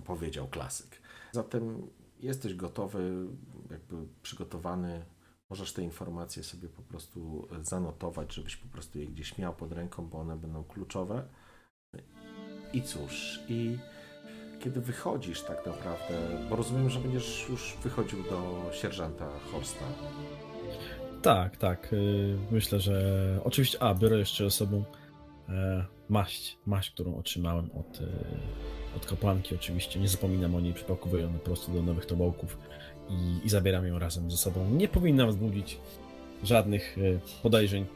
A: powiedział klasyk. Zatem jesteś gotowy, jakby przygotowany. Możesz te informacje sobie po prostu zanotować, żebyś po prostu je gdzieś miał pod ręką, bo one będą kluczowe. I cóż, i kiedy wychodzisz tak naprawdę, bo rozumiem, że będziesz już wychodził do sierżanta Horsta.
B: Tak, tak. y, Myślę, że oczywiście. A, biorę jeszcze ze sobą e, maść, maść, którą otrzymałem od, e, od kapłanki. Oczywiście nie zapominam o niej, przypakowuję ją po prostu do nowych tobołków i, i zabieram ją razem ze sobą. Nie powinna wzbudzić żadnych e, podejrzeń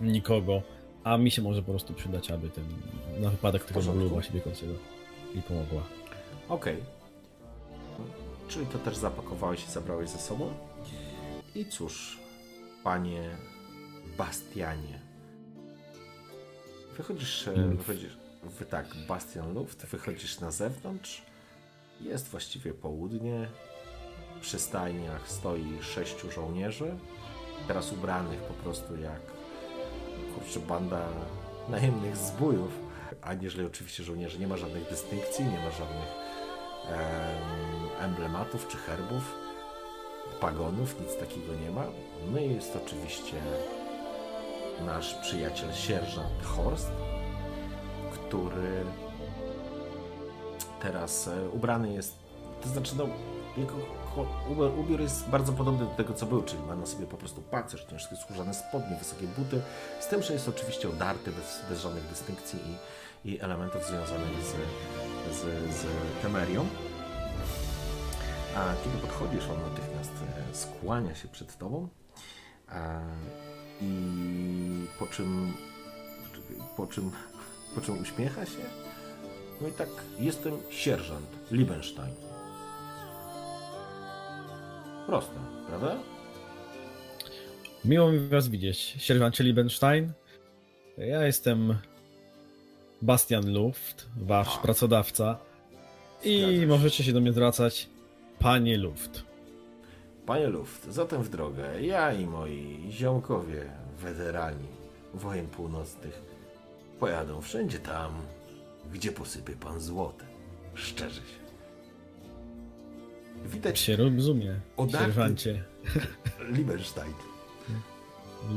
B: nikogo, a mi się może po prostu przydać, aby ten, na wypadek tego bólu właśnie biegącego mi pomogła.
A: Okej. Czyli to też zapakowałeś i zabrałeś ze sobą. I cóż, panie Bastianie. Wychodzisz, e,
B: Luft.
A: wychodzisz wy, tak, Bastian Luft, wychodzisz na zewnątrz. Jest właściwie południe. Przy stajniach stoi sześciu żołnierzy. Teraz ubranych po prostu jak kurczę banda najemnych zbójów. aniżeli oczywiście żołnierzy. Nie ma żadnych dystynkcji, nie ma żadnych em, emblematów czy herbów, pagonów, nic takiego nie ma. No i jest oczywiście nasz przyjaciel sierżant Horst, który teraz e, ubrany jest, to znaczy no, jego ubiór, jest bardzo podobny do tego, co był, czyli ma na sobie po prostu pancerz, ciężkie skórzane spodnie, wysokie buty, z tym, że jest oczywiście odarty, bez, bez żadnych dystynkcji i, i elementów związanych z, z, z temerią. A kiedy podchodzisz, on natychmiast e, skłania się przed tobą a, i po czym, po czym, po czym uśmiecha się. No i tak, jestem sierżant Liebenstein. Proste, prawda?
B: Miło mi was widzieć, sierżancie Liebenstein. Ja jestem Bastian Luft, wasz pracodawca. I
A: Zgadza się.
B: możecie się do mnie zwracać panie Luft.
A: Panie Luft, zatem w drogę. Ja i moi ziomkowie, weterani wojen północnych, pojadą wszędzie tam, gdzie posypie pan złotem. Szczerze się. Widać
B: się rozumie, sierżancie
A: Liebenstein.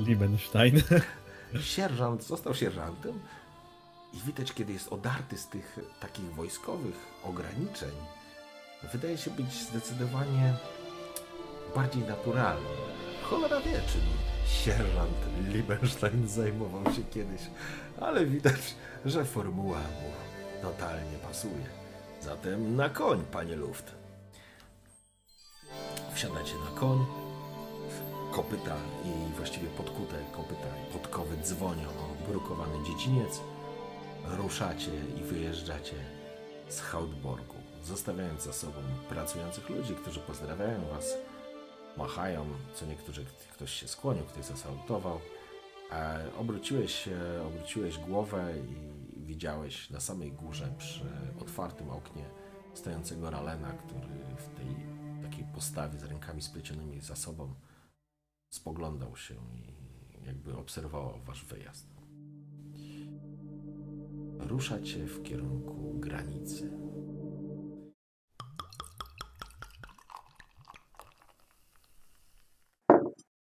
B: Liebenstein.
A: Sierżant został sierżantem i widać, kiedy jest odarty z tych takich wojskowych ograniczeń, wydaje się być zdecydowanie bardziej naturalny. Cholera wie, czym sierżant Liebenstein zajmował się kiedyś, ale widać, że formuła mu totalnie pasuje. Zatem na koń, panie Luft. Wsiadacie na koń, kopyta i właściwie podkute kopyta podkowy dzwonią o brukowany dziedziniec. Ruszacie i wyjeżdżacie z Hautborgu, zostawiając za sobą pracujących ludzi, którzy pozdrawiają was, machają, co niektórzy, ktoś się skłonił, ktoś zasalutował. A obróciłeś się, obróciłeś głowę i widziałeś na samej górze przy otwartym oknie stojącego Ralena, który w tej takiej postawie z rękami splecionymi za sobą spoglądał się i jakby obserwował wasz wyjazd. Ruszacie w kierunku granicy.